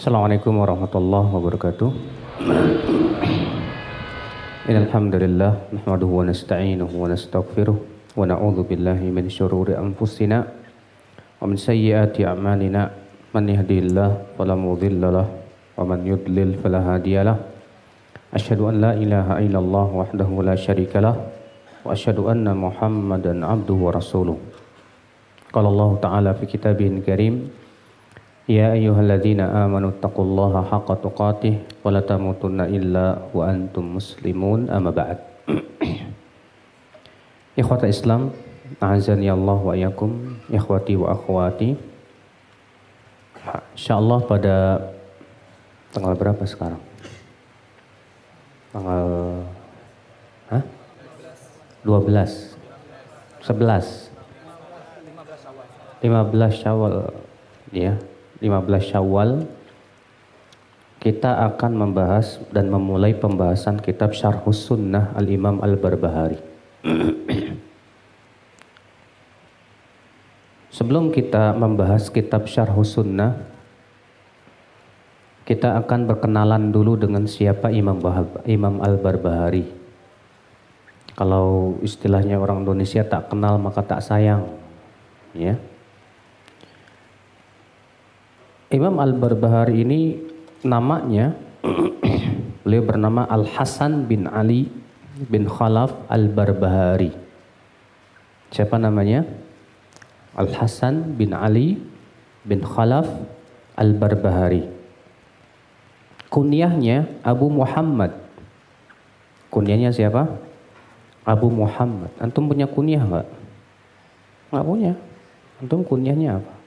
Assalamualaikum warahmatullahi wabarakatuh. Innalhamdulillah nahmaduhu wa Ya ayyuhalladzina amanu taqullaha haqqa tuqatih wa la tamutunna illa wa antum muslimun amma ba'd. Ikhwata Islam, a'azani Allah wa iyakum, ikhwati wa akhwati. Insyaallah pada tanggal berapa sekarang? Tanggal Hah? 12 11 15 Syawal ya 15 Syawal kita akan membahas dan memulai pembahasan kitab Syarhus Sunnah Al-Imam Al-Barbahari. Sebelum kita membahas kitab Syarhus Sunnah, kita akan berkenalan dulu dengan siapa Imam, Imam Al-Barbahari. Kalau istilahnya orang Indonesia tak kenal maka tak sayang. Ya. Imam Al-Barbahari ini namanya beliau bernama Al-Hasan bin Ali bin Khalaf Al-Barbahari. Siapa namanya? Al-Hasan bin Ali bin Khalaf Al-Barbahari. Kunyahnya Abu Muhammad. Kunyahnya siapa? Abu Muhammad. Antum punya kunyah nggak? Nggak punya. Antum kunyahnya apa?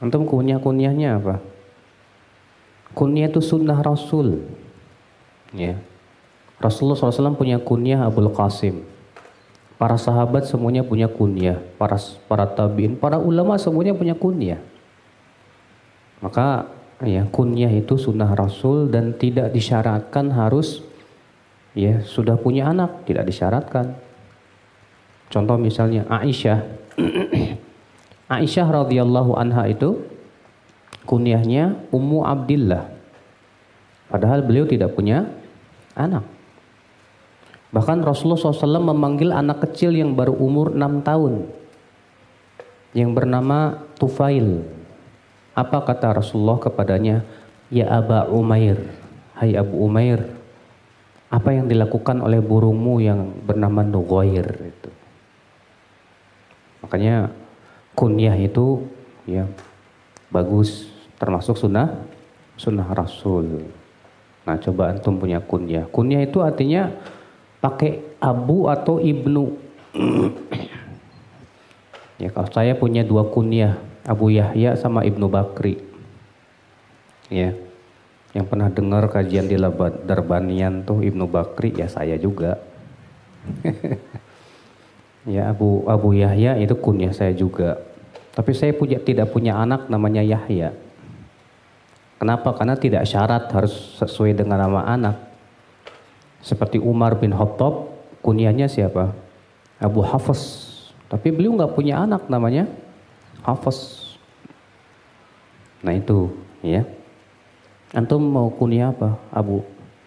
Antum kunyah-kunyahnya apa? Kunyah itu sunnah Rasul. Ya. Rasulullah SAW punya kunyah Abul Qasim. Para sahabat semuanya punya kunyah. Para para tabiin, para ulama semuanya punya kunyah. Maka ya kunyah itu sunnah Rasul dan tidak disyaratkan harus ya sudah punya anak, tidak disyaratkan. Contoh misalnya Aisyah Aisyah radhiyallahu anha itu kunyahnya Ummu Abdillah. Padahal beliau tidak punya anak. Bahkan Rasulullah SAW memanggil anak kecil yang baru umur 6 tahun. Yang bernama Tufail. Apa kata Rasulullah kepadanya? Ya Aba Umair. Hai Abu Umair. Apa yang dilakukan oleh burungmu yang bernama Nugoir itu. Makanya kunyah itu ya bagus termasuk sunnah sunnah rasul. Nah coba antum punya kunyah. Kunyah itu artinya pakai abu atau ibnu. ya kalau saya punya dua kunyah Abu Yahya sama Ibnu Bakri. Ya. Yang pernah dengar kajian di Darbanian tuh Ibnu Bakri ya saya juga. Ya Abu Abu Yahya itu kunyah saya juga. Tapi saya punya tidak punya anak namanya Yahya. Kenapa? Karena tidak syarat harus sesuai dengan nama anak. Seperti Umar bin Khattab, kunyahnya siapa? Abu Hafs. Tapi beliau nggak punya anak namanya Hafs. Nah itu, ya. Antum mau kunyah apa? Abu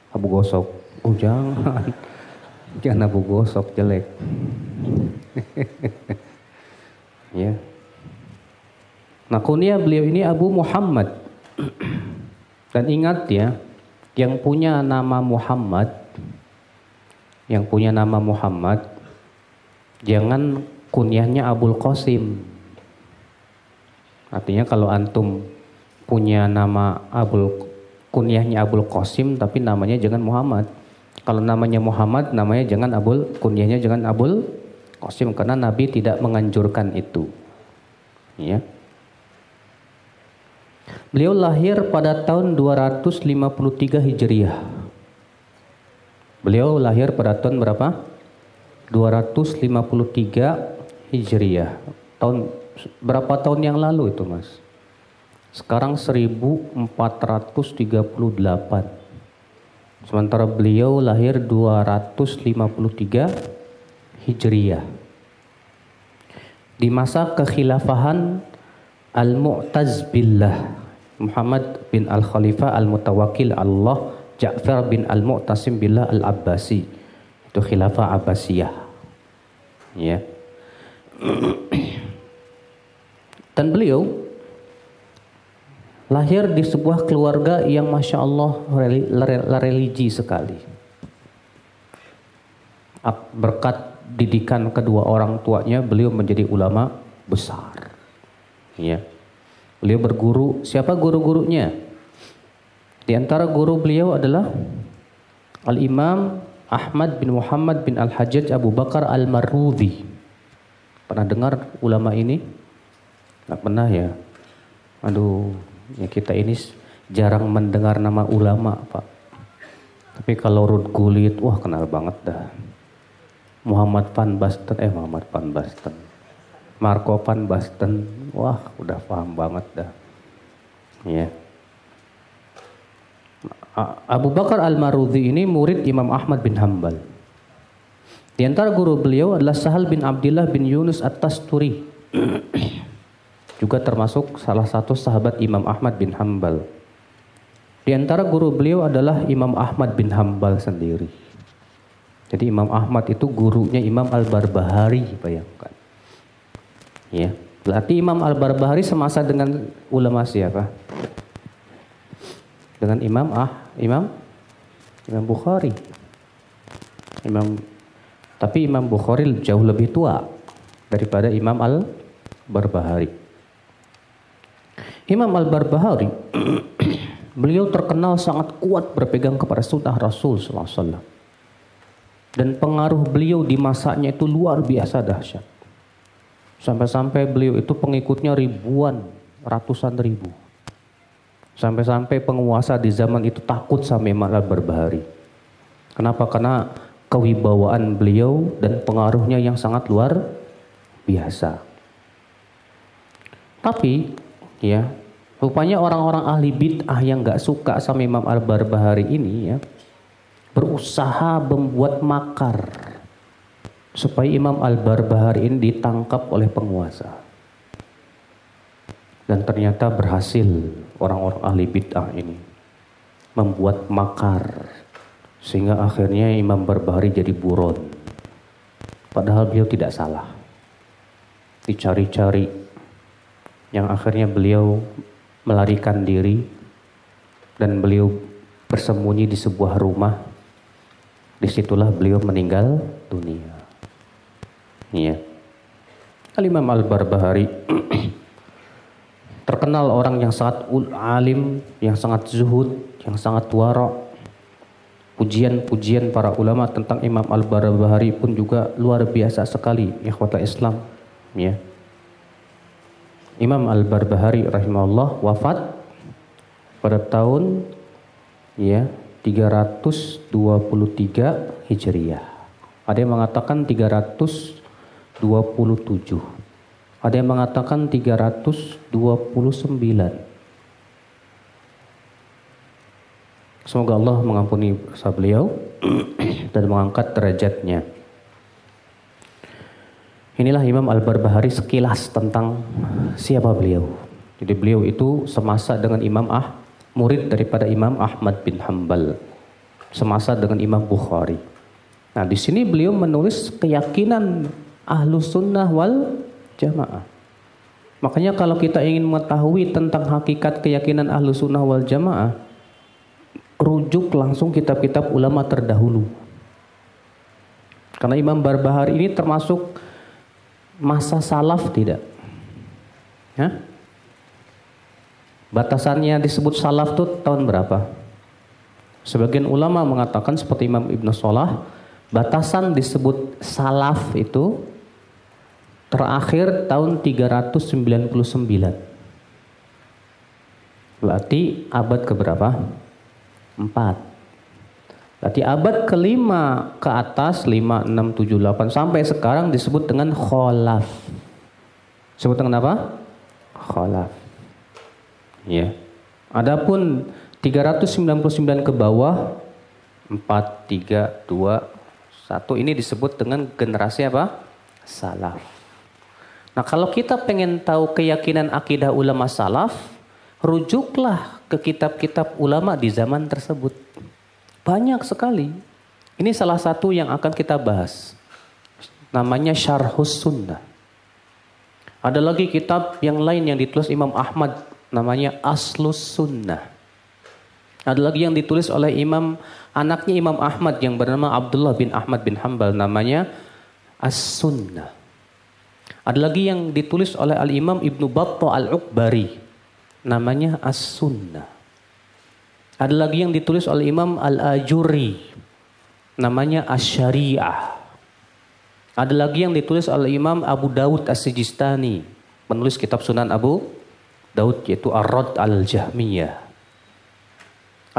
Abu Gosok. Oh jangan. Jangan Abu Gosok jelek. ya. Nah kunyah beliau ini Abu Muhammad. Dan ingat ya, yang punya nama Muhammad, yang punya nama Muhammad, jangan kunyahnya Abul Qasim. Artinya kalau antum punya nama Abul kunyahnya Abul Qasim tapi namanya jangan Muhammad. Kalau namanya Muhammad, namanya jangan Abul, kunyahnya jangan Abul Qasim karena Nabi tidak menganjurkan itu. Ya. Beliau lahir pada tahun 253 Hijriah. Beliau lahir pada tahun berapa? 253 Hijriah. Tahun berapa tahun yang lalu itu, Mas? Sekarang 1438. Sementara beliau lahir 253 Hijriyah. Di masa kekhilafahan Al-Mu'taz billah Muhammad bin Al-Khalifah Al-Mutawakil Allah Ja'far bin Al-Mu'tasim Billah Al-Abbasi. Itu khilafah Abbasiyah. Ya. Dan beliau lahir di sebuah keluarga yang masya Allah religi sekali. Berkat didikan kedua orang tuanya, beliau menjadi ulama besar. Ya. Beliau berguru, siapa guru-gurunya? Di antara guru beliau adalah Al-Imam Ahmad bin Muhammad bin Al-Hajjaj Abu Bakar Al-Marudhi. Pernah dengar ulama ini? Nggak pernah ya? Aduh, ya kita ini jarang mendengar nama ulama, Pak. Tapi kalau Ruth Gullit, wah kenal banget dah. Muhammad Van Basten, eh Muhammad Van Basten. Marco Van Basten, wah udah paham banget dah. Ya. Abu Bakar Al-Marudhi ini murid Imam Ahmad bin Hambal. Di antara guru beliau adalah Sahal bin Abdullah bin Yunus At-Tasturi. Juga termasuk salah satu sahabat Imam Ahmad bin Hambal. Di antara guru beliau adalah Imam Ahmad bin Hambal sendiri. Jadi Imam Ahmad itu gurunya Imam Al-Barbahari, bayangkan. Ya, berarti Imam Al-Barbahari semasa dengan ulama siapa? Dengan Imam Ah, Imam Imam Bukhari. Imam tapi Imam Bukhari jauh lebih tua daripada Imam Al-Barbahari. Imam Al-Barbahari beliau terkenal sangat kuat berpegang kepada sunnah Rasul SAW. Dan pengaruh beliau di masanya itu luar biasa dahsyat. Sampai-sampai beliau itu pengikutnya ribuan, ratusan ribu. Sampai-sampai penguasa di zaman itu takut sama Imam Al-Barbahari. Kenapa? Karena kewibawaan beliau dan pengaruhnya yang sangat luar biasa. Tapi ya, rupanya orang-orang ahli bid'ah yang gak suka sama Imam Al-Barbahari ini ya, berusaha membuat makar supaya Imam Al-Barbahari ini ditangkap oleh penguasa. Dan ternyata berhasil orang-orang ahli bid'ah ini membuat makar sehingga akhirnya Imam Barbahari jadi buron. Padahal beliau tidak salah. Dicari-cari yang akhirnya beliau melarikan diri dan beliau bersembunyi di sebuah rumah. Di situlah beliau meninggal dunia. Iya. Al-Imam Al-Barbahari terkenal orang yang sangat alim, yang sangat zuhud, yang sangat wara. Pujian-pujian para ulama tentang Imam Al-Barbahari pun juga luar biasa sekali, ikhwata Islam. Ya. Imam Al-Barbahari rahimahullah wafat pada tahun ya 323 Hijriah. Ada yang mengatakan 300 27. Ada yang mengatakan 329. Semoga Allah mengampuni dosa beliau dan mengangkat derajatnya. Inilah Imam Al-Barbahari sekilas tentang siapa beliau. Jadi beliau itu semasa dengan Imam Ah, murid daripada Imam Ahmad bin Hambal. Semasa dengan Imam Bukhari. Nah, di sini beliau menulis keyakinan ahlu sunnah wal jamaah. Makanya kalau kita ingin mengetahui tentang hakikat keyakinan ahlu sunnah wal jamaah, rujuk langsung kitab-kitab ulama terdahulu. Karena Imam Barbahari ini termasuk masa salaf tidak? Ya? Batasannya disebut salaf itu tahun berapa? Sebagian ulama mengatakan seperti Imam Ibn Salah, batasan disebut salaf itu terakhir tahun 399. Berarti abad keberapa? Empat. Berarti abad kelima ke atas 5, 6, 7, 8 sampai sekarang disebut dengan kholaf. Sebut dengan apa? Kholaf. Ya. Adapun 399 ke bawah 4, 3, 2, 1 ini disebut dengan generasi apa? Salaf. Nah kalau kita pengen tahu keyakinan akidah ulama salaf, rujuklah ke kitab-kitab ulama di zaman tersebut. Banyak sekali. Ini salah satu yang akan kita bahas. Namanya Syarhus Sunnah. Ada lagi kitab yang lain yang ditulis Imam Ahmad namanya Aslus Sunnah. Ada lagi yang ditulis oleh Imam anaknya Imam Ahmad yang bernama Abdullah bin Ahmad bin Hambal namanya As-Sunnah. Ada lagi yang ditulis oleh Al-Imam Ibnu Battah Al-Uqbari namanya As-Sunnah. Ada lagi yang ditulis oleh Imam Al-Ajuri. Namanya Asy-Syariah. Ada lagi yang ditulis oleh Imam Abu Dawud As-Sijistani. Penulis kitab Sunan Abu Daud yaitu Ar-Rad Al-Jahmiyah.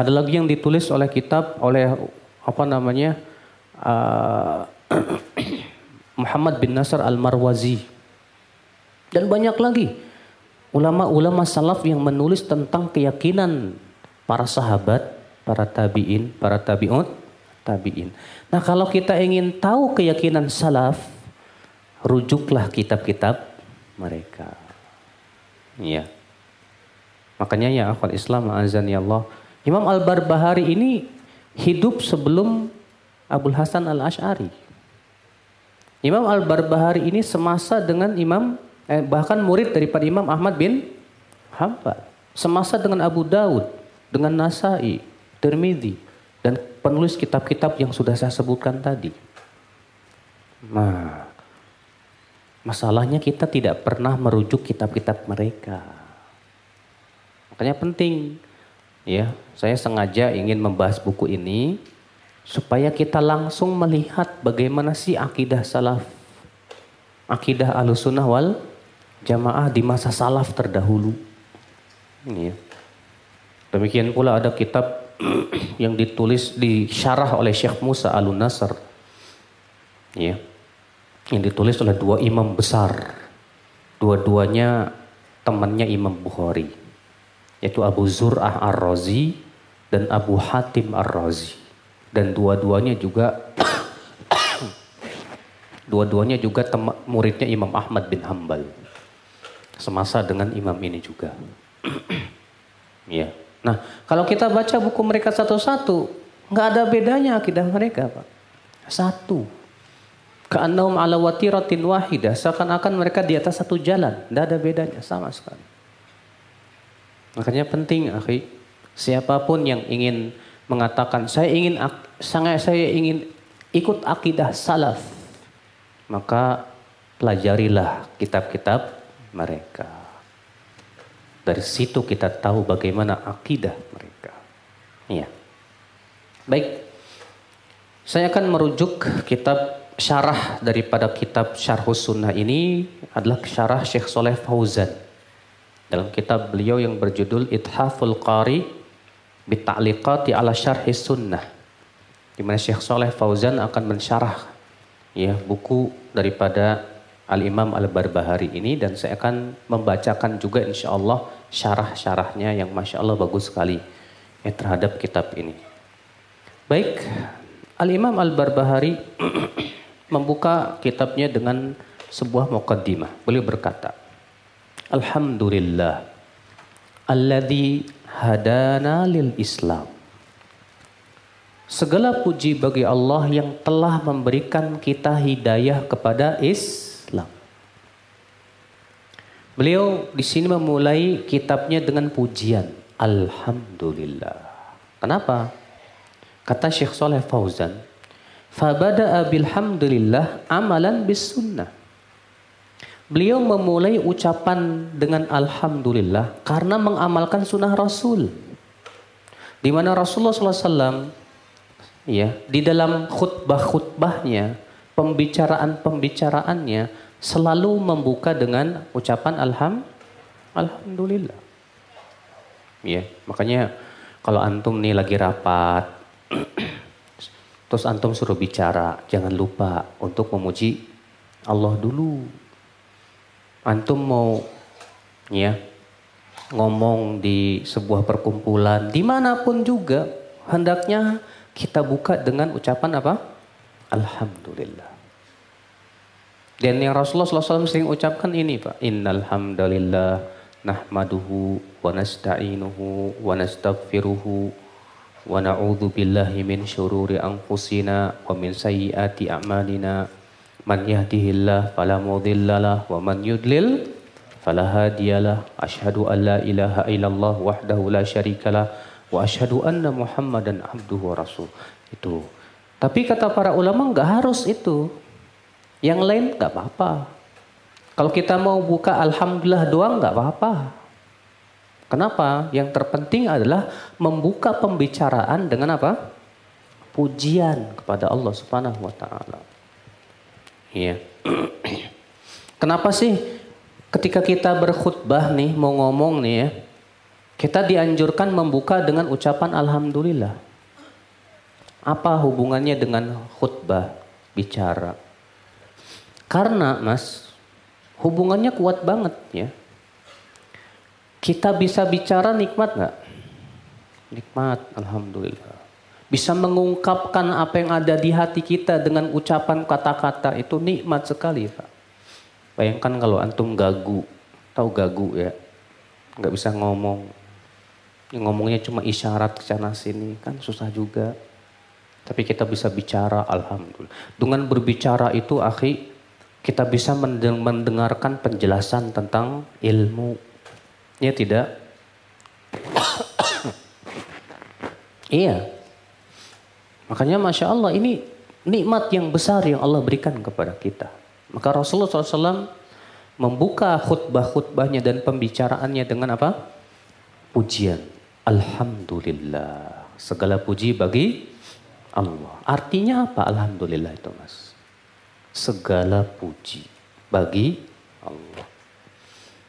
Ada lagi yang ditulis oleh kitab oleh apa namanya uh, Muhammad bin Nasr Al-Marwazi. Dan banyak lagi ulama-ulama salaf yang menulis tentang keyakinan para sahabat, para tabi'in, para tabi'ut, tabi'in. Nah kalau kita ingin tahu keyakinan salaf, rujuklah kitab-kitab mereka. Ya. Makanya ya akhwat Islam azan ya Allah. Imam Al-Barbahari ini hidup sebelum Abdul Hasan Al-Ash'ari. Imam Al-Barbahari ini semasa dengan Imam eh, bahkan murid daripada Imam Ahmad bin Hanbal. Semasa dengan Abu Daud dengan Nasai, Tirmidzi dan penulis kitab-kitab yang sudah saya sebutkan tadi. Nah, masalahnya kita tidak pernah merujuk kitab-kitab mereka. Makanya penting ya, saya sengaja ingin membahas buku ini supaya kita langsung melihat bagaimana sih akidah salaf, akidah alusunah wal jamaah di masa salaf terdahulu. Ini ya. Demikian pula ada kitab yang ditulis disyarah oleh Syekh Musa Alun Nasr. Ya. Yang ditulis oleh dua imam besar. Dua-duanya temannya Imam Bukhari. Yaitu Abu Zur'ah Ar-Razi dan Abu Hatim Ar-Razi. Dan dua-duanya juga dua-duanya juga muridnya Imam Ahmad bin Hambal. Semasa dengan imam ini juga. ya. Nah, kalau kita baca buku mereka satu-satu, nggak ada bedanya akidah mereka, Pak. Satu. Ka'annahum ala watiratin wahidah. Seakan-akan mereka di atas satu jalan. Tidak ada bedanya sama sekali. Makanya penting, akhi. Siapa pun yang ingin mengatakan, saya ingin sangat saya ingin ikut akidah salaf. Maka pelajarilah kitab-kitab mereka. Dari situ kita tahu bagaimana akidah mereka. Iya. Baik. Saya akan merujuk kitab syarah daripada kitab Syarhus Sunnah ini adalah syarah Syekh Soleh Fauzan. Dalam kitab beliau yang berjudul Ithaful Qari Bita'liqati ala Syarhis Sunnah. Di mana Syekh Soleh Fauzan akan mensyarah ya buku daripada Al-Imam Al-Barbahari ini dan saya akan membacakan juga insya Allah syarah-syarahnya yang Masya Allah bagus sekali ya, terhadap kitab ini. Baik, Al-Imam Al-Barbahari membuka kitabnya dengan sebuah muqaddimah. Beliau berkata, Alhamdulillah, alladhi hadana lil Islam. Segala puji bagi Allah yang telah memberikan kita hidayah kepada Islam Beliau di sini memulai kitabnya dengan pujian. Alhamdulillah. Kenapa? Kata Syekh Soleh Fauzan, Fabada'a bilhamdulillah amalan bis sunnah. Beliau memulai ucapan dengan Alhamdulillah karena mengamalkan sunnah Rasul. Di mana Rasulullah SAW ya, di dalam khutbah-khutbahnya, pembicaraan-pembicaraannya, selalu membuka dengan ucapan alham alhamdulillah. Ya, makanya kalau antum nih lagi rapat terus antum suruh bicara, jangan lupa untuk memuji Allah dulu. Antum mau ya ngomong di sebuah perkumpulan di mana pun juga hendaknya kita buka dengan ucapan apa? Alhamdulillah. Dan yang Rasulullah SAW sering ucapkan ini Pak. Innal hamdalillah nahmaduhu wa nasta'inuhu wa nastaghfiruhu wa na'udzu billahi min syururi anfusina wa min sayyiati a'malina. Man yahdihillahu fala mudhillalah wa man yudlil fala hadiyalah asyhadu an la ilaha illallah wahdahu la syarikalah wa asyhadu anna muhammadan abduhu wa rasul. Itu. Tapi kata para ulama nggak harus itu yang lain nggak apa-apa kalau kita mau buka alhamdulillah doang nggak apa-apa. Kenapa? Yang terpenting adalah membuka pembicaraan dengan apa? Pujian kepada Allah Subhanahu wa taala. Iya. Kenapa sih ketika kita berkhutbah nih mau ngomong nih ya, kita dianjurkan membuka dengan ucapan alhamdulillah. Apa hubungannya dengan khutbah bicara? Karena Mas, hubungannya kuat banget ya. Kita bisa bicara nikmat nggak? Nikmat, alhamdulillah. Bisa mengungkapkan apa yang ada di hati kita dengan ucapan kata-kata itu nikmat sekali, Pak. Bayangkan kalau antum gagu, tahu gagu ya, nggak bisa ngomong. Yang ngomongnya cuma isyarat ke sana sini kan susah juga. Tapi kita bisa bicara, alhamdulillah. Dengan berbicara itu, akhi, kita bisa mendengarkan penjelasan tentang ilmu. Ya tidak? iya. Makanya Masya Allah ini nikmat yang besar yang Allah berikan kepada kita. Maka Rasulullah SAW membuka khutbah-khutbahnya dan pembicaraannya dengan apa? Pujian. Alhamdulillah. Segala puji bagi Allah. Artinya apa Alhamdulillah itu mas? Segala puji bagi Allah.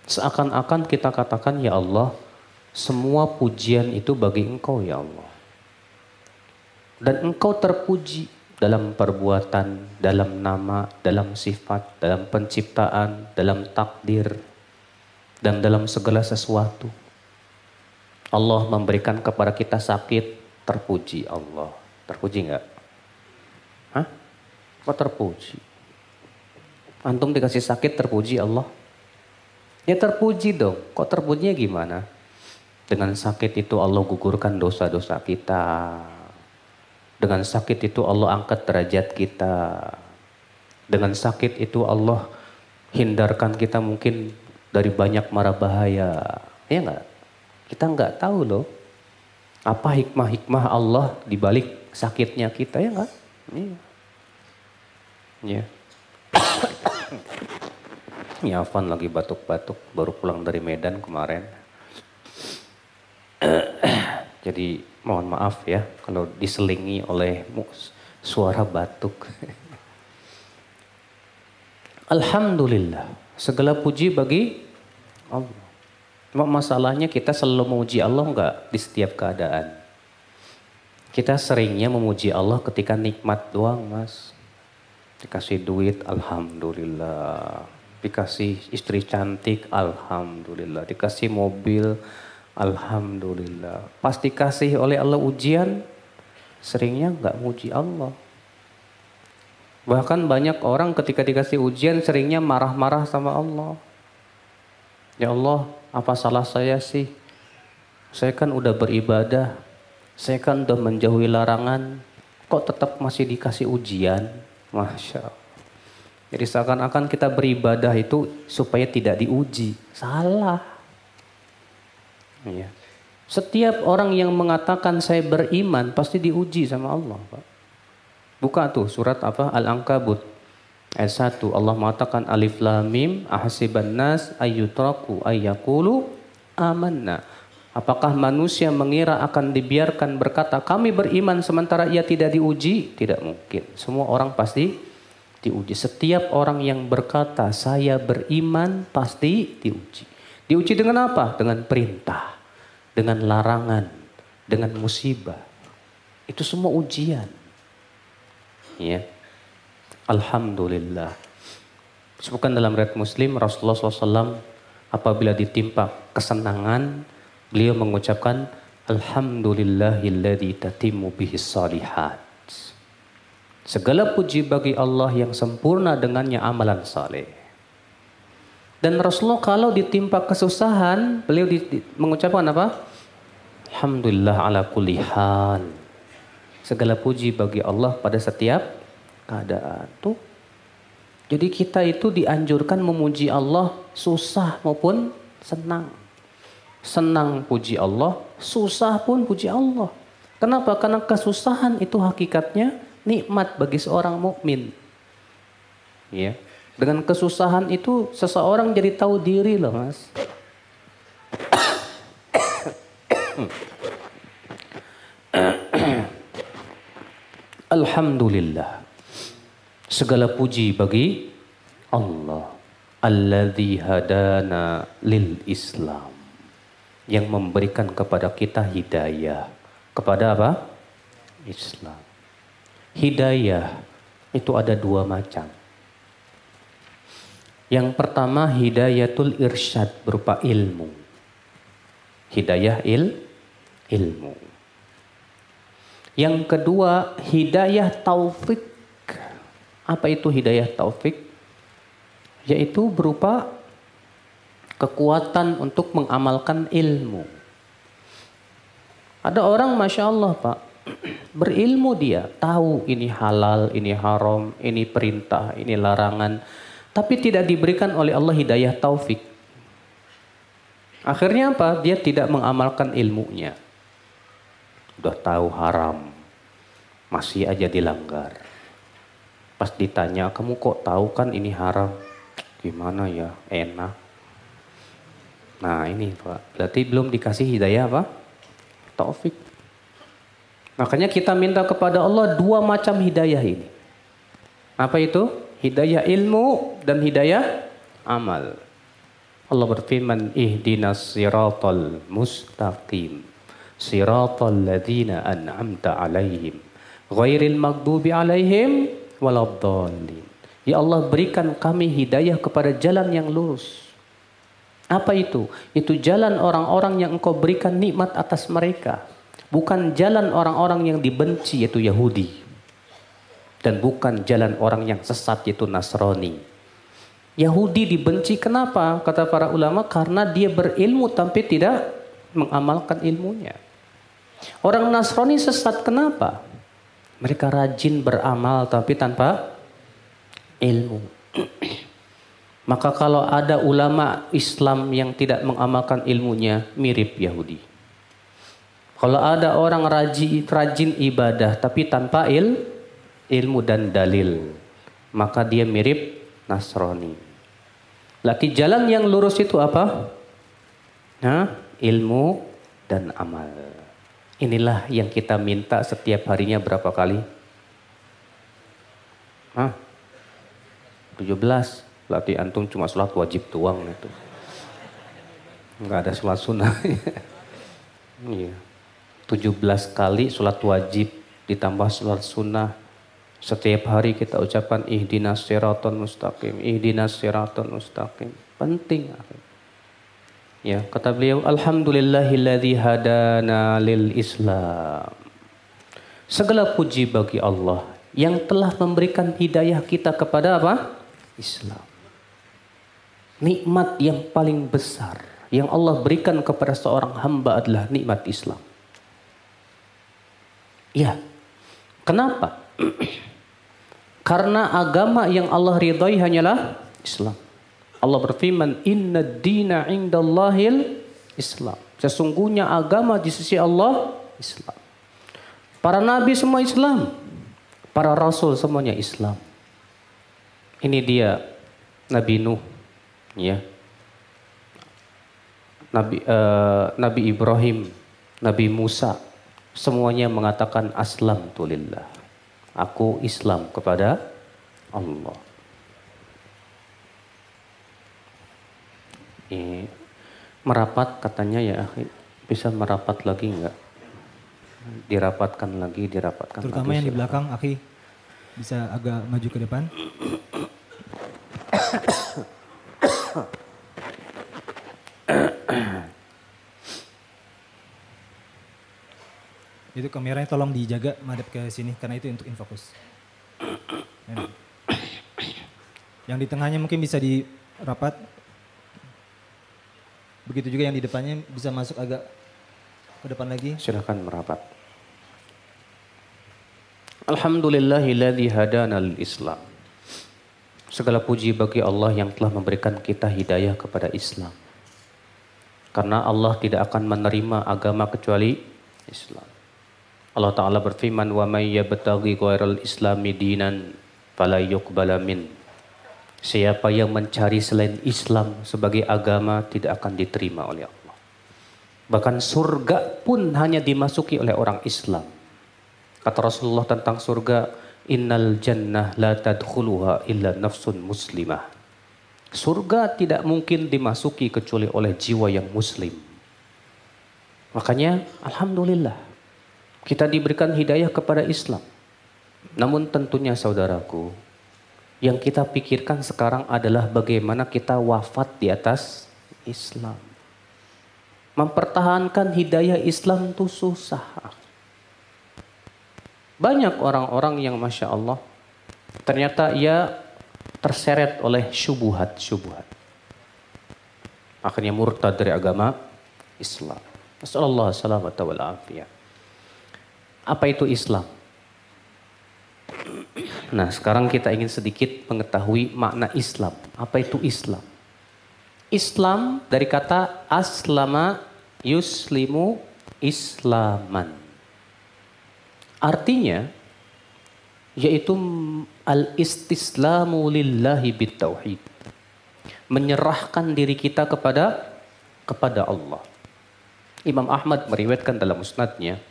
Seakan-akan kita katakan ya Allah, semua pujian itu bagi Engkau ya Allah. Dan Engkau terpuji dalam perbuatan, dalam nama, dalam sifat, dalam penciptaan, dalam takdir, dan dalam segala sesuatu. Allah memberikan kepada kita sakit, terpuji Allah. Terpuji enggak? Hah? Kok terpuji? Antum dikasih sakit terpuji Allah. Ya terpuji dong. Kok terpujinya gimana? Dengan sakit itu Allah gugurkan dosa-dosa kita. Dengan sakit itu Allah angkat derajat kita. Dengan sakit itu Allah hindarkan kita mungkin dari banyak mara bahaya. Ya enggak? Kita enggak tahu loh. Apa hikmah-hikmah Allah di balik sakitnya kita ya enggak? Iya. Ya. Ya Afan lagi batuk-batuk, baru pulang dari Medan kemarin. Jadi mohon maaf ya kalau diselingi oleh suara batuk. Alhamdulillah, segala puji bagi Allah. Cuma masalahnya kita selalu memuji Allah enggak di setiap keadaan. Kita seringnya memuji Allah ketika nikmat doang mas. Dikasih duit, Alhamdulillah dikasih istri cantik, alhamdulillah. Dikasih mobil, alhamdulillah. Pas dikasih oleh Allah ujian, seringnya nggak muji Allah. Bahkan banyak orang ketika dikasih ujian seringnya marah-marah sama Allah. Ya Allah, apa salah saya sih? Saya kan udah beribadah, saya kan udah menjauhi larangan, kok tetap masih dikasih ujian? Masya Allah. Jadi seakan-akan kita beribadah itu supaya tidak diuji. Salah. Ya. Setiap orang yang mengatakan saya beriman pasti diuji sama Allah. Pak. Buka tuh surat apa? Al-Ankabut. Ayat 1 Allah mengatakan alif lam mim ahasiban nas ayyutraku ayyakulu amanna. Apakah manusia mengira akan dibiarkan berkata kami beriman sementara ia tidak diuji? Tidak mungkin. Semua orang pasti diuji. Setiap orang yang berkata saya beriman pasti diuji. Diuji dengan apa? Dengan perintah, dengan larangan, dengan musibah. Itu semua ujian. Ya. Alhamdulillah. Sebutkan dalam red muslim Rasulullah SAW apabila ditimpa kesenangan beliau mengucapkan Alhamdulillahilladzi tatimu bihis salihat. Segala puji bagi Allah yang sempurna dengannya amalan saleh. Dan Rasulullah kalau ditimpa kesusahan, beliau di, di, mengucapkan apa? Alhamdulillah ala kulli hal. Segala puji bagi Allah pada setiap keadaan. Tuh. Jadi kita itu dianjurkan memuji Allah susah maupun senang. Senang puji Allah, susah pun puji Allah. Kenapa? Karena kesusahan itu hakikatnya nikmat bagi seorang mukmin. Ya. Dengan kesusahan itu seseorang jadi tahu diri loh, Mas. Alhamdulillah. Segala puji bagi Allah. Alladzi hadana lil Islam. Yang memberikan kepada kita hidayah kepada apa? Islam. Hidayah itu ada dua macam. Yang pertama hidayatul irsyad berupa ilmu. Hidayah il ilmu. Yang kedua hidayah taufik. Apa itu hidayah taufik? Yaitu berupa kekuatan untuk mengamalkan ilmu. Ada orang Masya Allah Pak, berilmu dia, tahu ini halal, ini haram, ini perintah, ini larangan. Tapi tidak diberikan oleh Allah hidayah taufik. Akhirnya apa? Dia tidak mengamalkan ilmunya. Udah tahu haram, masih aja dilanggar. Pas ditanya, kamu kok tahu kan ini haram? Gimana ya? Enak. Nah ini Pak, berarti belum dikasih hidayah apa? taufik. Makanya kita minta kepada Allah dua macam hidayah ini. Apa itu? Hidayah ilmu dan hidayah amal. Allah berfirman, "Ihdinas siratal mustaqim, siratal ladzina an'amta 'alaihim, ghairil maghdubi 'alaihim waladdallin." Ya Allah berikan kami hidayah kepada jalan yang lurus apa itu? Itu jalan orang-orang yang engkau berikan nikmat atas mereka. Bukan jalan orang-orang yang dibenci yaitu Yahudi. Dan bukan jalan orang yang sesat yaitu Nasrani. Yahudi dibenci kenapa? Kata para ulama karena dia berilmu tapi tidak mengamalkan ilmunya. Orang Nasrani sesat kenapa? Mereka rajin beramal tapi tanpa ilmu. Maka kalau ada ulama Islam yang tidak mengamalkan ilmunya, mirip Yahudi. Kalau ada orang rajin, rajin ibadah tapi tanpa il, ilmu dan dalil, maka dia mirip Nasrani. Laki jalan yang lurus itu apa? Nah, ilmu dan amal. Inilah yang kita minta setiap harinya berapa kali? Hah? 17. Berarti antum cuma sholat wajib doang itu. Enggak ada sholat sunnah. iya. 17 kali sholat wajib ditambah sholat sunnah. Setiap hari kita ucapkan ihdinas siraton mustaqim, ihdinas siraton mustaqim. Penting. Ya, kata beliau, Alhamdulillahilladzi hadana lil Islam. Segala puji bagi Allah yang telah memberikan hidayah kita kepada apa? Islam nikmat yang paling besar yang Allah berikan kepada seorang hamba adalah nikmat Islam. Ya. Kenapa? Karena agama yang Allah ridhai hanyalah Islam. Allah berfirman, "Inna dina indallahil Islam." Sesungguhnya agama di sisi Allah Islam. Para nabi semua Islam. Para rasul semuanya Islam. Ini dia Nabi Nuh ya Nabi uh, Nabi Ibrahim, Nabi Musa, semuanya mengatakan aslam tulillah. Aku Islam kepada Allah. Ini merapat katanya ya, bisa merapat lagi enggak? Dirapatkan lagi, dirapatkan Terutama lagi. yang di belakang, Aki, bisa agak maju ke depan. itu kameranya tolong dijaga madep ke sini karena itu untuk infokus. Yang di tengahnya mungkin bisa dirapat Begitu juga yang di depannya bisa masuk agak ke depan lagi. Silakan merapat. Alhamdulillahilladzi hadana Islam. Segala puji bagi Allah yang telah memberikan kita hidayah kepada Islam. Karena Allah tidak akan menerima agama kecuali Islam. Allah Ta'ala berfirman, may yabtaghi ghairal islami dinan yuqbala min. Siapa yang mencari selain Islam sebagai agama tidak akan diterima oleh Allah. Bahkan surga pun hanya dimasuki oleh orang Islam. Kata Rasulullah tentang surga, innal jannah la tadkhuluha illa nafsun muslimah. Surga tidak mungkin dimasuki kecuali oleh jiwa yang muslim. Makanya alhamdulillah kita diberikan hidayah kepada Islam. Namun tentunya saudaraku, yang kita pikirkan sekarang adalah bagaimana kita wafat di atas Islam. Mempertahankan hidayah Islam itu susah. Banyak orang-orang yang Masya Allah, ternyata ia terseret oleh syubuhat-syubuhat. Akhirnya murtad dari agama Islam. Apa itu Islam? Nah sekarang kita ingin sedikit mengetahui makna Islam. Apa itu Islam? Islam dari kata aslama yuslimu islaman. Artinya yaitu al-istislamu lillahi bitauhid. Menyerahkan diri kita kepada kepada Allah. Imam Ahmad meriwayatkan dalam musnadnya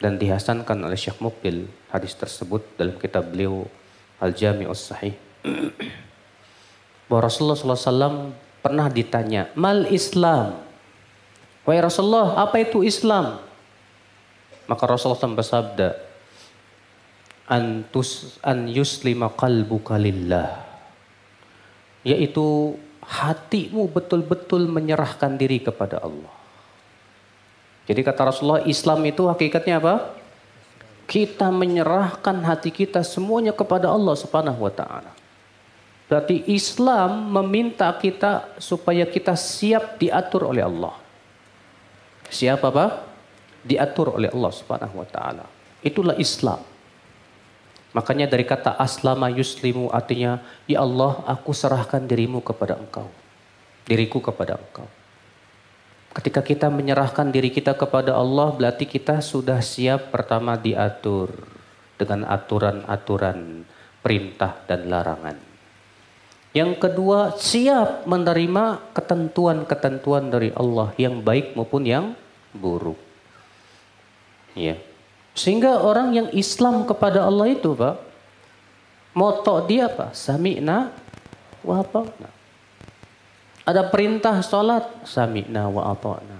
dan dihasankan oleh Syekh Mukbil hadis tersebut dalam kitab beliau Al-Jami'us Sahih bahwa Rasulullah SAW pernah ditanya mal Islam Wahai Rasulullah apa itu Islam maka Rasulullah SAW bersabda antus an yuslima qalbuka lillah yaitu hatimu betul-betul menyerahkan diri kepada Allah jadi kata Rasulullah Islam itu hakikatnya apa? Kita menyerahkan hati kita semuanya kepada Allah Subhanahu wa taala. Berarti Islam meminta kita supaya kita siap diatur oleh Allah. Siapa apa? Diatur oleh Allah Subhanahu wa taala. Itulah Islam. Makanya dari kata aslama yuslimu artinya, Ya Allah aku serahkan dirimu kepada engkau. Diriku kepada engkau. Ketika kita menyerahkan diri kita kepada Allah, berarti kita sudah siap pertama diatur dengan aturan-aturan perintah dan larangan. Yang kedua, siap menerima ketentuan-ketentuan dari Allah yang baik maupun yang buruk. Ya. Sehingga orang yang Islam kepada Allah itu, Pak, moto dia apa? Sami'na wa ata'na. Ada perintah sholat, sami'na wa ata'na.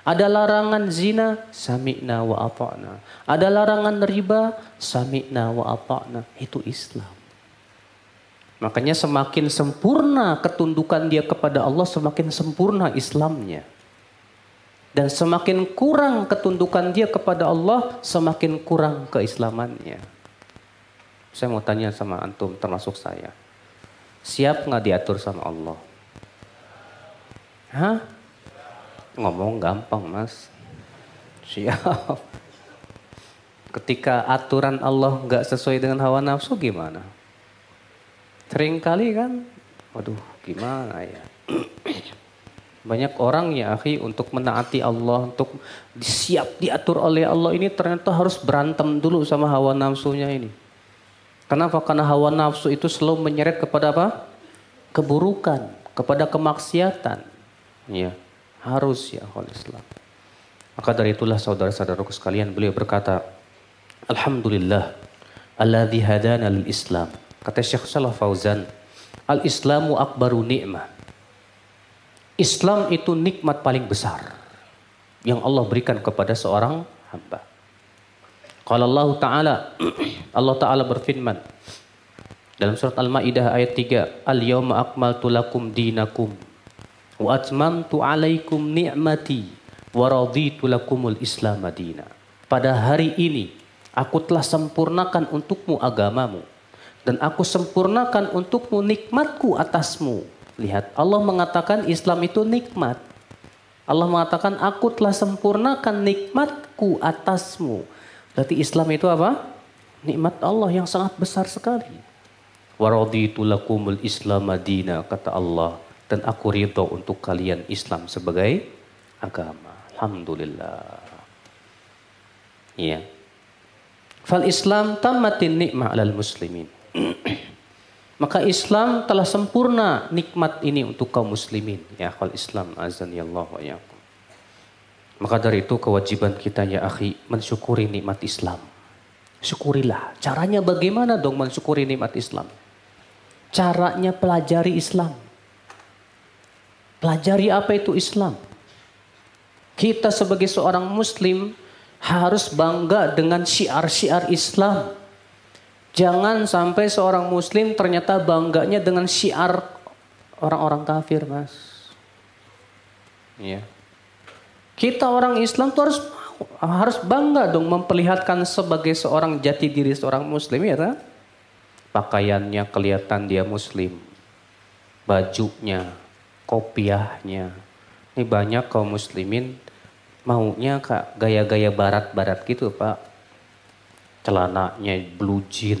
Ada larangan zina, sami'na wa ata'na. Ada larangan riba, sami'na wa ata'na. Itu Islam. Makanya semakin sempurna ketundukan dia kepada Allah, semakin sempurna Islamnya. Dan semakin kurang ketundukan dia kepada Allah, semakin kurang keislamannya. Saya mau tanya sama antum, termasuk saya. Siap nggak diatur sama Allah? Hah? Ngomong gampang mas. Siap. Ketika aturan Allah nggak sesuai dengan hawa nafsu gimana? Sering kali kan, waduh gimana ya. Banyak orang ya akhi untuk menaati Allah, untuk siap diatur oleh Allah ini ternyata harus berantem dulu sama hawa nafsunya ini. Kenapa? Karena hawa nafsu itu selalu menyeret kepada apa? Keburukan, kepada kemaksiatan. Ya, harus ya oleh Islam. Maka dari itulah saudara-saudaraku sekalian beliau berkata, Alhamdulillah, alladhi hadana lil Islam. Kata Syekh Salah Fauzan, Al-Islamu akbaru ni'mah. Islam itu nikmat paling besar yang Allah berikan kepada seorang hamba. Kalau Allah Ta'ala, Allah Ta'ala berfirman dalam surat Al-Ma'idah ayat 3, Al-yawma akmaltu lakum dinakum wa atmamtu alaikum ni'mati wa raditu lakumul islam madina. Pada hari ini aku telah sempurnakan untukmu agamamu dan aku sempurnakan untukmu nikmatku atasmu. Lihat Allah mengatakan Islam itu nikmat. Allah mengatakan aku telah sempurnakan nikmatku atasmu. Berarti Islam itu apa? Nikmat Allah yang sangat besar sekali. Waraditu lakumul Islam madina kata Allah dan aku ridho untuk kalian Islam sebagai agama. Alhamdulillah. Ya. Fal Islam tamatin nikmah alal muslimin. Maka Islam telah sempurna nikmat ini untuk kaum muslimin. Ya akal Islam azan ya Allah wa. Maka dari itu kewajiban kita ya akhi mensyukuri nikmat Islam. Syukurilah. Caranya bagaimana dong mensyukuri nikmat Islam? Caranya pelajari Islam. Pelajari apa itu Islam. Kita sebagai seorang muslim harus bangga dengan syiar-syiar Islam. Jangan sampai seorang muslim ternyata bangganya dengan syiar orang-orang kafir, Mas. Ya. Kita orang Islam tuh harus harus bangga dong memperlihatkan sebagai seorang jati diri seorang muslim ya kan? Pakaiannya kelihatan dia muslim. Bajunya, kopiahnya. Ini banyak kaum muslimin maunya kak gaya-gaya barat-barat gitu, Pak celananya blue jean.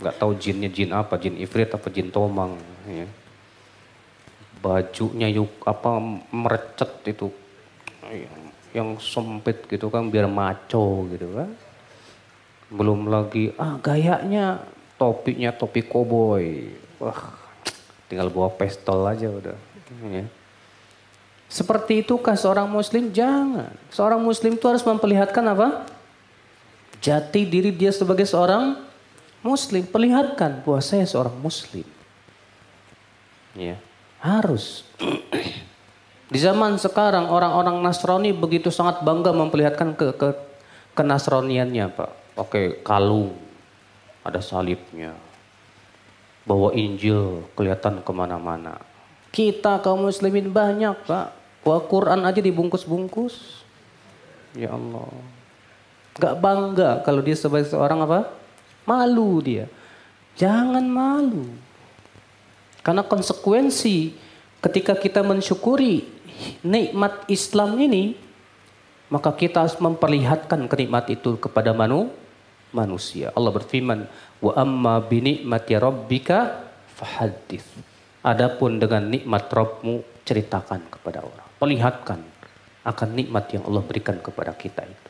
Nggak tahu jinnya jin apa jin ifrit apa jin tomang ya. bajunya yuk apa merecet itu. Yang sempit gitu kan biar maco gitu kan. Belum lagi ah gayanya. Topinya topi koboi. Wah tinggal bawa pistol aja udah ya. seperti itukah seorang muslim? Jangan. Seorang muslim itu harus memperlihatkan apa jati diri dia sebagai seorang muslim. Perlihatkan bahwa saya seorang muslim. Ya, harus. Di zaman sekarang orang-orang Nasrani begitu sangat bangga memperlihatkan ke, ke kenasroniannya Pak. Oke, kalung, ada salibnya. Bawa Injil kelihatan ke mana-mana. Kita kaum muslimin banyak Pak. Bawa Quran aja dibungkus-bungkus. Ya Allah. Gak bangga kalau dia sebagai seorang apa? Malu dia. Jangan malu. Karena konsekuensi ketika kita mensyukuri nikmat Islam ini, maka kita harus memperlihatkan kenikmat itu kepada manu, manusia. Allah berfirman, "Wa amma bi nikmati rabbika fahaddits." Adapun dengan nikmat Rabbmu ceritakan kepada orang. Perlihatkan akan nikmat yang Allah berikan kepada kita itu.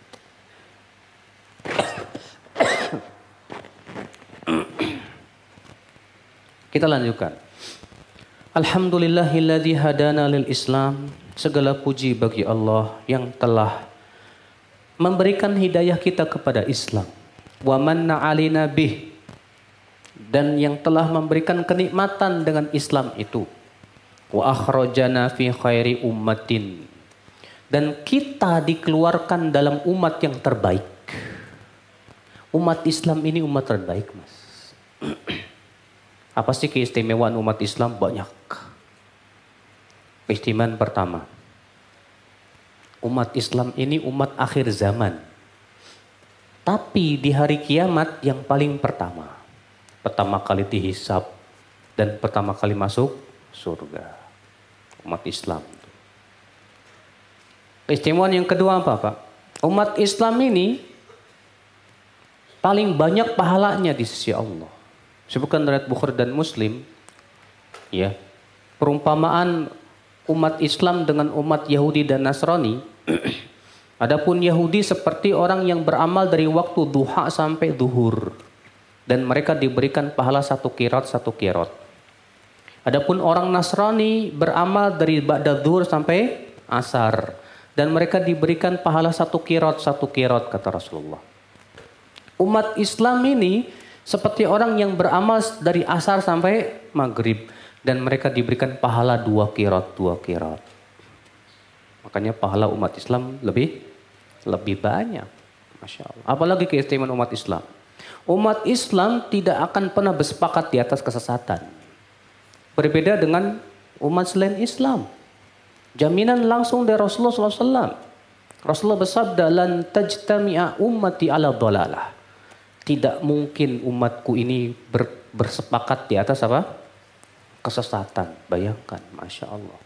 Kita lanjutkan. Alhamdulillahilladzi hadana lil Islam. Segala puji bagi Allah yang telah memberikan hidayah kita kepada Islam. Wa manna alina bih. Dan yang telah memberikan kenikmatan dengan Islam itu. Wa akhrajana fi khairi ummatin. Dan kita dikeluarkan dalam umat yang terbaik. Umat Islam ini umat terbaik, Mas. Apa sih keistimewaan umat Islam? Banyak. Keistimewaan pertama. Umat Islam ini umat akhir zaman. Tapi di hari kiamat yang paling pertama. Pertama kali dihisap dan pertama kali masuk surga. Umat Islam. Keistimewaan yang kedua apa Pak? Umat Islam ini paling banyak pahalanya di sisi Allah. Sebutkan riwayat Bukhari dan Muslim, ya perumpamaan umat Islam dengan umat Yahudi dan Nasrani. Adapun Yahudi seperti orang yang beramal dari waktu duha sampai duhur. Dan mereka diberikan pahala satu kirot, satu kirot. Adapun orang Nasrani beramal dari ba'da duhur sampai asar. Dan mereka diberikan pahala satu kirot, satu kirot kata Rasulullah umat Islam ini seperti orang yang beramal dari asar sampai maghrib dan mereka diberikan pahala dua kirat dua kirat. Makanya pahala umat Islam lebih lebih banyak. Masya Allah. Apalagi keistimewaan umat Islam. Umat Islam tidak akan pernah bersepakat di atas kesesatan. Berbeda dengan umat selain Islam. Jaminan langsung dari Rasulullah SAW. Rasulullah bersabda, lan tajtami'a ummati ala dolalah tidak mungkin umatku ini ber, bersepakat di atas apa? Kesesatan. Bayangkan, Masya Allah.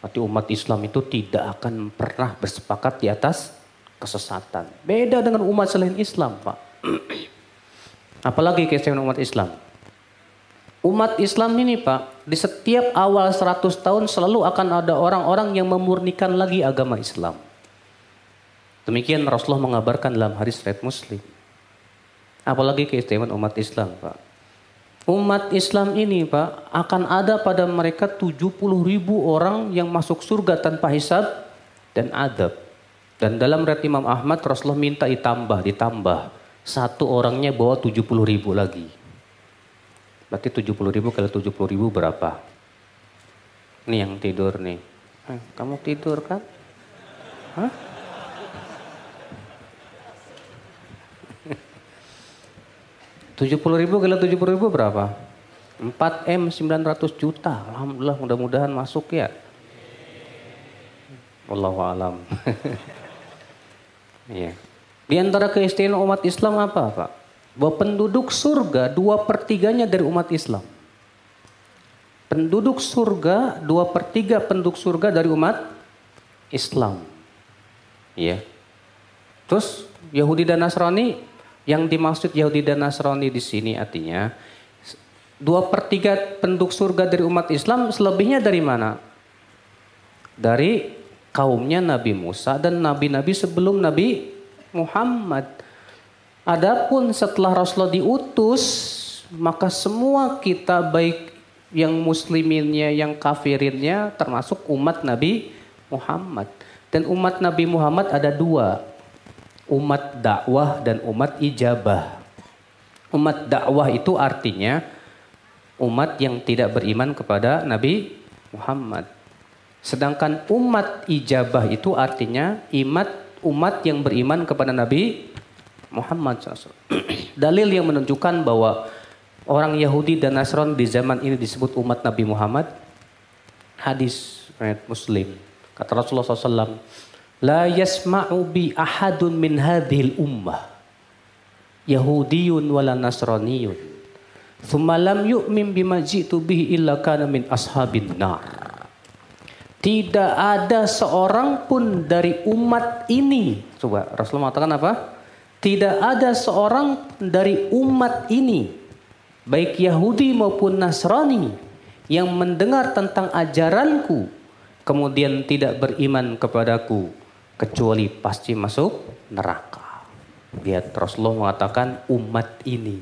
Berarti umat Islam itu tidak akan pernah bersepakat di atas kesesatan. Beda dengan umat selain Islam, Pak. Apalagi keistimewaan umat Islam. Umat Islam ini Pak, di setiap awal 100 tahun selalu akan ada orang-orang yang memurnikan lagi agama Islam. Demikian Rasulullah mengabarkan dalam hadis riwayat Muslim. Apalagi keistimewaan umat Islam, Pak. Umat Islam ini, Pak, akan ada pada mereka 70 ribu orang yang masuk surga tanpa hisab dan adab. Dan dalam riwayat Imam Ahmad, Rasulullah minta ditambah, ditambah. Satu orangnya bawa 70 ribu lagi. Berarti 70 ribu kali 70 ribu berapa? Ini yang tidur nih. Eh, kamu tidur kan? Hah? Tujuh puluh ribu kali tujuh puluh ribu berapa? 4 M 900 juta. Alhamdulillah mudah-mudahan masuk ya. Wallahu alam. Iya. Di antara keistimewaan umat Islam apa, Pak? Bahwa penduduk surga dua pertiganya dari umat Islam. Penduduk surga dua pertiga penduduk surga dari umat Islam. Iya. Terus Yahudi dan Nasrani yang dimaksud Yahudi dan Nasrani di sini artinya dua pertiga penduduk surga dari umat Islam selebihnya dari mana? Dari kaumnya Nabi Musa dan nabi-nabi sebelum Nabi Muhammad. Adapun setelah Rasulullah diutus, maka semua kita baik yang musliminnya, yang kafirinnya termasuk umat Nabi Muhammad. Dan umat Nabi Muhammad ada dua. Umat dakwah dan umat ijabah. Umat dakwah itu artinya umat yang tidak beriman kepada Nabi Muhammad. Sedangkan umat ijabah itu artinya imat umat yang beriman kepada Nabi Muhammad. Dalil yang menunjukkan bahwa orang Yahudi dan Nasrani di zaman ini disebut umat Nabi Muhammad. Hadis Muslim. Kata Rasulullah SAW, La yasma'u bi ahadun min hadhil ummah. Yahudiyun wala Nasraniyun. Thumma lam yu'min bima jitu bihi illa kana min ashabin nar. Tidak ada seorang pun dari umat ini. Coba Rasulullah mengatakan apa? Tidak ada seorang dari umat ini. Baik Yahudi maupun Nasrani. Yang mendengar tentang ajaranku. Kemudian tidak beriman kepadaku. Kecuali pasti masuk neraka. Lihat Rasulullah mengatakan umat ini.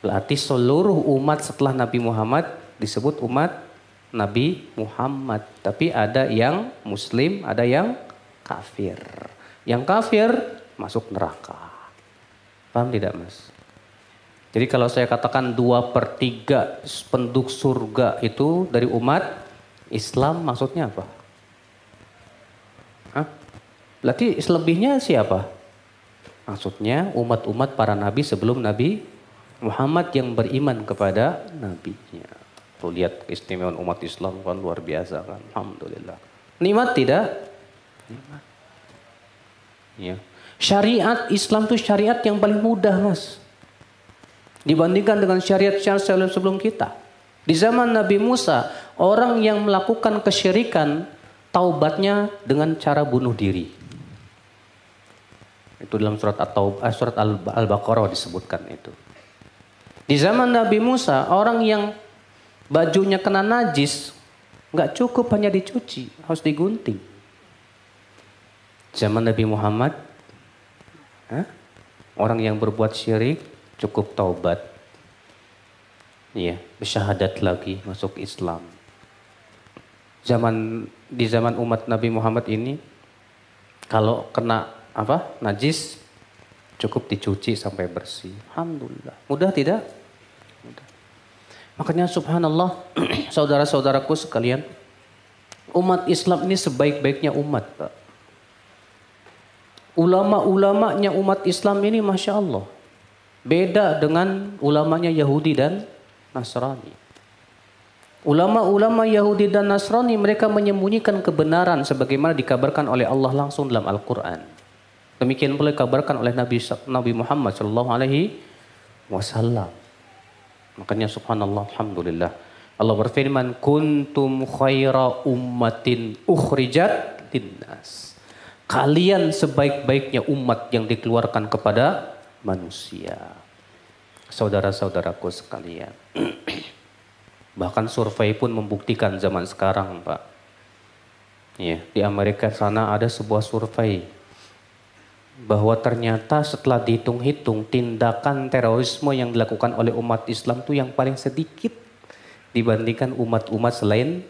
Berarti seluruh umat setelah Nabi Muhammad disebut umat Nabi Muhammad. Tapi ada yang muslim, ada yang kafir. Yang kafir masuk neraka. Paham tidak mas? Jadi kalau saya katakan dua per tiga penduduk surga itu dari umat Islam maksudnya apa? Berarti selebihnya siapa? Maksudnya umat-umat para nabi sebelum Nabi Muhammad yang beriman kepada nabinya. Tuh lihat keistimewaan umat Islam kan luar biasa kan. Alhamdulillah. Nikmat tidak? Nikmat. Ya. Syariat Islam itu syariat yang paling mudah mas. Dibandingkan dengan syariat-syariat sebelum kita. Di zaman Nabi Musa, orang yang melakukan kesyirikan, taubatnya dengan cara bunuh diri. Itu dalam surat eh, surat Al-Baqarah disebutkan itu. Di zaman Nabi Musa, orang yang bajunya kena najis, nggak cukup hanya dicuci, harus digunting. Zaman Nabi Muhammad, eh, orang yang berbuat syirik cukup taubat. Iya, bersyahadat lagi masuk Islam. Zaman di zaman umat Nabi Muhammad ini kalau kena apa? najis cukup dicuci sampai bersih. Alhamdulillah. Mudah tidak? Mudah. Makanya subhanallah saudara-saudaraku sekalian, umat Islam ini sebaik-baiknya umat. Ulama-ulamanya umat Islam ini Masya Allah. Beda dengan ulamanya Yahudi dan Nasrani. Ulama-ulama Yahudi dan Nasrani mereka menyembunyikan kebenaran sebagaimana dikabarkan oleh Allah langsung dalam Al-Quran. Demikian pula dikabarkan oleh Nabi Nabi Muhammad Shallallahu Alaihi Wasallam. Makanya Subhanallah, Alhamdulillah. Allah berfirman, "Kuntum khaira ummatin ukhrijat linnas." Kalian sebaik-baiknya umat yang dikeluarkan kepada manusia. Saudara-saudaraku sekalian. Bahkan survei pun membuktikan zaman sekarang, Pak. Ya, di Amerika sana ada sebuah survei bahwa ternyata setelah dihitung-hitung tindakan terorisme yang dilakukan oleh umat Islam itu yang paling sedikit dibandingkan umat-umat selain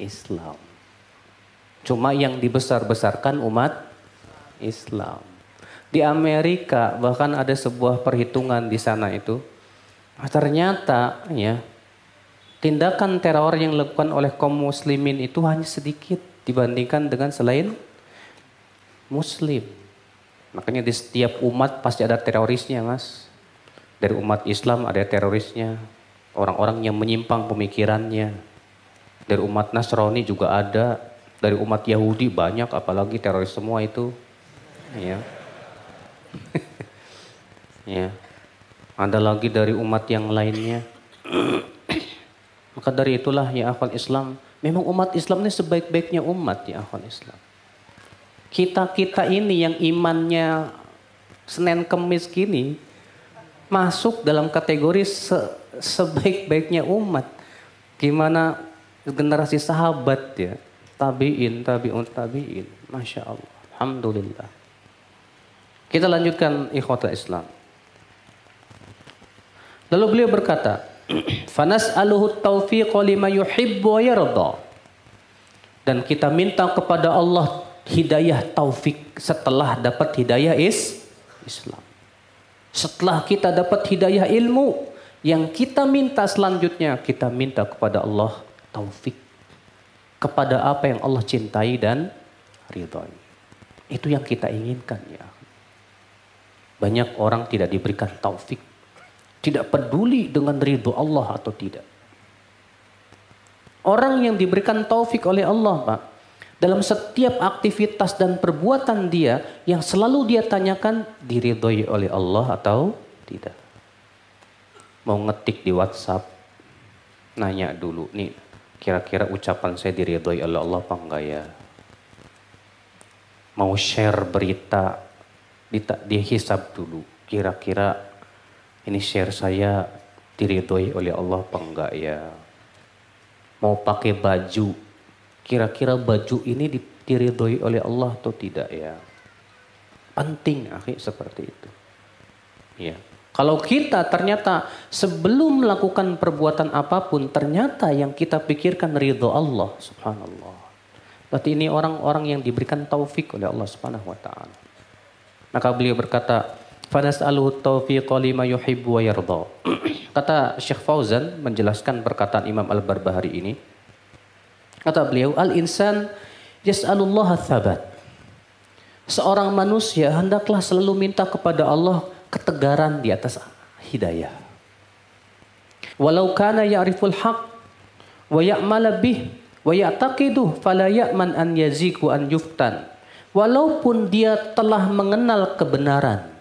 Islam. Cuma yang dibesar-besarkan umat Islam. Di Amerika bahkan ada sebuah perhitungan di sana itu ternyata ya tindakan teror yang dilakukan oleh kaum muslimin itu hanya sedikit dibandingkan dengan selain muslim. Makanya di setiap umat pasti ada terorisnya mas. Dari umat Islam ada terorisnya. Orang-orang yang menyimpang pemikirannya. Dari umat Nasrani juga ada. Dari umat Yahudi banyak apalagi teroris semua itu. Ya. ya. Ada lagi dari umat yang lainnya. Maka dari itulah ya akhwal Islam, memang umat Islam ini sebaik-baiknya umat ya akhwal Islam. Kita-kita ini yang imannya Senin Kemis gini masuk dalam kategori se sebaik-baiknya umat. Gimana generasi sahabat ya, tabiin, tabiun, tabiin. Masya Allah. Alhamdulillah. Kita lanjutkan ikhwatul Islam. Lalu beliau berkata, Fanas'aluhu taufiq lima yuhibbu wa yarda. Dan kita minta kepada Allah hidayah taufik setelah dapat hidayah is Islam. Setelah kita dapat hidayah ilmu, yang kita minta selanjutnya kita minta kepada Allah taufik kepada apa yang Allah cintai dan ridhoi. Itu yang kita inginkan ya. Banyak orang tidak diberikan taufik tidak peduli dengan ridho Allah atau tidak. Orang yang diberikan taufik oleh Allah, Pak, dalam setiap aktivitas dan perbuatan dia yang selalu dia tanyakan diridhoi oleh Allah atau tidak. Mau ngetik di WhatsApp, nanya dulu nih, kira-kira ucapan saya diridhoi oleh Allah apa enggak ya? Mau share berita, dihisap dulu, kira-kira ini share saya diridhoi oleh Allah apa enggak ya? Mau pakai baju, kira-kira baju ini diridhoi oleh Allah atau tidak ya? Penting akhir seperti itu. Ya. Kalau kita ternyata sebelum melakukan perbuatan apa pun ternyata yang kita pikirkan ridho Allah subhanallah. Berarti ini orang-orang yang diberikan taufik oleh Allah subhanahu wa ta'ala. Maka beliau berkata, Fanas'aluhu taufiqa lima yuhibbu wa. Kata Syekh Fauzan menjelaskan perkataan Imam Al-Barbahari ini. Kata beliau, al-insan yas'alullah thabat. Seorang manusia hendaklah selalu minta kepada Allah ketegaran di atas hidayah. Walau kana ya'riful haq wa ya'mala bih wa ya'taqidu fala ya'man an yaziku an yuftan. Walaupun dia telah mengenal kebenaran,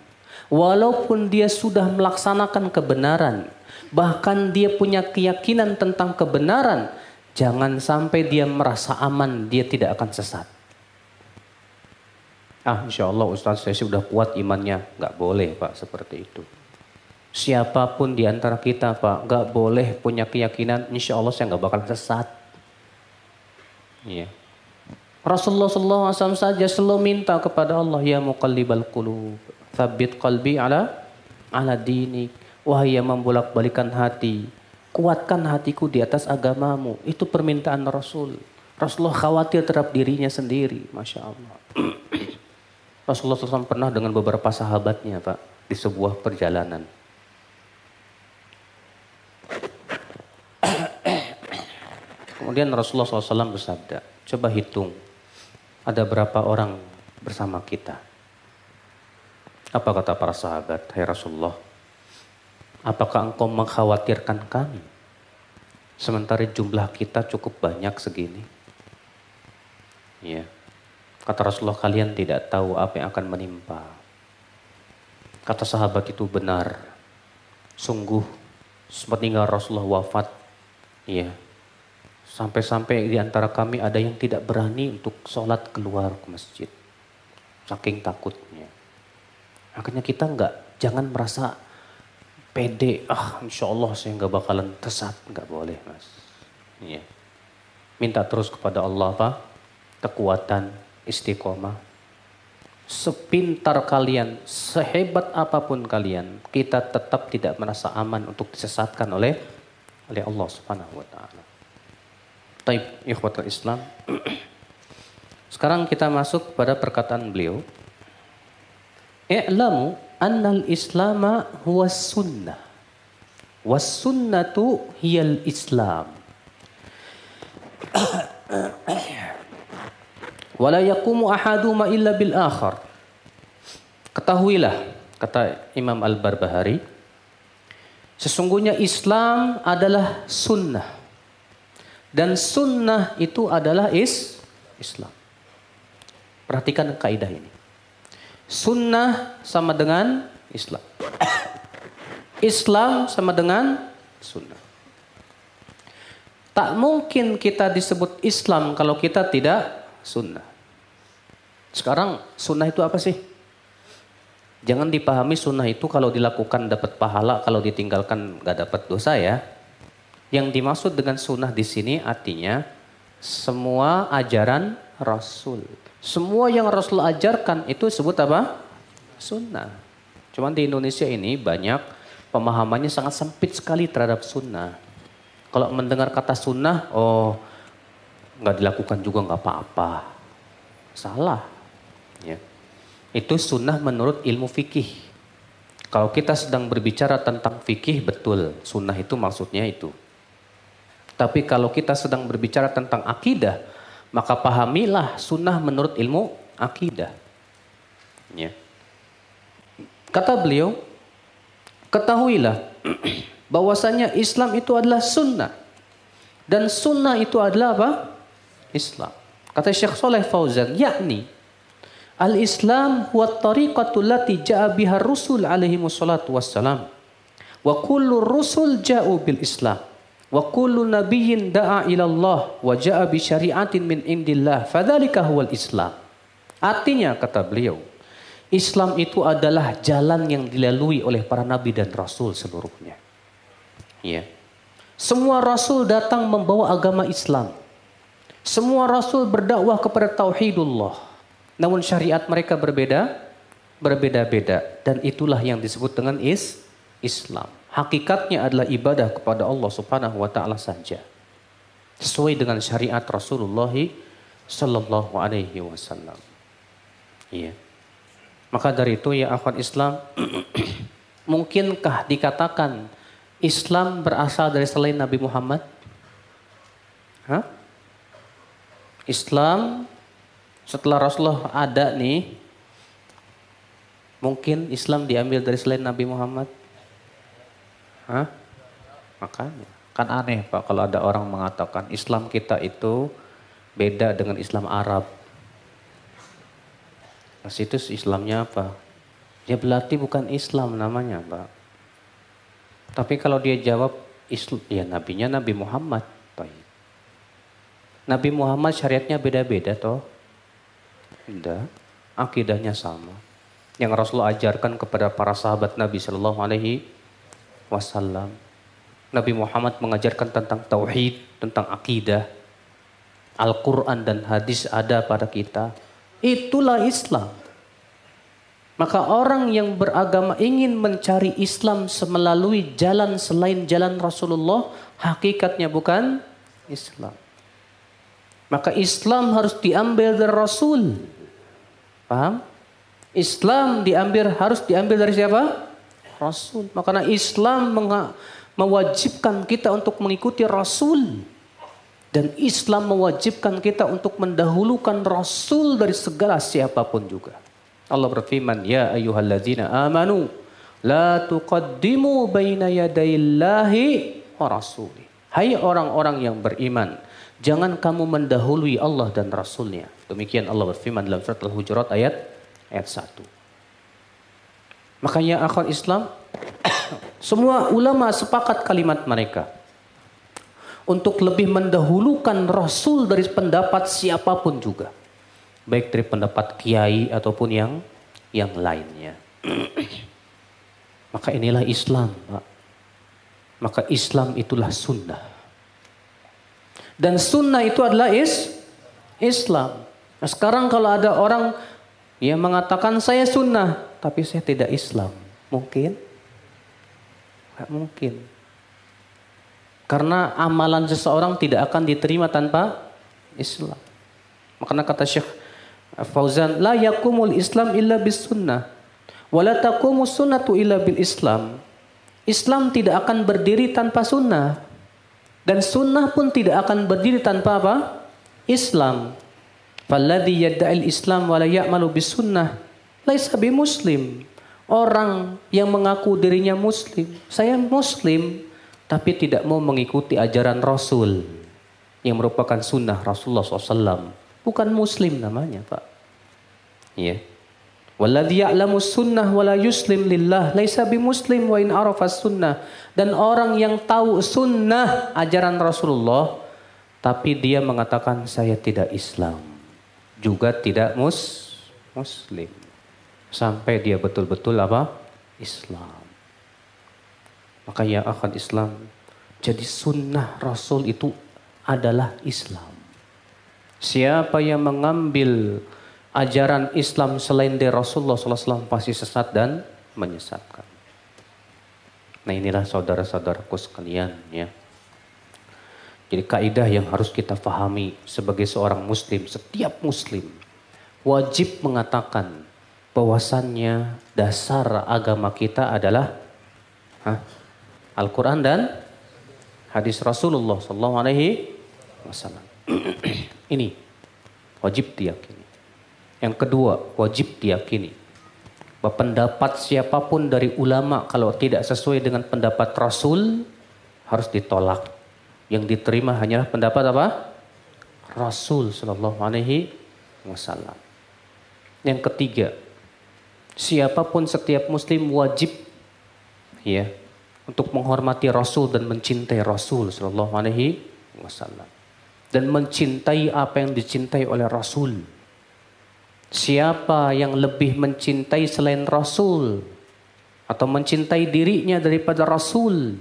Walaupun dia sudah melaksanakan kebenaran, bahkan dia punya keyakinan tentang kebenaran, jangan sampai dia merasa aman, dia tidak akan sesat. Ah, insya Allah Ustaz saya sudah kuat imannya. Nggak boleh Pak seperti itu. Siapa pun di antara kita Pak, nggak boleh punya keyakinan, insya Allah saya nggak bakal sesat. Iya. Rasulullah SAW saja selalu minta kepada Allah, ya muqallibal qulub. Thabit qalbi ala ala dini. Wahai yang membolak-balikan hati. Kuatkan hatiku di atas agamamu. Itu permintaan Rasul. Rasulullah khawatir terhadap dirinya sendiri. Masya Allah. Rasulullah SAW pernah dengan beberapa sahabatnya Pak. Di sebuah perjalanan. Kemudian Rasulullah SAW bersabda. Coba hitung. Ada berapa orang bersama kita. Apa kata para sahabat? Hai Rasulullah, apakah engkau mengkhawatirkan kami? Sementara jumlah kita cukup banyak segini. Ya. Kata Rasulullah, kalian tidak tahu apa yang akan menimpa. Kata sahabat itu benar. Sungguh, sepeninggal Rasulullah wafat, ya, Sampai-sampai di antara kami ada yang tidak berani untuk sholat keluar ke masjid. Saking takutnya. Makanya kita nggak, jangan merasa pede. Ah insya Allah saya nggak bakalan tersat. Nggak boleh mas. Iya. Minta terus kepada Allah apa? Kekuatan, istiqomah. Sepintar kalian, sehebat apa pun kalian, kita tetap tidak merasa aman untuk disesatkan oleh oleh Allah Subhanahu wa taala. Taib ikhwatul Islam. Sekarang kita masuk pada perkataan beliau. I'lamu annal islama huwa sunnah. Was sunnatu hiyal islam. Wala yakumu ahaduma illa bil akhar. Ketahuilah, kata Imam Al-Barbahari, sesungguhnya Islam adalah sunnah. Dan sunnah itu adalah is Islam. Perhatikan kaidah ini. Sunnah sama dengan Islam. Islam sama dengan sunnah. Tak mungkin kita disebut Islam kalau kita tidak sunnah. Sekarang sunnah itu apa sih? Jangan dipahami sunnah itu kalau dilakukan dapat pahala, kalau ditinggalkan nggak dapat dosa ya. Yang dimaksud dengan sunnah di sini artinya semua ajaran Rasul. Semua yang Rasul ajarkan itu sebut apa? Sunnah. Cuman di Indonesia ini banyak pemahamannya sangat sempit sekali terhadap sunnah. Kalau mendengar kata sunnah, oh nggak dilakukan juga nggak apa-apa. Salah. Ya. Itu sunnah menurut ilmu fikih. Kalau kita sedang berbicara tentang fikih, betul. Sunnah itu maksudnya itu. Tapi kalau kita sedang berbicara tentang akidah, maka pahamilah sunnah menurut ilmu akidah. Ya. Kata beliau, ketahuilah bahwasanya Islam itu adalah sunnah. Dan sunnah itu adalah apa? Islam. Kata Syekh Saleh Fauzan, yakni Al-Islam huwa tariqatu lati ja'a biha rusul alaihi wassalam. Wa kullu rusul ja'u bil Islam. Wa kullu nabiyyin da'a ila Allah wa ja'a bi syari'atin min indillah. Fadzalika huwal Islam. Artinya kata beliau, Islam itu adalah jalan yang dilalui oleh para nabi dan rasul seluruhnya. Ya. Semua rasul datang membawa agama Islam. Semua rasul berdakwah kepada tauhidullah. Namun syariat mereka berbeda, berbeda-beda dan itulah yang disebut dengan is Islam hakikatnya adalah ibadah kepada Allah Subhanahu wa taala saja. Sesuai dengan syariat Rasulullah sallallahu alaihi wasallam. Iya. Maka dari itu ya akhwat Islam, mungkinkah dikatakan Islam berasal dari selain Nabi Muhammad? Hah? Islam setelah Rasulullah ada nih, mungkin Islam diambil dari selain Nabi Muhammad? Hah? Makanya. Kan aneh Pak kalau ada orang mengatakan Islam kita itu beda dengan Islam Arab. Nah, situ Islamnya apa? Ya berarti bukan Islam namanya Pak. Tapi kalau dia jawab Islam, ya nabinya Nabi Muhammad. Nabi Muhammad syariatnya beda-beda toh. Tidak. Akidahnya sama. Yang Rasulullah ajarkan kepada para sahabat Nabi Shallallahu Alaihi wasallam. Nabi Muhammad mengajarkan tentang tauhid, tentang akidah. Al-Quran dan hadis ada pada kita. Itulah Islam. Maka orang yang beragama ingin mencari Islam melalui jalan selain jalan Rasulullah, hakikatnya bukan Islam. Maka Islam harus diambil dari Rasul. Paham? Islam diambil harus diambil dari siapa? Rasul. Makanya Islam mewajibkan kita untuk mengikuti Rasul. Dan Islam mewajibkan kita untuk mendahulukan Rasul dari segala siapa pun juga. Allah berfirman, Ya ayuhalladzina amanu, La tuqaddimu baina yadayillahi wa rasuli. Hai orang-orang yang beriman, jangan kamu mendahului Allah dan Rasulnya. Demikian Allah berfirman dalam surat Al-Hujurat ayat ayat 1. Makanya akhwat Islam, semua ulama sepakat kalimat mereka. untuk lebih mendahulukan Rasul dari pendapat siapa pun juga. Baik dari pendapat kiai ataupun yang yang lainnya. Maka inilah Islam, Pak. Maka Islam itulah sunnah. Dan sunnah itu adalah is Islam. Nah, sekarang kalau ada orang yang mengatakan saya sunnah, tapi saya tidak Islam, mungkin? Gak mungkin. Karena amalan seseorang tidak akan diterima tanpa Islam. Makanya kata Syekh Fauzan, la yakumul Islam illa bis sunnah. Wala taqumu sunnatu illa bil Islam. Islam tidak akan berdiri tanpa sunnah. Dan sunnah pun tidak akan berdiri tanpa apa? Islam. Falladhi yadda'il Islam wa la ya'malu bis sunnah laisa bi muslim. Orang yang mengaku dirinya muslim, saya muslim, tapi tidak mau mengikuti ajaran Rasul yang merupakan sunnah Rasulullah SAW. Bukan muslim namanya, Pak. Ya. Yeah. Walladhi ya'lamu sunnah wala yuslim lillah laisa bimuslim wa in arafa sunnah. Dan orang yang tahu sunnah ajaran Rasulullah tapi dia mengatakan saya tidak Islam. Juga tidak mus muslim. Sampai dia betul-betul apa? Islam. Maka ya akan Islam. Jadi sunnah Rasul itu adalah Islam. Siapa yang mengambil ajaran Islam selain dari Rasulullah SAW pasti sesat dan menyesatkan. Nah inilah saudara-saudaraku sekalian ya. Jadi kaidah yang harus kita fahami sebagai seorang muslim, setiap muslim wajib mengatakan bahwasannya dasar agama kita adalah Al-Quran dan hadis Rasulullah Sallallahu Alaihi Wasallam. Ini wajib diyakini. Yang kedua, wajib diyakini bahwa pendapat siapa pun dari ulama kalau tidak sesuai dengan pendapat Rasul harus ditolak. Yang diterima hanyalah pendapat apa? Rasul Shallallahu Alaihi Wasallam. Yang ketiga, siapa pun setiap Muslim wajib ya untuk menghormati Rasul dan mencintai Rasul Shallallahu Alaihi Wasallam dan mencintai apa yang dicintai oleh Rasul Siapa yang lebih mencintai selain Rasul atau mencintai dirinya daripada Rasul,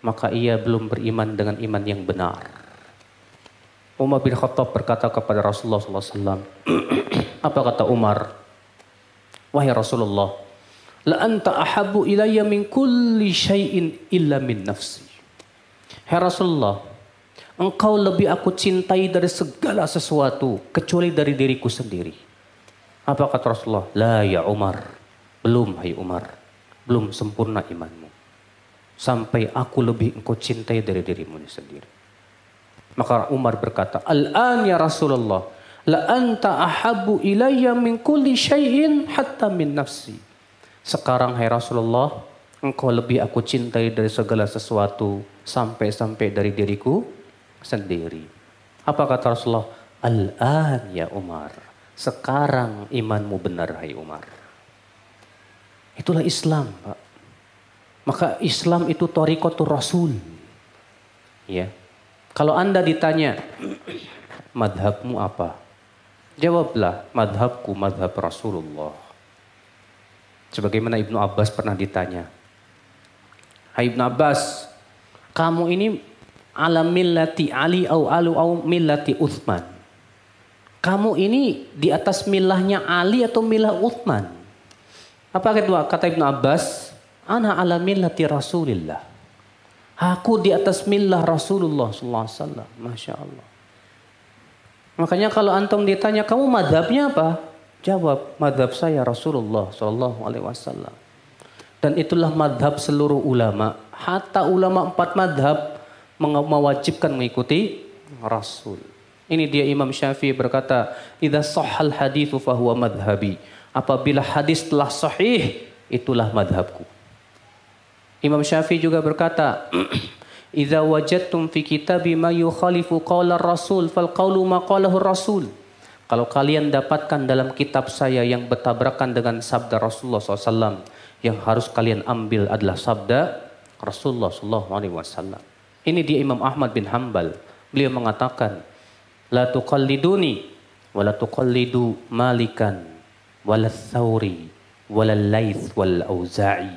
maka ia belum beriman dengan iman yang benar. Umar bin Khattab berkata kepada Rasulullah SAW, apa kata Umar? Wahai Rasulullah, la anta ahabu ilayya min kulli syai'in illa min nafsi. Hai Rasulullah, engkau lebih aku cintai dari segala sesuatu kecuali dari diriku sendiri. Apa kata Rasulullah? La ya Umar. Belum hai Umar. Belum sempurna imanmu. Sampai aku lebih engkau cintai dari dirimu sendiri. Maka Umar berkata, Al-an ya Rasulullah. La anta ahabu ilayya min kulli syai'in hatta min nafsi. Sekarang hai Rasulullah, engkau lebih aku cintai dari segala sesuatu sampai-sampai dari diriku sendiri. Apa kata Rasulullah? Al-an ya Umar. Sekarang imanmu benar hai Umar. Itulah Islam Pak. Maka Islam itu torikotu Rasul. Ya. Kalau anda ditanya, madhabmu apa? Jawablah, madhabku madhab Rasulullah. Sebagaimana Ibnu Abbas pernah ditanya. Hai Ibnu Abbas, kamu ini ala millati Ali au alu au millati Uthman kamu ini di atas milahnya Ali atau milah Uthman? Apa kata, kata Ibn Abbas? Ana ala millati Rasulillah. Aku di atas milah Rasulullah SAW. Masya Allah. Makanya kalau antum ditanya, kamu madhabnya apa? Jawab, madhab saya Rasulullah SAW. Alaihi Wasallam. Dan itulah madhab seluruh ulama. Hatta ulama empat madhab mewajibkan mengikuti Rasul. Ini dia Imam Syafi'i berkata, "Idza sahhal haditsu fahuwa madhhabi." Apabila hadis telah sahih, itulah madhabku. Imam Syafi'i juga berkata, "Idza wajadtum fi kitabi ma yukhalifu qawla rasul fal qawlu ma qalahu rasul." Kalau kalian dapatkan dalam kitab saya yang bertabrakan dengan sabda Rasulullah SAW, yang harus kalian ambil adalah sabda Rasulullah SAW. Ini dia Imam Ahmad bin Hambal. Beliau mengatakan, La tuqalliduni wa la tuqallidu malikan wala thawri wala laith wal auza'i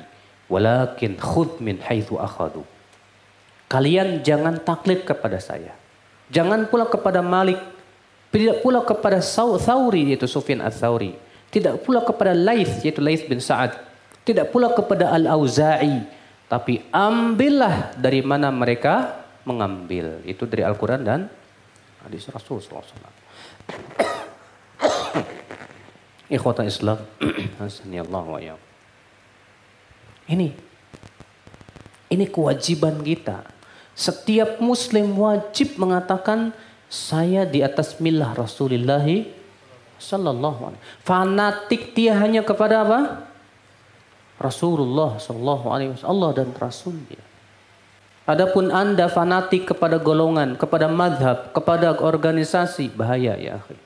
walakin khud min haithu akhadu. Kalian jangan taklid kepada saya. Jangan pula kepada Malik. Tidak pula kepada Thawri yaitu Sufyan al-Thawri. Tidak pula kepada Laith yaitu Laith bin Sa'ad. Tidak pula kepada Al-Auza'i. Tapi ambillah dari mana mereka mengambil. Itu dari Al-Quran dan hadis Rasul SAW. Ikhwata Islam. Ini. Ini kewajiban kita. Setiap muslim wajib mengatakan saya di atas milah Rasulullah sallallahu alaihi Fanatik dia hanya kepada apa? Rasulullah sallallahu alaihi wasallam Allah dan rasulnya. Adapun Anda fanatik kepada golongan, kepada madhab, kepada organisasi, bahaya ya akhi.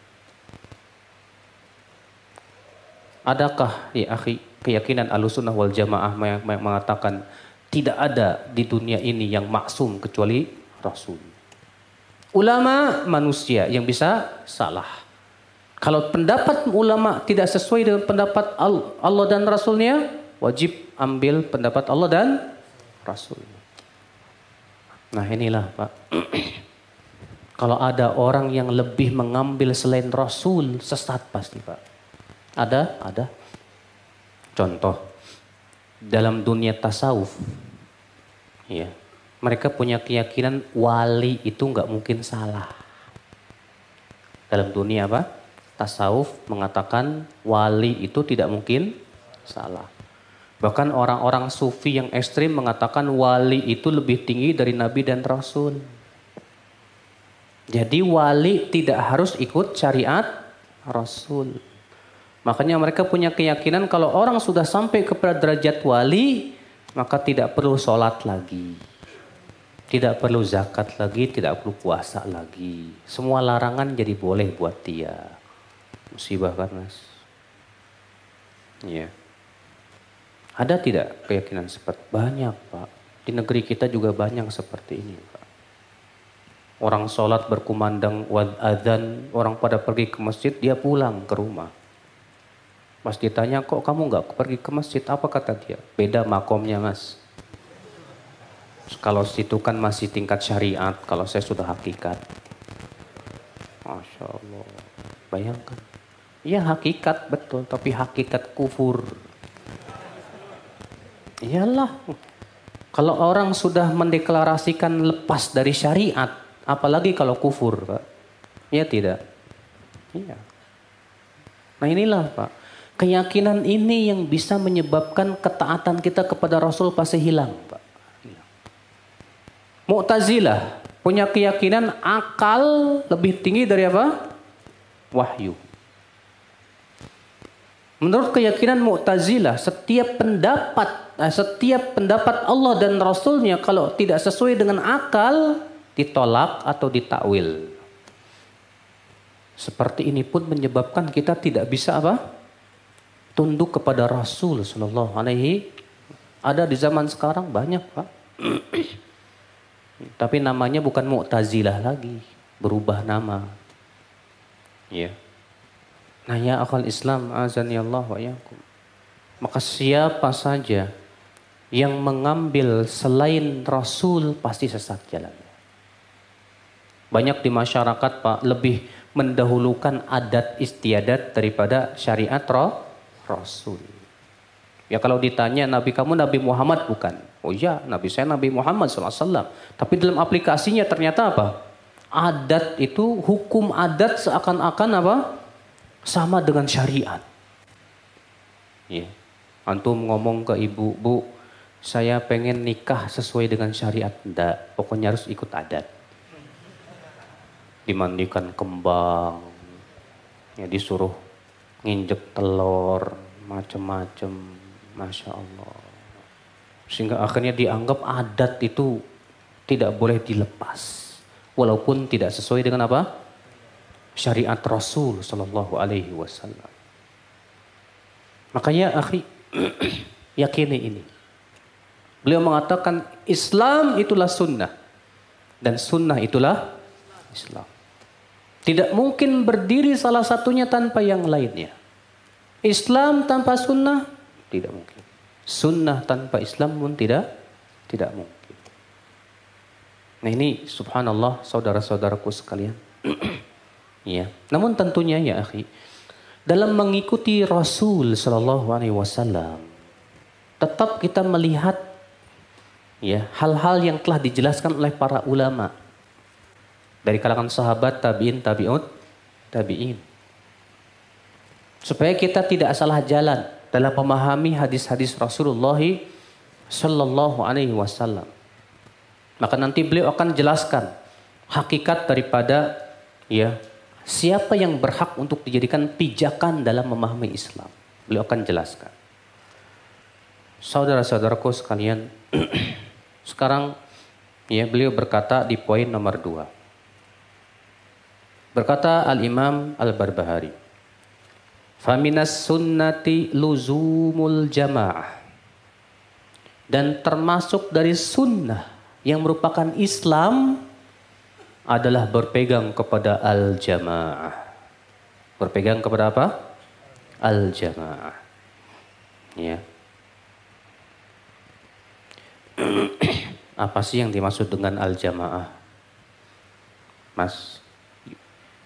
Adakah ya akhi keyakinan alusunah wal jamaah mengatakan tidak ada di dunia ini yang maksum kecuali Rasul. Ulama manusia yang bisa salah. Kalau pendapat ulama tidak sesuai dengan pendapat Allah dan Rasulnya, wajib ambil pendapat Allah dan Rasulnya. Nah inilah Pak. Kalau ada orang yang lebih mengambil selain Rasul, sesat pasti Pak. Ada? Ada. Contoh, dalam dunia tasawuf, ya, mereka punya keyakinan wali itu nggak mungkin salah. Dalam dunia apa? Tasawuf mengatakan wali itu tidak mungkin salah. Bahkan orang-orang sufi yang ekstrim mengatakan wali itu lebih tinggi dari nabi dan rasul. Jadi wali tidak harus ikut syariat rasul. Makanya mereka punya keyakinan kalau orang sudah sampai kepada derajat wali, maka tidak perlu sholat lagi. Tidak perlu zakat lagi, tidak perlu puasa lagi. Semua larangan jadi boleh buat dia. Musibah kan mas? Iya. Ada tidak keyakinan seperti banyak Pak. Di negeri kita juga banyak seperti ini Pak. Orang sholat berkumandang adzan, orang pada pergi ke masjid, dia pulang ke rumah. Mas ditanya, kok kamu nggak pergi ke masjid? Apa kata dia? Beda makomnya mas. Kalau situ kan masih tingkat syariat, kalau saya sudah hakikat. Masya Allah. Bayangkan. Iya hakikat betul, tapi hakikat kufur. Iyalah. Kalau orang sudah mendeklarasikan lepas dari syariat, apalagi kalau kufur, Pak. Iya tidak? Iya. Nah inilah, Pak. Keyakinan ini yang bisa menyebabkan ketaatan kita kepada Rasul pasti hilang. Mu'tazilah punya keyakinan akal lebih tinggi dari apa? Wahyu. Menurut keyakinan Mu'tazilah, setiap pendapat Nah, setiap pendapat Allah dan Rasulnya kalau tidak sesuai dengan akal ditolak atau ditakwil. Seperti ini pun menyebabkan kita tidak bisa apa? Tunduk kepada Rasul Shallallahu Alaihi. Ada di zaman sekarang banyak pak. Tapi namanya bukan Mu'tazilah lagi, berubah nama. Ya. Nah ya akal Islam azani Allah wa yakum. Maka siapa saja yang mengambil selain Rasul pasti sesat jalannya. Banyak di masyarakat Pak lebih mendahulukan adat istiadat daripada syariat roh, Rasul. Ya kalau ditanya Nabi kamu Nabi Muhammad bukan? Oh iya Nabi saya Nabi Muhammad SAW. Tapi dalam aplikasinya ternyata apa? Adat itu hukum adat seakan-akan apa? Sama dengan syariat. Ya. Antum ngomong ke ibu, bu saya pengen nikah sesuai dengan syariat. Enggak, pokoknya harus ikut adat. Dimandikan kembang, ya disuruh nginjek telur, macem-macem, masya Allah. Sehingga akhirnya dianggap adat itu tidak boleh dilepas, walaupun tidak sesuai dengan apa? Syariat Rasul Shallallahu Alaihi Wasallam. Makanya akhi yakini ini Beliau mengatakan Islam itulah sunnah. Dan sunnah itulah Islam. Tidak mungkin berdiri salah satunya tanpa yang lainnya. Islam tanpa sunnah tidak mungkin. Sunnah tanpa Islam pun tidak tidak mungkin. Nah ini subhanallah saudara-saudaraku sekalian. ya. Namun tentunya ya akhi, dalam mengikuti Rasul Shallallahu Alaihi Wasallam, tetap kita melihat ya hal-hal yang telah dijelaskan oleh para ulama dari kalangan sahabat tabiin tabiut tabiin supaya kita tidak salah jalan dalam memahami hadis-hadis Rasulullah Sallallahu Alaihi Wasallam. Maka nanti beliau akan jelaskan hakikat daripada ya siapa yang berhak untuk dijadikan pijakan dalam memahami Islam. Beliau akan jelaskan. Saudara-saudaraku sekalian, sekarang ya beliau berkata di poin nomor dua. Berkata Al-Imam Al-Barbahari. Faminas sunnati luzumul jamaah. Dan termasuk dari sunnah yang merupakan Islam adalah berpegang kepada al-jamaah. Berpegang kepada apa? Al-jamaah. Ya. apa sih yang dimaksud dengan al-jamaah? Mas,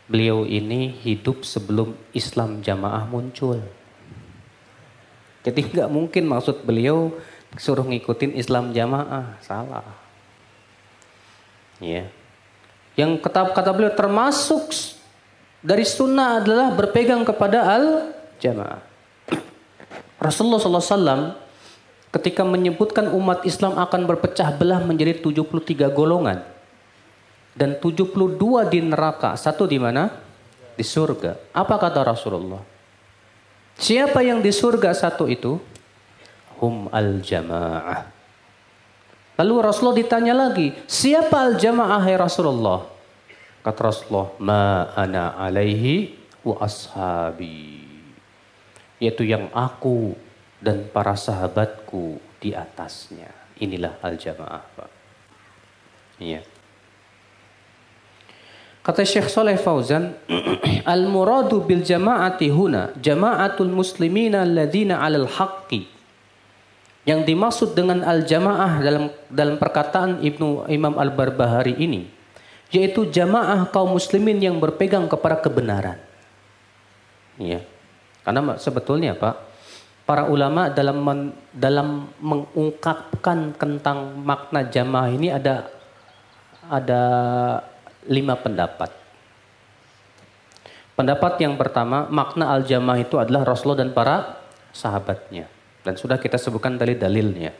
beliau ini hidup sebelum Islam jamaah muncul. Jadi nggak mungkin maksud beliau suruh ngikutin Islam jamaah, salah. Ya. Yang kata kata beliau termasuk dari sunnah adalah berpegang kepada al jamaah. Rasulullah SAW ketika menyebutkan umat Islam akan berpecah belah menjadi 73 golongan dan 72 di neraka. Satu di mana? Di surga. Apa kata Rasulullah? Siapa yang di surga satu itu? Hum al-jamaah. Lalu Rasulullah ditanya lagi, siapa al-jamaah hai Rasulullah? Kata Rasulullah, ma ana alaihi wa ashabi. Yaitu yang aku dan para sahabatku di atasnya. Inilah al-jamaah, Pak. Iya. Kata Syekh Saleh Fauzan, al-muradu bil jama'ati huna jama'atul muslimina alladzina 'alal haqqi. Yang dimaksud dengan al-jamaah dalam dalam perkataan Ibnu Imam Al-Barbahari ini yaitu jamaah kaum muslimin yang berpegang kepada kebenaran. Ya. Karena sebetulnya Pak, para ulama dalam men, dalam mengungkapkan tentang makna jamaah ini ada ada lima pendapat. Pendapat yang pertama, makna al-jamaah itu adalah Rasulullah dan para sahabatnya. Dan sudah kita sebutkan dari dalilnya.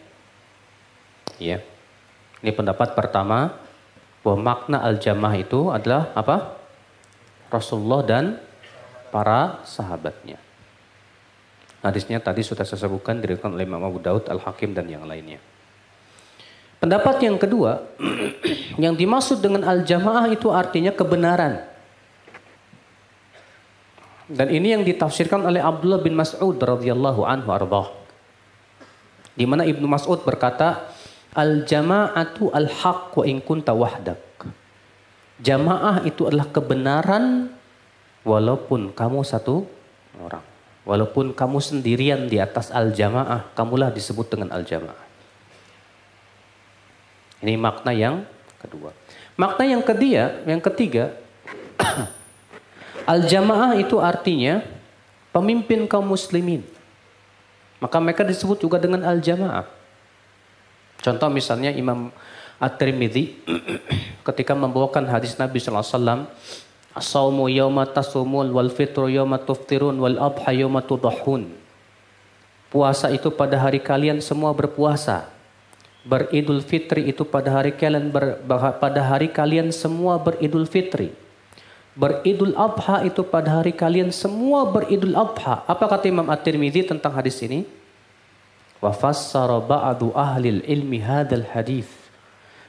Ya. Ini pendapat pertama bahwa makna al-jamaah itu adalah apa? Rasulullah dan para sahabatnya. Hadisnya tadi sudah saya sebutkan diriwayatkan oleh Imam Abu Daud, Al-Hakim dan yang lainnya. Pendapat yang kedua, yang dimaksud dengan al-jamaah itu artinya kebenaran. Dan ini yang ditafsirkan oleh Abdullah bin Mas'ud radhiyallahu anhu ardah. Di mana Ibnu Mas'ud berkata, al-jama'atu al-haq wa in kunta wahdak. Jamaah itu adalah kebenaran walaupun kamu satu orang. Walaupun kamu sendirian di atas al-jamaah, kamulah disebut dengan al-jamaah. Ini makna yang kedua. Makna yang ketiga, yang ketiga, al-jamaah itu artinya pemimpin kaum muslimin. Maka mereka disebut juga dengan al-jamaah. Contoh misalnya Imam At-Tirmidzi ketika membawakan hadis Nabi sallallahu alaihi wasallam, "As-saumu yauma tasumun wal fitru yauma tuftirun wal adha yauma tudahun." Puasa itu pada hari kalian semua berpuasa beridul fitri itu pada hari kalian ber, pada hari kalian semua beridul fitri. Beridul adha itu pada hari kalian semua beridul adha. Apa kata Imam At-Tirmidzi tentang hadis ini? Wa fassara ba'du ahli ilmi hadzal hadis.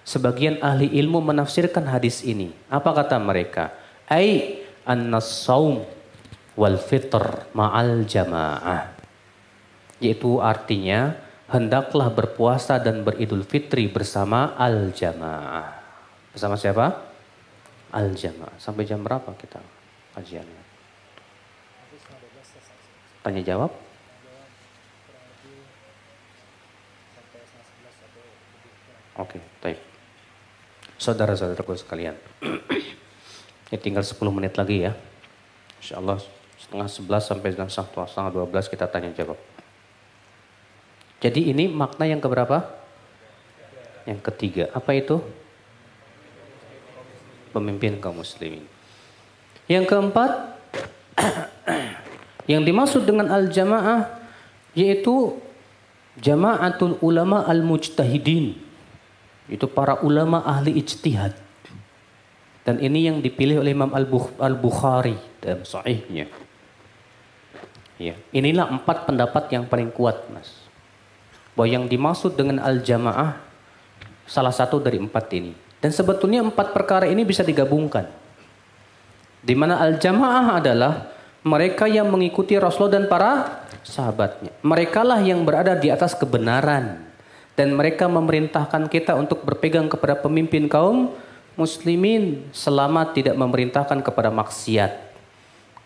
Sebagian ahli ilmu menafsirkan hadis ini. Apa kata mereka? Ai an-saum wal fitr ma'al jamaah. Yaitu artinya hendaklah berpuasa dan beridul fitri bersama al-jamaah. Bersama siapa? Al-Jamaah. Sampai jam berapa kita kajiannya? Tanya jawab? Oke, okay, baik. Saudara-saudaraku sekalian. ya tinggal 10 menit lagi ya. Insya Allah setengah 11 sampai setengah 12 kita tanya jawab. Jadi ini makna yang keberapa? Yang ketiga. Apa itu? Pemimpin kaum muslimin. Yang keempat, yang dimaksud dengan al-jamaah yaitu jamaatul ulama al-mujtahidin itu para ulama ahli ijtihad. Dan ini yang dipilih oleh Imam Al-Bukhari dalam sahihnya. Ya, inilah empat pendapat yang paling kuat, Mas. Bahwa yang dimaksud dengan al-jamaah salah satu dari empat ini. Dan sebetulnya empat perkara ini bisa digabungkan. Di mana al-jamaah adalah mereka yang mengikuti Rasulullah dan para sahabatnya. Merekalah yang berada di atas kebenaran dan mereka memerintahkan kita untuk berpegang kepada pemimpin kaum muslimin selama tidak memerintahkan kepada maksiat.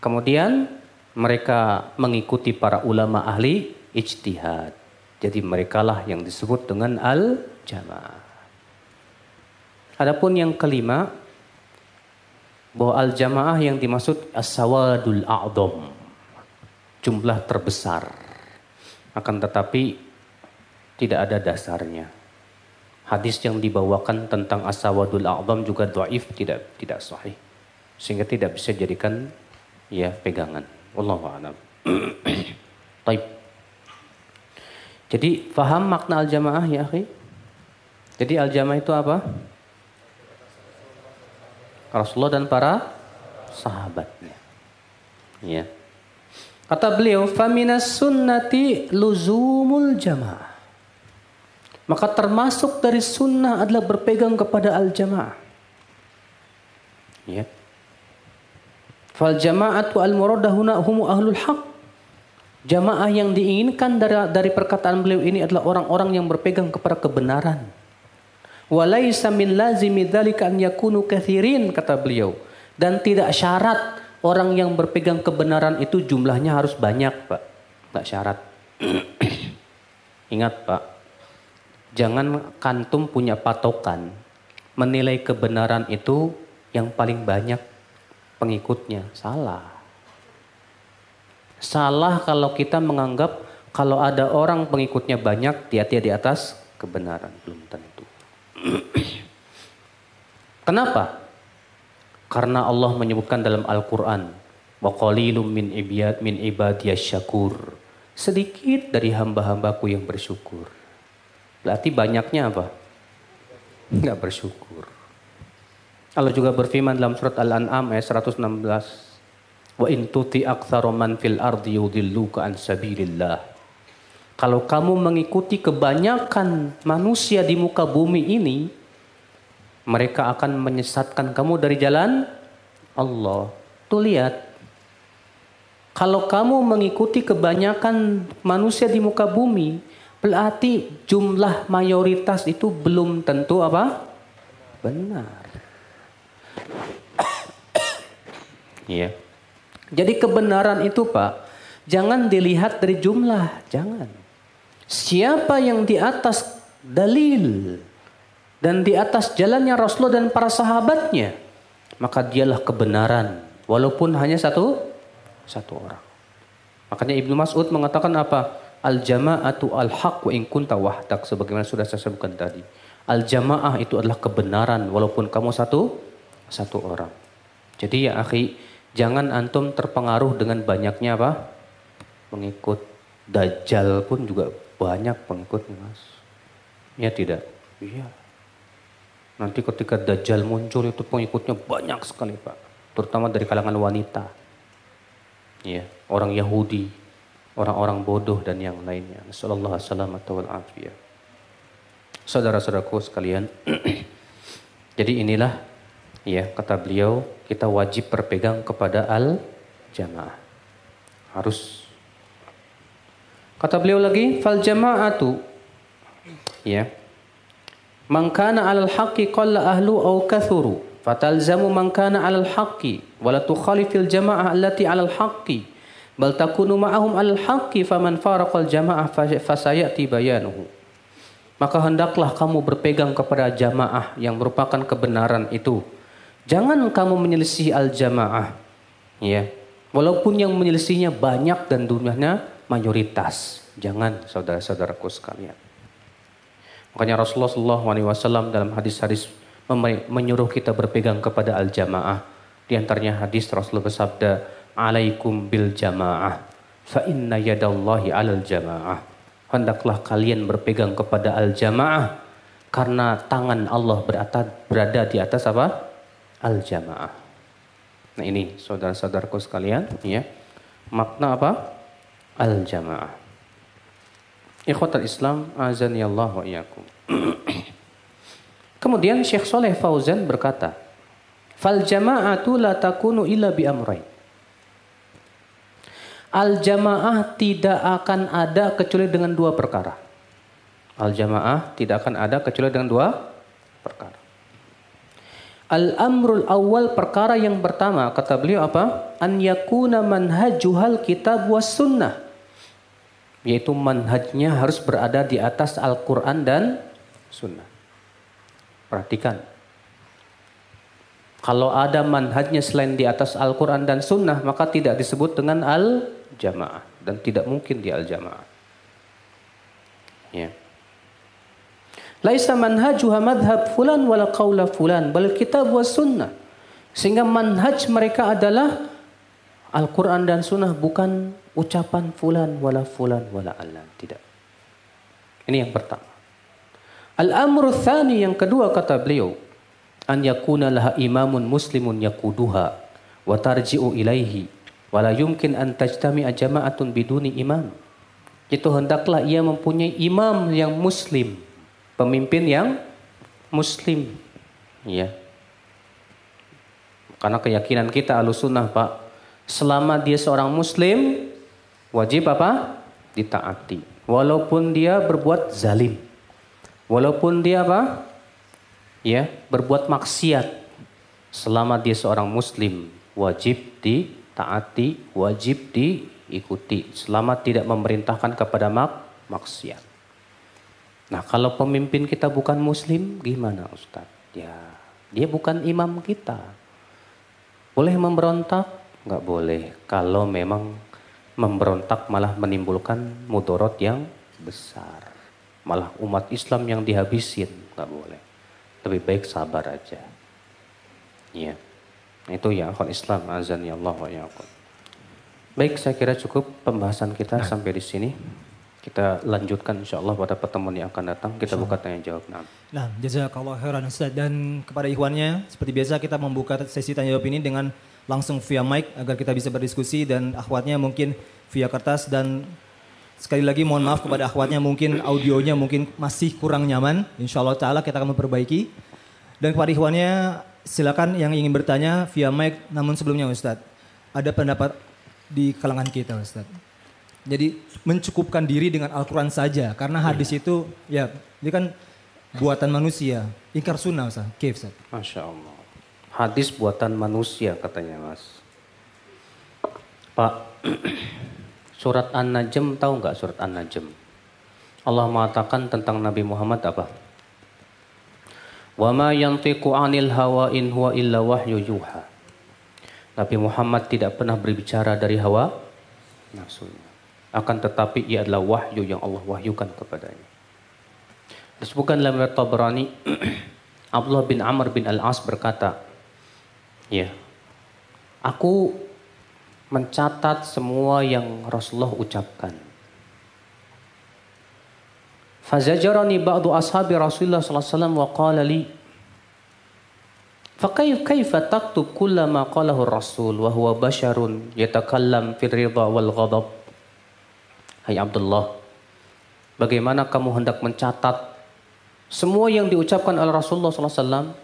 Kemudian mereka mengikuti para ulama ahli ijtihad. Jadi merekalah yang disebut dengan al-jamaah. Adapun yang kelima bahwa al-jamaah yang dimaksud as-sawadul a'dham. Jumlah terbesar. Akan tetapi tidak ada dasarnya. Hadis yang dibawakan tentang asawadul a'zam juga dhaif, tidak tidak sahih. Sehingga tidak bisa jadikan ya pegangan. Wallahu a'lam. Taib. Jadi faham makna al-jamaah ya akhi? Jadi al-jamaah itu apa? Rasulullah dan para sahabatnya. Ya. Kata beliau, "Faminas sunnati luzumul jamaah." Maka termasuk dari sunnah adalah berpegang kepada al-jamaah. Ya. Fal jama'atu al-muradah huna humu ahlul haq. Jamaah yang diinginkan dari, dari perkataan beliau ini adalah orang-orang yang berpegang kepada kebenaran. Walaysa min lazimi dzalika an yakunu kathirin kata beliau. Dan tidak syarat orang yang berpegang kebenaran itu jumlahnya harus banyak, Pak. Tidak syarat. Ingat, Pak Jangan kantum punya patokan menilai kebenaran itu yang paling banyak pengikutnya. Salah. Salah kalau kita menganggap kalau ada orang pengikutnya banyak, dia dia di atas kebenaran. Belum tentu. Kenapa? Karena Allah menyebutkan dalam Al-Quran, وَقَلِيلٌ min ibad min syakur. Sedikit dari hamba-hambaku yang bersyukur. Berarti banyaknya apa? Enggak bersyukur. Allah juga berfirman dalam surat Al-An'am ayat 116. Wa in tuti man fil ardi yudilluka. Kalau kamu mengikuti kebanyakan manusia di muka bumi ini, mereka akan menyesatkan kamu dari jalan Allah. Tuh lihat, kalau kamu mengikuti kebanyakan manusia di muka bumi, Berarti jumlah mayoritas itu belum tentu apa? Benar. Iya. Jadi kebenaran itu Pak, jangan dilihat dari jumlah, jangan. Siapa yang di atas dalil dan di atas jalannya Rasulullah dan para sahabatnya, maka dialah kebenaran, walaupun hanya satu satu orang. Makanya Ibnu Mas'ud mengatakan apa? Al jama'atu al haq wa in kunta wahdak sebagaimana sudah saya sebutkan tadi. Al jamaah itu adalah kebenaran walaupun kamu satu satu orang. Jadi ya akhi, jangan antum terpengaruh dengan banyaknya apa? Pengikut. Dajjal pun juga banyak pengikutnya mas. Ya tidak? Iya. Nanti ketika Dajjal muncul itu pengikutnya banyak sekali pak. Terutama dari kalangan wanita. Ya, orang Yahudi, orang-orang bodoh dan yang lainnya. Nasallallahu alaihi. Saudara-saudaraku sekalian, jadi inilah ya kata beliau kita wajib berpegang kepada al jamaah. Harus. Kata beliau lagi fal jamaatu ya. Man kana 'alal haqqi qalla ahlu aw kathuru fatalzamu man kana 'alal haqqi wa la tukhalifil jama'ah allati 'alal haqqi bal takunu ma'ahum 'alal haqqi faman faraqal jama'ah fasayati bayanuhu. Maka hendaklah kamu berpegang kepada jamaah yang merupakan kebenaran itu jangan kamu menyelisih al jamaah ya walaupun yang menyelisihinya banyak dan jumlahnya mayoritas jangan saudara-saudaraku sekalian Makanya Rasulullah SAW dalam hadis-hadis menyuruh kita berpegang kepada al-jamaah. Di antaranya hadis Rasulullah bersabda, "Alaikum bil jamaah, fa inna yadallahi 'alal jamaah." Hendaklah kalian berpegang kepada al-jamaah karena tangan Allah berada di atas apa? Al-jamaah. Nah ini saudara-saudaraku sekalian, ya. Makna apa? Al-jamaah. Ikhwatal Islam, ya Allah wa. Kemudian Syekh Soleh Fauzan berkata, Fal jama'atu la takunu illa bi amrain. Al jamaah tidak akan ada kecuali dengan dua perkara. Al jamaah tidak akan ada kecuali dengan dua. Al amrul awal perkara yang pertama kata beliau apa? An yakuna manhajuhal kitab was sunnah yaitu manhajnya harus berada di atas Al-Quran dan Sunnah. Perhatikan. Kalau ada manhajnya selain di atas Al-Quran dan Sunnah, maka tidak disebut dengan Al-Jamaah. Dan tidak mungkin di Al-Jamaah. Ya. Laisa manhajuha madhab fulan wala qawla fulan, bal kitab wa sunnah. Sehingga manhaj mereka adalah Al-Quran dan Sunnah bukan ucapan fulan wala fulan wala alan. Tidak. Ini yang pertama. Al-amru thani yang kedua kata beliau. An yakuna laha imamun muslimun yakuduha wa tarji'u ilaihi. Wala yumkin an tajtami'a jama'atun biduni imam. Itu hendaklah ia mempunyai imam yang muslim. Pemimpin yang muslim. Ya. Karena keyakinan kita alusunah Pak selama dia seorang muslim wajib apa? ditaati. Walaupun dia berbuat zalim. Walaupun dia apa? ya, berbuat maksiat. Selama dia seorang muslim wajib ditaati, wajib diikuti selama tidak memerintahkan kepada mak maksiat. Nah, kalau pemimpin kita bukan muslim gimana Ustadz? Ya, dia bukan imam kita. Boleh memberontak, nggak boleh. Kalau memang memberontak malah menimbulkan mudorot yang besar. Malah umat Islam yang dihabisin, nggak boleh. Lebih baik sabar aja. Iya. Itu ya akhwan Islam azan ya Allah wa ya Baik, saya kira cukup pembahasan kita nah. sampai di sini. Kita lanjutkan insya Allah pada pertemuan yang akan datang. Kita buka tanya jawab. Nah, nah jazakallah khairan Ustaz. Dan kepada ikhwannya, seperti biasa kita membuka sesi tanya jawab ini dengan langsung via mic agar kita bisa berdiskusi dan akhwatnya mungkin via kertas dan sekali lagi mohon maaf kepada akhwatnya mungkin audionya mungkin masih kurang nyaman. Insya Allah Ta'ala kita akan memperbaiki. Dan kepada ikhwannya silakan yang ingin bertanya via mic namun sebelumnya Ustadz ada pendapat di kalangan kita Ustadz. Jadi mencukupkan diri dengan Al-Quran saja karena hadis iya. itu ya ini kan buatan manusia. Ingkar sunnah Ustaz. Kif Ustaz. Masya Allah hadis buatan manusia katanya mas. Pak, surat An-Najm tahu nggak surat An-Najm? Allah mengatakan tentang Nabi Muhammad apa? Wa ma yantiqu 'anil hawa in huwa illa wahyu yuha. Nabi Muhammad tidak pernah berbicara dari hawa nafsunya. Akan tetapi ia adalah wahyu yang Allah wahyukan kepadanya. Disebutkan dalam Tabrani Abdullah bin Amr bin Al-As berkata, Ya. Aku mencatat semua yang Rasulullah ucapkan. Fazajarani ba'du ashabi Rasulullah sallallahu alaihi wasallam wa qala li taktub kulla ma qalahu Rasul wa huwa basharun yatakallam fil ridha wal ghadab Hai Abdullah Bagaimana kamu hendak mencatat semua yang diucapkan oleh Rasulullah wasallam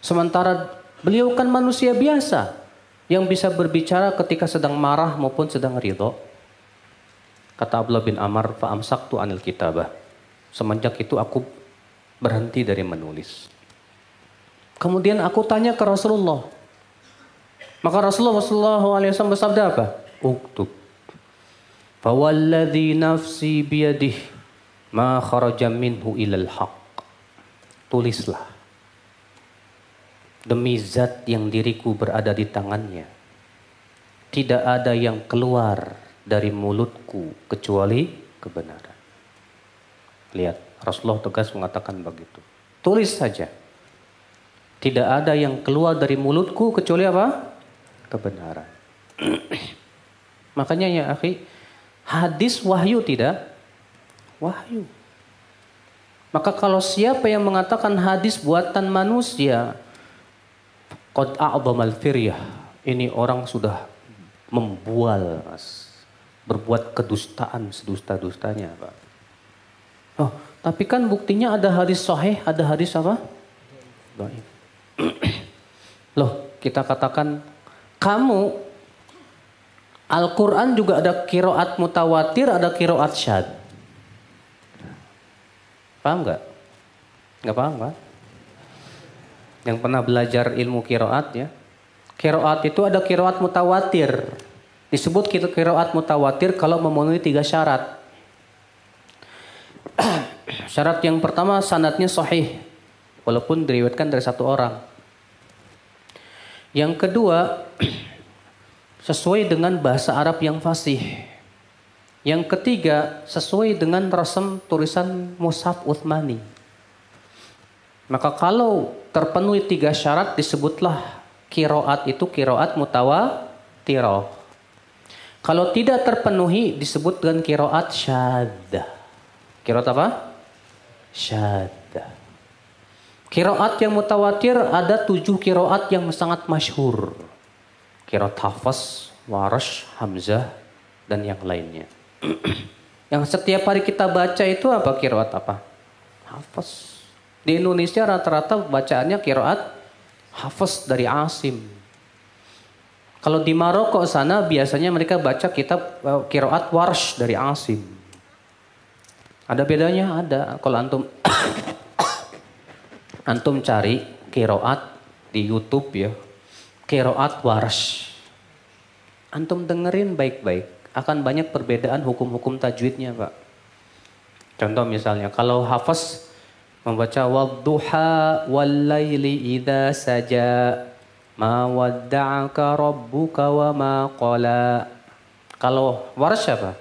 sementara Beliau kan manusia biasa yang bisa berbicara ketika sedang marah maupun sedang ridho. Kata Abdullah bin Amr, fa'amsak tu anil kitabah. Semenjak itu aku berhenti dari menulis. Kemudian aku tanya ke Rasulullah. Maka Rasulullah SAW bersabda apa? Uktub. Fawalladhi nafsi biyadih ma kharaja minhu ilal haq. Tulislah. Demi zat yang diriku berada di tangannya. Tidak ada yang keluar dari mulutku kecuali kebenaran. Lihat, Rasulullah tegas mengatakan begitu. Tulis saja. Tidak ada yang keluar dari mulutku kecuali apa? Kebenaran. Makanya ya akhi, hadis wahyu tidak? Wahyu. Maka kalau siapa yang mengatakan hadis buatan manusia, qad a'zamal firyah. Ini orang sudah membual, berbuat kedustaan sedusta-dustanya, Pak. Oh, tapi kan buktinya ada hadis sahih, ada hadis apa? Baik. Loh, kita katakan kamu Al-Quran juga ada kiroat mutawatir, ada kiroat syad. Paham nggak? Nggak paham kan? Yang pernah belajar ilmu kiroat ya. Kiroat itu ada kiroat mutawatir. Disebut kiroat mutawatir kalau memenuhi tiga syarat. syarat yang pertama sanatnya sahih. Walaupun diriwayatkan dari satu orang. Yang kedua, sesuai dengan bahasa Arab yang fasih. Yang ketiga, sesuai dengan resem tulisan Musaf Uthmani. Maka kalau terpenuhi tiga syarat disebutlah kiroat itu kiroat mutawa tiro. Kalau tidak terpenuhi disebut dengan kiroat syaddah. Kiroat apa? Syaddah. Kiroat yang mutawatir ada tujuh kiroat yang sangat masyhur. Kiroat Hafaz, Warash, Hamzah, dan yang lainnya. yang setiap hari kita baca itu apa kiroat apa? Hafaz. Di Indonesia rata-rata bacaannya kiroat Hafaz dari Asim. Kalau di Maroko sana biasanya mereka baca kitab eh, kiroat Warsh dari Asim. Ada bedanya? Ada. Kalau antum antum cari kiroat di YouTube ya, kiroat waras. Antum dengerin baik-baik, akan banyak perbedaan hukum-hukum tajwidnya pak. Contoh misalnya, kalau hafaz membaca wadduha wallaili idza saja ma wadda'aka rabbuka wa ma qala. Kalau waras apa?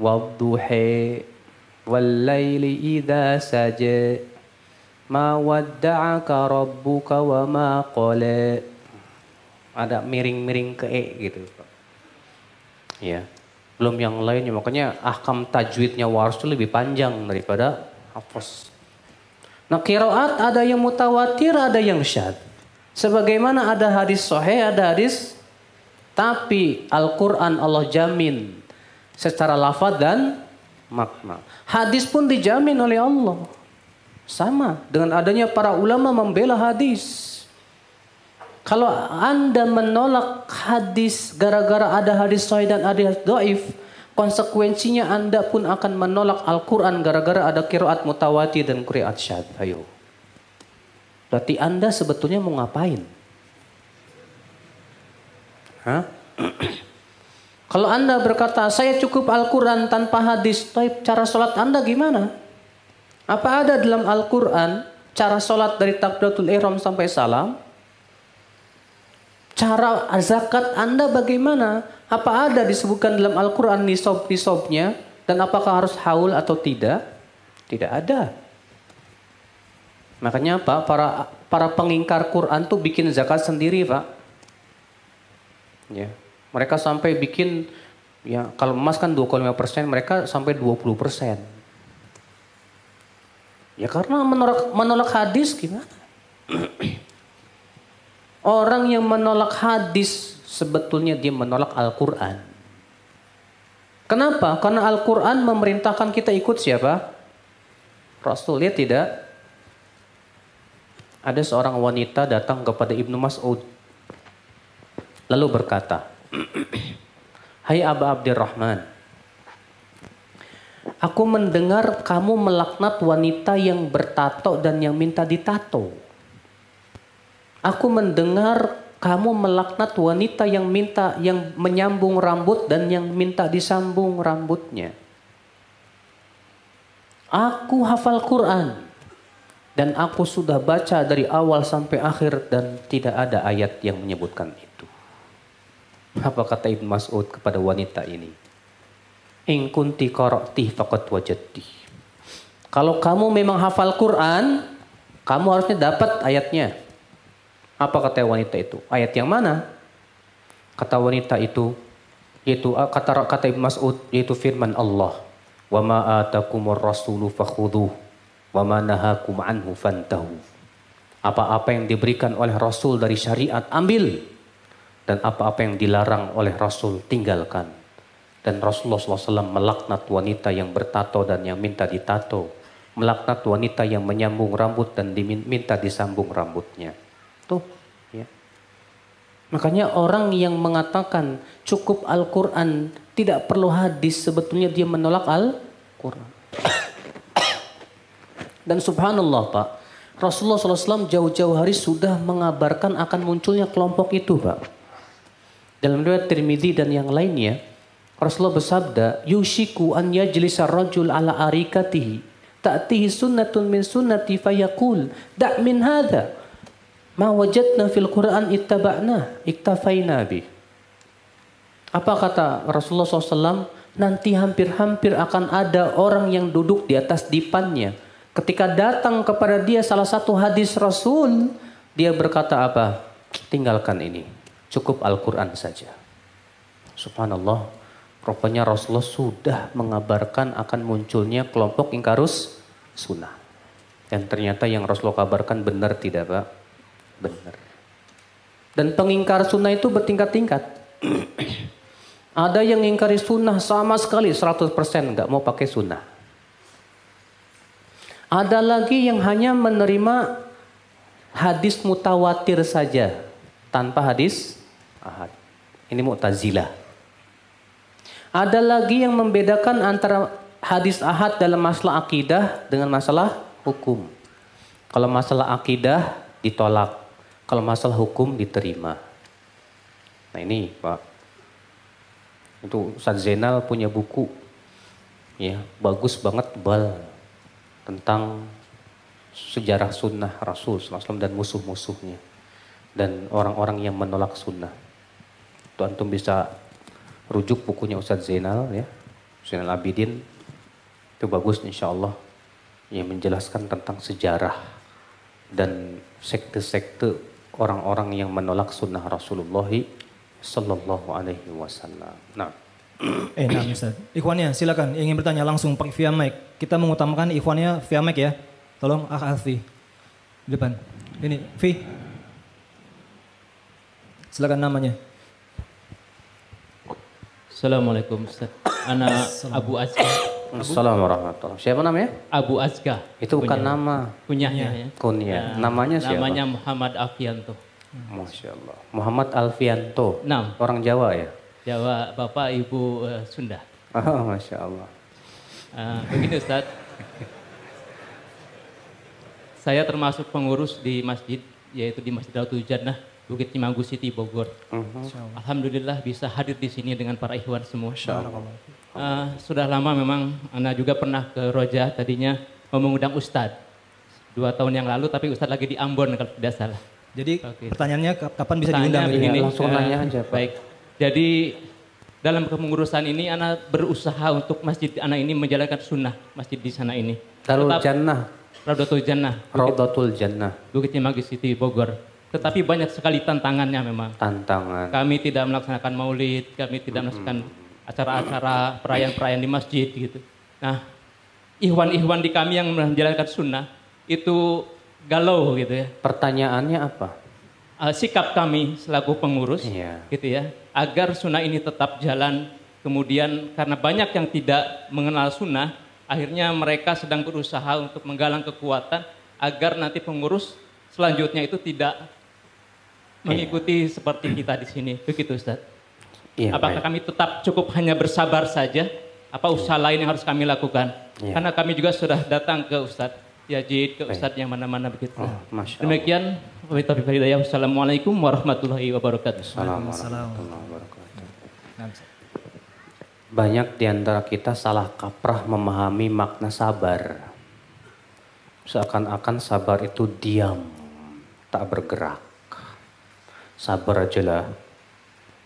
Wadduha wallaili idza saja Ma wadda'aka rabbuka wa ma qala. Ada miring-miring ke e gitu. Ya. Belum yang lainnya. Makanya ahkam tajwidnya waras itu lebih panjang daripada hafaz. Nah kiroat ada yang mutawatir, ada yang syad. Sebagaimana ada hadis sahih, ada hadis. Tapi Al-Quran Allah jamin secara lafad dan makna. Hadis pun dijamin oleh Allah. Sama dengan adanya para ulama membela hadis. Kalau Anda menolak hadis gara-gara ada hadis sahih dan ada hadis doif, konsekuensinya Anda pun akan menolak Al-Quran gara-gara ada kiraat mutawati dan kiraat syad. Ayo. Berarti Anda sebetulnya mau ngapain? Hah? Kalau Anda berkata, saya cukup Al-Quran tanpa hadis, cara sholat Anda gimana? Apa ada dalam Al-Quran cara sholat dari takbiratul ihram sampai salam? Cara zakat Anda bagaimana? Apa ada disebutkan dalam Al-Quran nisob-nisobnya? Dan apakah harus haul atau tidak? Tidak ada. Makanya Pak, para para pengingkar Quran tuh bikin zakat sendiri Pak. Ya. Mereka sampai bikin, ya kalau emas kan 25 persen, mereka sampai 20 persen. Ya karena menolak, menolak hadis gimana? Orang yang menolak hadis sebetulnya dia menolak Al-Quran. Kenapa? Karena Al-Quran memerintahkan kita ikut siapa? Rasul ya tidak? Ada seorang wanita datang kepada Ibnu Mas'ud. Lalu berkata, Hai Aba Abdurrahman, Aku mendengar kamu melaknat wanita yang bertato dan yang minta ditato. Aku mendengar kamu melaknat wanita yang minta yang menyambung rambut dan yang minta disambung rambutnya. Aku hafal Quran dan aku sudah baca dari awal sampai akhir dan tidak ada ayat yang menyebutkan itu. Apa kata Ibn Mas'ud kepada wanita ini? In kunti qara'ti faqad wajadti. Kalau kamu memang hafal Quran, kamu harusnya dapat ayatnya. Apa kata wanita itu? Ayat yang mana? Kata wanita itu yaitu ah, kata kata Ibnu Mas'ud yaitu firman Allah. Wa ma atakumur rasulu fakhudhuh wa ma nahakum anhu fantahu. Apa-apa yang diberikan oleh Rasul dari syariat ambil dan apa-apa yang dilarang oleh Rasul tinggalkan. Dan Rasulullah SAW melaknat wanita yang bertato dan yang minta ditato. Melaknat wanita yang menyambung rambut dan diminta disambung rambutnya. Tuh, ya. Makanya orang yang mengatakan cukup Al-Quran, tidak perlu hadis, sebetulnya dia menolak Al-Quran. Dan subhanallah Pak, Rasulullah SAW jauh-jauh hari sudah mengabarkan akan munculnya kelompok itu Pak. Dalam riwayat Tirmidzi dan yang lainnya, Rasulullah bersabda, "Yushiku an yajlisa rajul ala arikatihi, ta'tihi sunnatun min sunnati fayaqul, da' min hadha." Ma wajadna fil Quran ittaba'na, iktafaina bi. Apa kata Rasulullah SAW? Nanti hampir-hampir akan ada orang yang duduk di atas dipannya. Ketika datang kepada dia salah satu hadis Rasul, dia berkata apa? Tinggalkan ini. Cukup Al-Quran saja. Subhanallah. Rupanya Rasulullah sudah mengabarkan akan munculnya kelompok ingkarus sunnah. Dan ternyata yang Rasulullah kabarkan benar tidak Pak? Benar. Dan pengingkar sunnah itu bertingkat-tingkat. Ada yang ingkari sunnah sama sekali 100% nggak mau pakai sunnah. Ada lagi yang hanya menerima hadis mutawatir saja tanpa hadis ahad. Ini mu'tazilah. Ada lagi yang membedakan antara hadis ahad dalam masalah akidah dengan masalah hukum. Kalau masalah akidah ditolak, kalau masalah hukum diterima. Nah ini Pak, itu Ustaz Zainal punya buku, ya bagus banget bal tentang sejarah sunnah Rasul SAW dan musuh-musuhnya dan orang-orang yang menolak sunnah. Itu antum bisa rujuk bukunya Ustaz Zainal ya, Zainal Abidin itu bagus insya Allah yang menjelaskan tentang sejarah dan sekte-sekte orang-orang yang menolak sunnah Rasulullah Sallallahu Alaihi Wasallam. Nah. Eh, nah Ustaz. Ikhwannya silakan ingin bertanya langsung pakai via mic. Kita mengutamakan ikhwannya via mic ya. Tolong Ah Alfi. Depan. Ini, Vi. Silakan namanya. Assalamualaikum Ustaz. Ana Abu Azka. Assalamualaikum warahmatullahi Siapa namanya? Abu Azka. Itu bukan nama. Kunyahnya ya. Kunyah. Namanya siapa? Namanya Muhammad Afianto. Masya Allah. Muhammad Alfianto. Nah, Orang Jawa ya? Jawa Bapak Ibu eh, Sunda. Oh, Masya Allah. Uh, begini Ustaz. Saya termasuk pengurus di masjid, yaitu di Masjid Dautul Jannah, Bukit Cimanggu City, Bogor. Alhamdulillah bisa hadir di sini dengan para ikhwan semua. Uh, sudah lama memang Anda juga pernah ke Roja tadinya mau mengundang Ustadz. Dua tahun yang lalu tapi Ustadz lagi di Ambon kalau tidak salah. Jadi Oke. pertanyaannya kap- kapan bisa Tanya diundang? begini, Iya, langsung eh, nanya aja, Pak. Baik. Jadi dalam kepengurusan ini Ana berusaha untuk masjid Ana ini menjalankan sunnah masjid di sana ini. Darul Tetap- Jannah. Raudatul Jannah, Bukit, Raudatul Jannah. Bukit Cimagi City, Bogor. Tetapi banyak sekali tantangannya memang. Tantangan. Kami tidak melaksanakan maulid, kami tidak melaksanakan acara-acara perayaan-perayaan di masjid gitu. Nah, ihwan-ihwan di kami yang menjalankan sunnah itu galau gitu ya. Pertanyaannya apa? Uh, sikap kami selaku pengurus Iya. gitu ya agar sunnah ini tetap jalan kemudian karena banyak yang tidak mengenal sunnah akhirnya mereka sedang berusaha untuk menggalang kekuatan agar nanti pengurus selanjutnya itu tidak mengikuti seperti kita di sini begitu Ustaz Iya, apakah baik. kami tetap cukup hanya bersabar saja apa usaha lain yang harus kami lakukan. Iya. Karena kami juga sudah datang ke Ustadz Yazid, ke Ustadz yang mana-mana begitu. Oh, Masya. Demikian, wabillahi hidayah. Wassalamualaikum warahmatullahi wabarakatuh. Assalamualaikum warahmatullahi wabarakatuh. Ustaz. Banyak di antara kita salah kaprah memahami makna sabar. Seakan-akan sabar itu diam, tak bergerak. Sabar aja lah.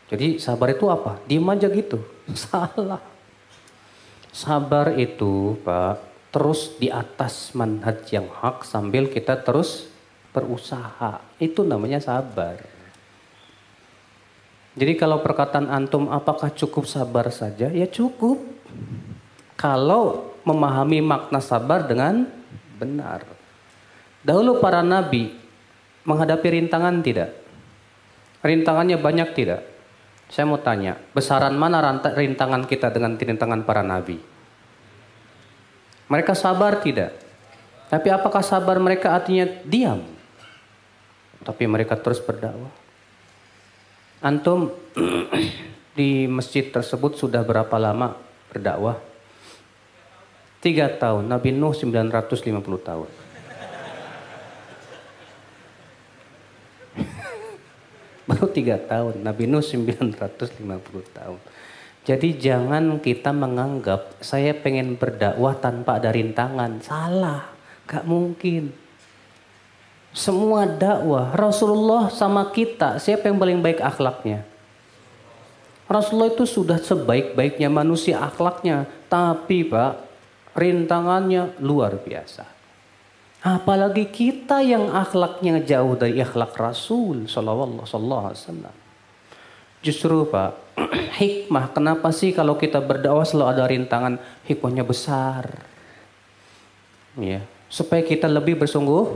Jadi sabar itu apa? Diam aja gitu. Salah. Sabar itu, Pak, terus di atas manhaj yang hak sambil kita terus berusaha. Itu namanya sabar. Jadi kalau perkataan antum apakah cukup sabar saja? Ya cukup. Kalau memahami makna sabar dengan benar. Dahulu para nabi menghadapi rintangan tidak? Rintangannya banyak tidak? Saya mau tanya, besaran mana rintangan kita dengan rintangan para nabi? Mereka sabar tidak? Tapi apakah sabar mereka artinya diam? Tapi mereka terus berdakwah. Antum di masjid tersebut sudah berapa lama berdakwah? Tiga tahun. Nabi Nuh 950 tahun. Baru tiga tahun. Nabi Nuh 950 tahun. Jadi jangan kita menganggap saya pengen berdakwah tanpa ada rintangan. Salah. Gak mungkin. Semua dakwah Rasulullah sama kita siapa yang paling baik akhlaknya? Rasulullah itu sudah sebaik-baiknya manusia akhlaknya, tapi Pak rintangannya luar biasa. Apalagi kita yang akhlaknya jauh dari akhlak Rasul Sallallahu Alaihi Wasallam. Justru Pak hikmah kenapa sih kalau kita berdakwah selalu ada rintangan hikmahnya besar. Ya, supaya kita lebih bersungguh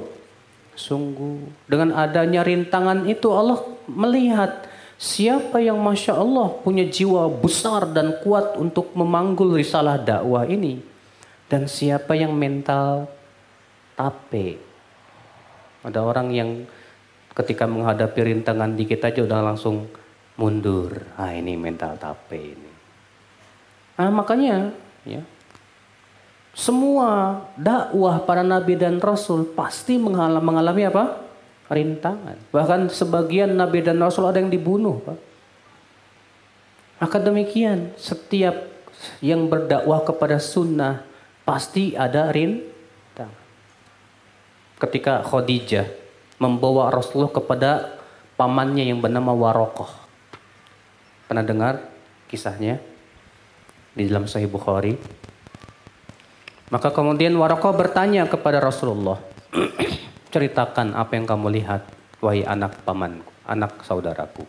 sungguh. Dengan adanya rintangan itu Allah melihat siapa yang Masya Allah punya jiwa besar dan kuat untuk memanggul risalah dakwah ini. Dan siapa yang mental tape. Ada orang yang ketika menghadapi rintangan dikit aja udah langsung mundur. Ah ini mental tape ini. Nah makanya ya semua dakwah para nabi dan rasul pasti mengalami, mengalami apa? Rintangan. Bahkan sebagian nabi dan rasul ada yang dibunuh, Pak. Maka demikian, setiap yang berdakwah kepada sunnah pasti ada rintangan. Ketika Khadijah membawa Rasulullah kepada pamannya yang bernama Warokoh. Pernah dengar kisahnya? Di dalam Sahih Bukhari. Maka kemudian Warokoh bertanya kepada Rasulullah, ceritakan apa yang kamu lihat, wahai anak pamanku, anak saudaraku.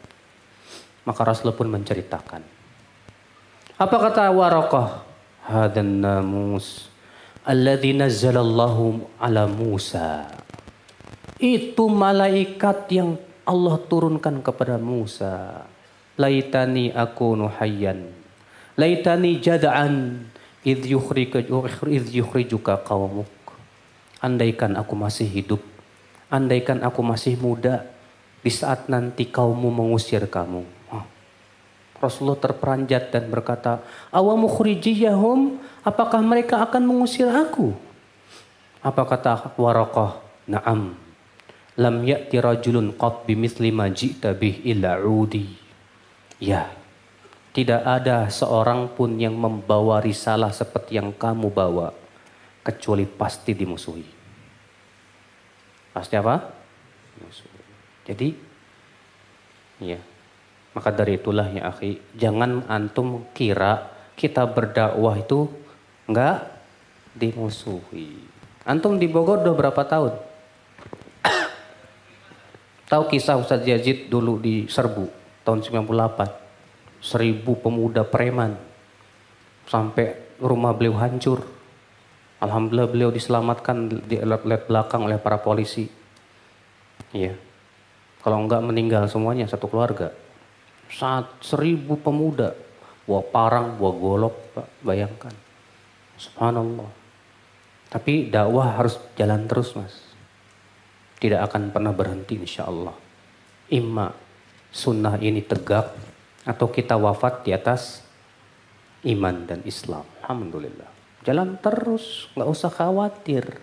Maka Rasulullah pun menceritakan. Apa kata Warokoh? Hadan namus alladhi nazzalallahu ala Musa. Itu malaikat yang Allah turunkan kepada Musa. Laitani aku nuhayyan. Laitani jada'an idh yukhrijuka qawmuk. Andaikan aku masih hidup, andaikan aku masih muda, di saat nanti kaummu mengusir kamu. Rasulullah terperanjat dan berkata, Awamu khurijiyahum, apakah mereka akan mengusir aku? Apa kata Waraqah? Naam. Lam ya'ti rajulun qat bimithli ma ji'ta bih illa udi. Ya, tidak ada seorang pun yang membawa risalah seperti yang kamu bawa. Kecuali pasti dimusuhi. Pasti apa? Jadi, ya. Maka dari itulah ya akhi, jangan antum kira kita berdakwah itu enggak dimusuhi. Antum di Bogor udah berapa tahun? Tahu kisah Ustadz Yazid dulu di Serbu tahun 98? seribu pemuda preman sampai rumah beliau hancur. Alhamdulillah beliau diselamatkan di led belakang oleh para polisi. Iya. Kalau enggak meninggal semuanya satu keluarga. Saat seribu pemuda, bawa parang, bawa golok, bayangkan. Subhanallah. Tapi dakwah harus jalan terus, Mas. Tidak akan pernah berhenti insya Allah. Imma sunnah ini tegak atau kita wafat di atas iman dan Islam. Alhamdulillah. Jalan terus, nggak usah khawatir.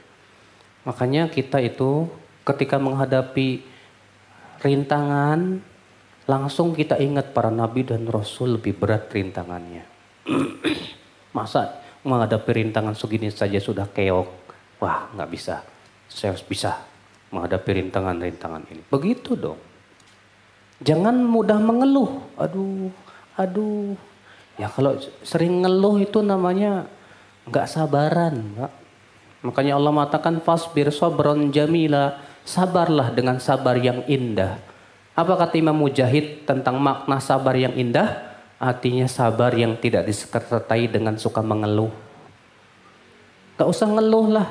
Makanya kita itu ketika menghadapi rintangan, langsung kita ingat para nabi dan rasul lebih berat rintangannya. Masa menghadapi rintangan segini saja sudah keok? Wah, nggak bisa. Saya harus bisa menghadapi rintangan-rintangan ini. Begitu dong. Jangan mudah mengeluh. Aduh, aduh. Ya kalau sering ngeluh itu namanya nggak sabaran, Pak. Makanya Allah mengatakan fasbir sabron jamila. Sabarlah dengan sabar yang indah. Apa kata Imam Mujahid tentang makna sabar yang indah? Artinya sabar yang tidak disertai dengan suka mengeluh. Gak usah ngeluh lah.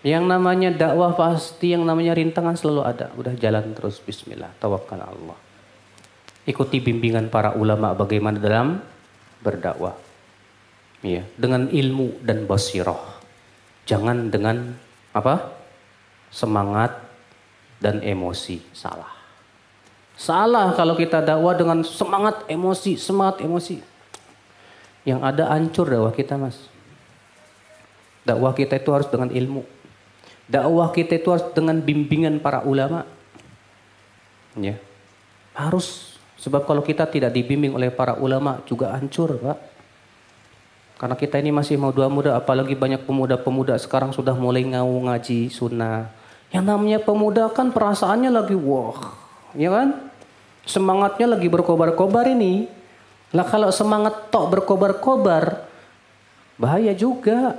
Yang namanya dakwah pasti yang namanya rintangan selalu ada. Udah jalan terus bismillah. Tawakal Allah. Ikuti bimbingan para ulama bagaimana dalam berdakwah. Ya, dengan ilmu dan basirah. Jangan dengan apa? Semangat dan emosi. Salah. Salah kalau kita dakwah dengan semangat emosi, semangat emosi. Yang ada hancur dakwah kita, Mas. Dakwah kita itu harus dengan ilmu. Dakwah kita itu harus dengan bimbingan para ulama. Ya. Harus sebab kalau kita tidak dibimbing oleh para ulama juga hancur, Pak. Karena kita ini masih mau dua muda, apalagi banyak pemuda-pemuda sekarang sudah mulai ngau ngaji sunnah. Yang namanya pemuda kan perasaannya lagi wah, ya kan? Semangatnya lagi berkobar-kobar ini. Lah kalau semangat tok berkobar-kobar, bahaya juga.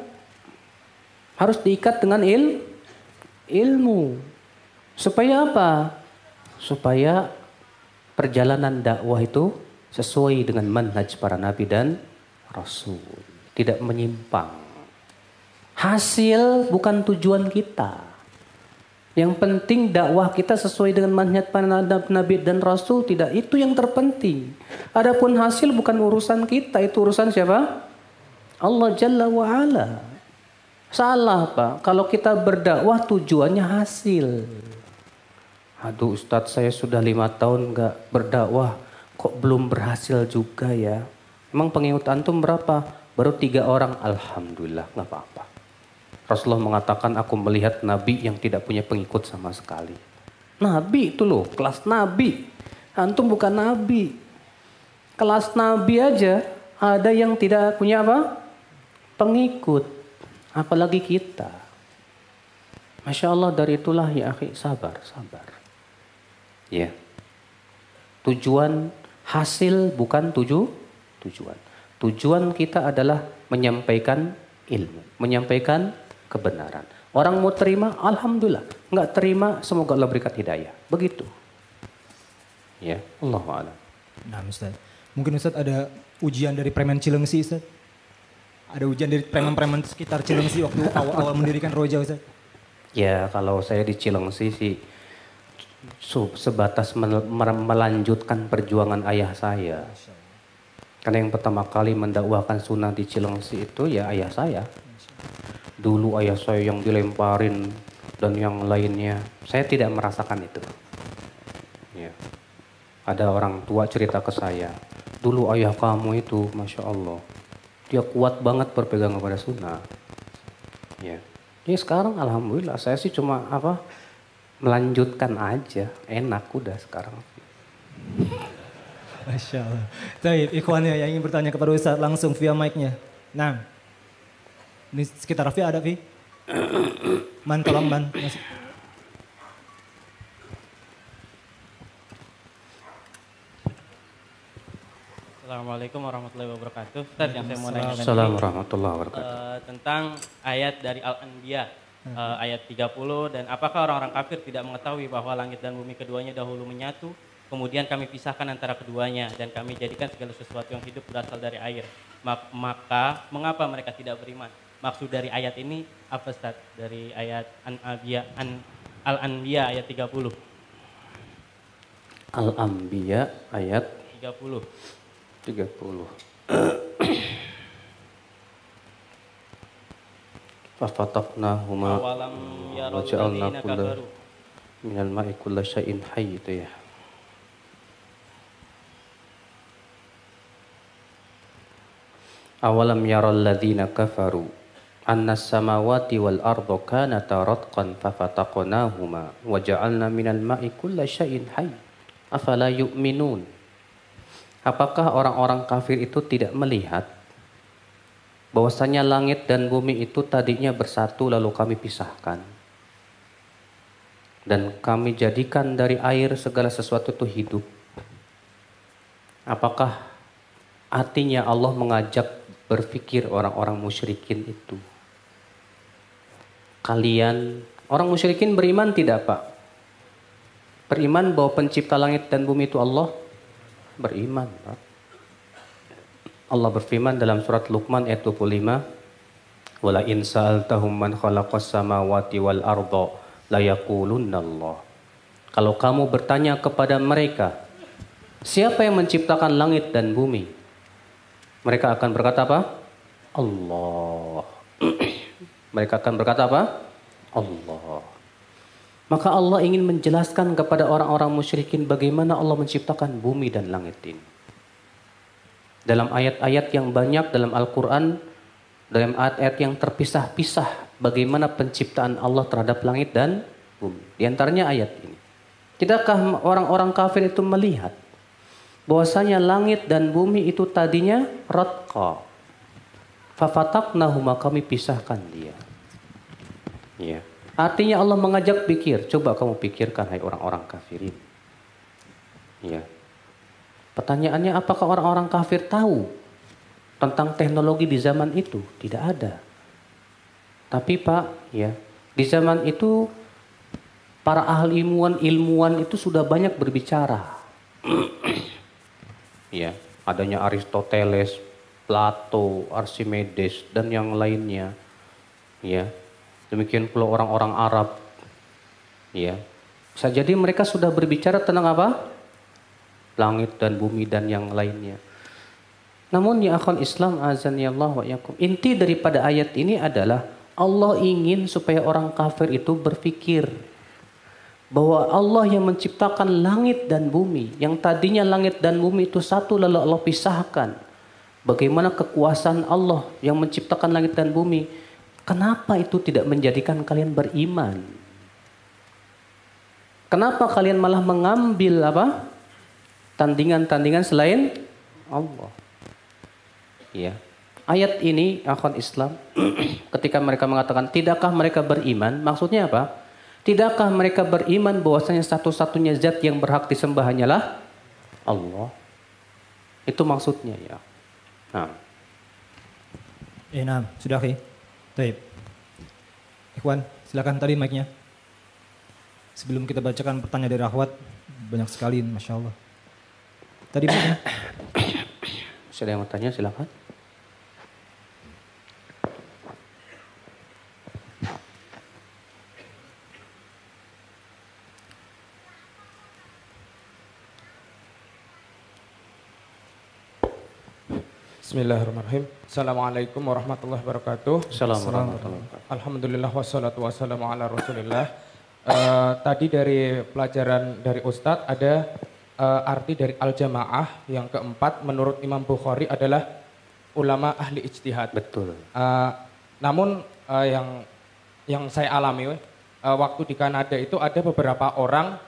Harus diikat dengan il, ilmu. Supaya apa? Supaya perjalanan dakwah itu sesuai dengan manhaj para nabi dan rasul. Tidak menyimpang. Hasil bukan tujuan kita. Yang penting dakwah kita sesuai dengan manhaj para nabi dan rasul tidak itu yang terpenting. Adapun hasil bukan urusan kita, itu urusan siapa? Allah Jalla wa ala. Salah Pak, kalau kita berdakwah tujuannya hasil. Aduh Ustadz saya sudah lima tahun nggak berdakwah, kok belum berhasil juga ya. Emang pengikut antum berapa? Baru tiga orang, Alhamdulillah nggak apa-apa. Rasulullah mengatakan aku melihat nabi yang tidak punya pengikut sama sekali. Nabi itu loh, kelas nabi. Antum bukan nabi. Kelas nabi aja ada yang tidak punya apa? Pengikut. Apalagi kita. Masya Allah dari itulah ya akhi sabar, sabar. Ya. Tujuan hasil bukan tuju, tujuan. Tujuan kita adalah menyampaikan ilmu, menyampaikan kebenaran. Orang mau terima, alhamdulillah. Enggak terima, semoga Allah berikan hidayah. Begitu. Ya, Allah a'lam. Nah, Ustaz. Mungkin Ustaz ada ujian dari preman Cilengsi, Ustaz? Ada ujian dari preman-preman sekitar Cilengsi waktu awal-awal mendirikan Roja Ustaz? Ya kalau saya di Cilengsi sih sebatas melanjutkan perjuangan ayah saya. Karena yang pertama kali mendakwakan sunnah di Cilengsi itu ya ayah saya. Dulu ayah saya yang dilemparin dan yang lainnya. Saya tidak merasakan itu. Ya. Ada orang tua cerita ke saya. Dulu ayah kamu itu, Masya Allah dia kuat banget berpegang kepada sunnah. Ya. Ini sekarang alhamdulillah saya sih cuma apa melanjutkan aja, enak udah sekarang. Masya Allah. Baik, ikhwannya yang ingin bertanya kepada Ustaz langsung via mic-nya. Nah, ini sekitar Rafi ada Vi? Man tolong man. Assalamualaikum warahmatullahi wabarakatuh. Ustaz yang saya mau nanya Assalamualaikum warahmatullahi wabarakatuh. Uh, tentang ayat dari Al-Anbiya uh, ayat 30 dan apakah orang-orang kafir tidak mengetahui bahwa langit dan bumi keduanya dahulu menyatu kemudian kami pisahkan antara keduanya dan kami jadikan segala sesuatu yang hidup berasal dari air. Maka mengapa mereka tidak beriman? Maksud dari ayat ini apa Ustaz? Dari ayat An-Anbiya An, Al-Anbiya ayat 30. Al-Anbiya ayat 30. 30. Fafataqnahuma wa ja'alna kulla minal ma'i kulla syai'in hayy itu ya. Awalam yaral ladzina kafaru anna samawati wal arda kanata ratqan fafataqnahuma wa ja'alna minal ma'i kulla syai'in hayy. Afala yu'minun? Apakah orang-orang kafir itu tidak melihat bahwasanya langit dan bumi itu tadinya bersatu lalu kami pisahkan? Dan kami jadikan dari air segala sesuatu itu hidup. Apakah artinya Allah mengajak berpikir orang-orang musyrikin itu? Kalian, orang musyrikin beriman tidak Pak? Beriman bahwa pencipta langit dan bumi itu Allah? Beriman Pak. Allah berfirman dalam surat Luqman ayat 25, Wala in sa'altahum man khalaqas samawati wal arda la Allah. Kalau kamu bertanya kepada mereka, Siapa yang menciptakan langit dan bumi? Mereka akan berkata apa? Allah. Mereka akan berkata apa? Allah. Maka Allah ingin menjelaskan kepada orang-orang musyrikin bagaimana Allah menciptakan bumi dan langit ini. Dalam ayat-ayat yang banyak dalam Al-Quran, dalam ayat-ayat yang terpisah-pisah, bagaimana penciptaan Allah terhadap langit dan bumi. Di antaranya ayat ini. Tidakkah orang-orang kafir itu melihat bahwasanya langit dan bumi itu tadinya ratqa. Fafataknahuma kami pisahkan dia. Ya. Artinya Allah mengajak pikir, coba kamu pikirkan hai orang-orang kafirin. Ya. Pertanyaannya apakah orang-orang kafir tahu tentang teknologi di zaman itu? Tidak ada. Tapi Pak, ya, di zaman itu para ahli ilmuwan ilmuwan itu sudah banyak berbicara ya adanya Aristoteles, Plato, Archimedes dan yang lainnya. Ya demikian pula orang-orang Arab. Ya bisa jadi mereka sudah berbicara tentang apa? Langit dan bumi dan yang lainnya. Namun ya akan Islam azan ya Allah wa yakum inti daripada ayat ini adalah Allah ingin supaya orang kafir itu berpikir bahwa Allah yang menciptakan langit dan bumi, yang tadinya langit dan bumi itu satu lalu Allah pisahkan. Bagaimana kekuasaan Allah yang menciptakan langit dan bumi? Kenapa itu tidak menjadikan kalian beriman? Kenapa kalian malah mengambil apa? Tandingan-tandingan selain Allah. Ya. Ayat ini akan Islam ketika mereka mengatakan tidakkah mereka beriman? Maksudnya apa? Tidakkah mereka beriman bahwasanya satu-satunya zat yang berhak disembah hanyalah Allah? Itu maksudnya ya. Nah. Eh, nah, sudah ki. Taib. Ikhwan, silakan tadi mic-nya. Sebelum kita bacakan pertanyaan dari Ahwat, banyak sekali, Masya Allah. Tadi mic-nya. Sudah yang mau tanya, silakan. Bismillahirrahmanirrahim. Assalamualaikum warahmatullahi wabarakatuh. Assalamualaikum Alhamdulillah wassalatu wassalamu ala rasulillah. Uh, tadi dari pelajaran dari Ustadz ada uh, arti dari al-jamaah yang keempat menurut Imam Bukhari adalah ulama ahli ijtihad. Betul. Uh, namun uh, yang yang saya alami uh, waktu di Kanada itu ada beberapa orang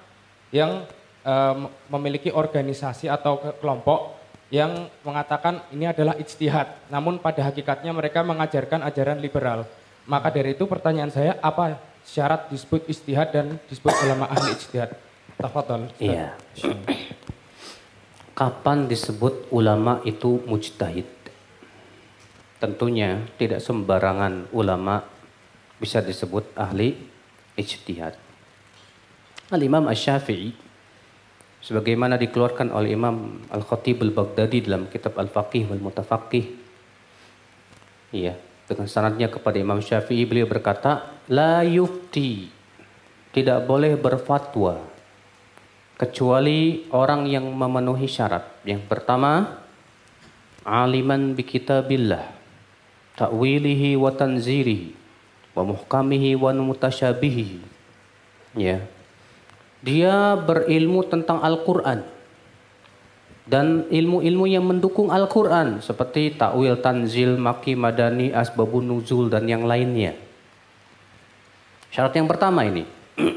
yang uh, memiliki organisasi atau kelompok yang mengatakan ini adalah ijtihad. Namun pada hakikatnya mereka mengajarkan ajaran liberal. Maka dari itu pertanyaan saya apa syarat disebut ijtihad dan disebut ulama ahli ijtihad? Tafadhol. Iya. Kapan disebut ulama itu mujtahid? Tentunya tidak sembarangan ulama bisa disebut ahli ijtihad. Al-Imam Asy-Syafi'i sebagaimana dikeluarkan oleh Imam Al-Khatib Al-Baghdadi dalam kitab Al-Faqih wal Mutafaqih. Iya, dengan sanadnya kepada Imam Syafi'i beliau berkata, "La yufti." Tidak boleh berfatwa kecuali orang yang memenuhi syarat. Yang pertama, aliman bi kitabillah, ta'wilihi wa tanzirihi, wa muhkamihi wa mutasyabihi. Ya, dia berilmu tentang Al-Quran. dan ilmu-ilmu yang mendukung Al-Quran seperti takwil, tanzil, maki, madani, asbabun nuzul dan yang lainnya. Syarat yang pertama ini.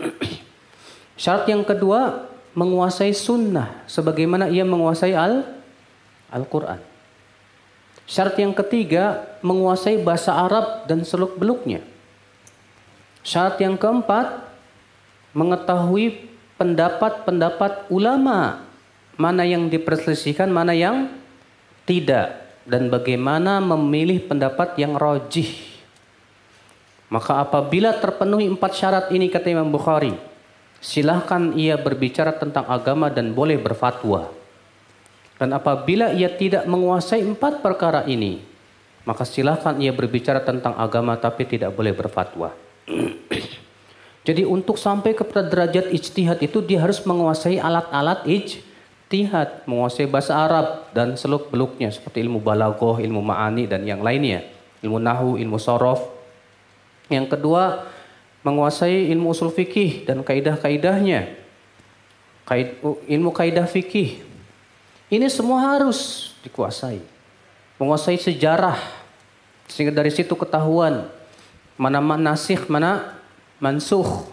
Syarat yang kedua menguasai sunnah sebagaimana ia menguasai al Al-Quran. Syarat yang ketiga menguasai bahasa Arab dan seluk beluknya. Syarat yang keempat mengetahui pendapat-pendapat ulama mana yang diperselisihkan, mana yang tidak dan bagaimana memilih pendapat yang rojih. Maka apabila terpenuhi empat syarat ini kata Imam Bukhari, silahkan ia berbicara tentang agama dan boleh berfatwa. Dan apabila ia tidak menguasai empat perkara ini, maka silahkan ia berbicara tentang agama tapi tidak boleh berfatwa. Jadi untuk sampai kepada derajat ijtihad itu dia harus menguasai alat-alat ijtihad Tihad, menguasai bahasa Arab dan seluk beluknya seperti ilmu balagoh, ilmu ma'ani dan yang lainnya. Ilmu nahu, ilmu sorof. Yang kedua, menguasai ilmu usul fikih dan kaidah-kaidahnya. Kaid, ilmu kaidah fikih. Ini semua harus dikuasai. Menguasai sejarah. Sehingga dari situ ketahuan mana nasih, mana mansuh.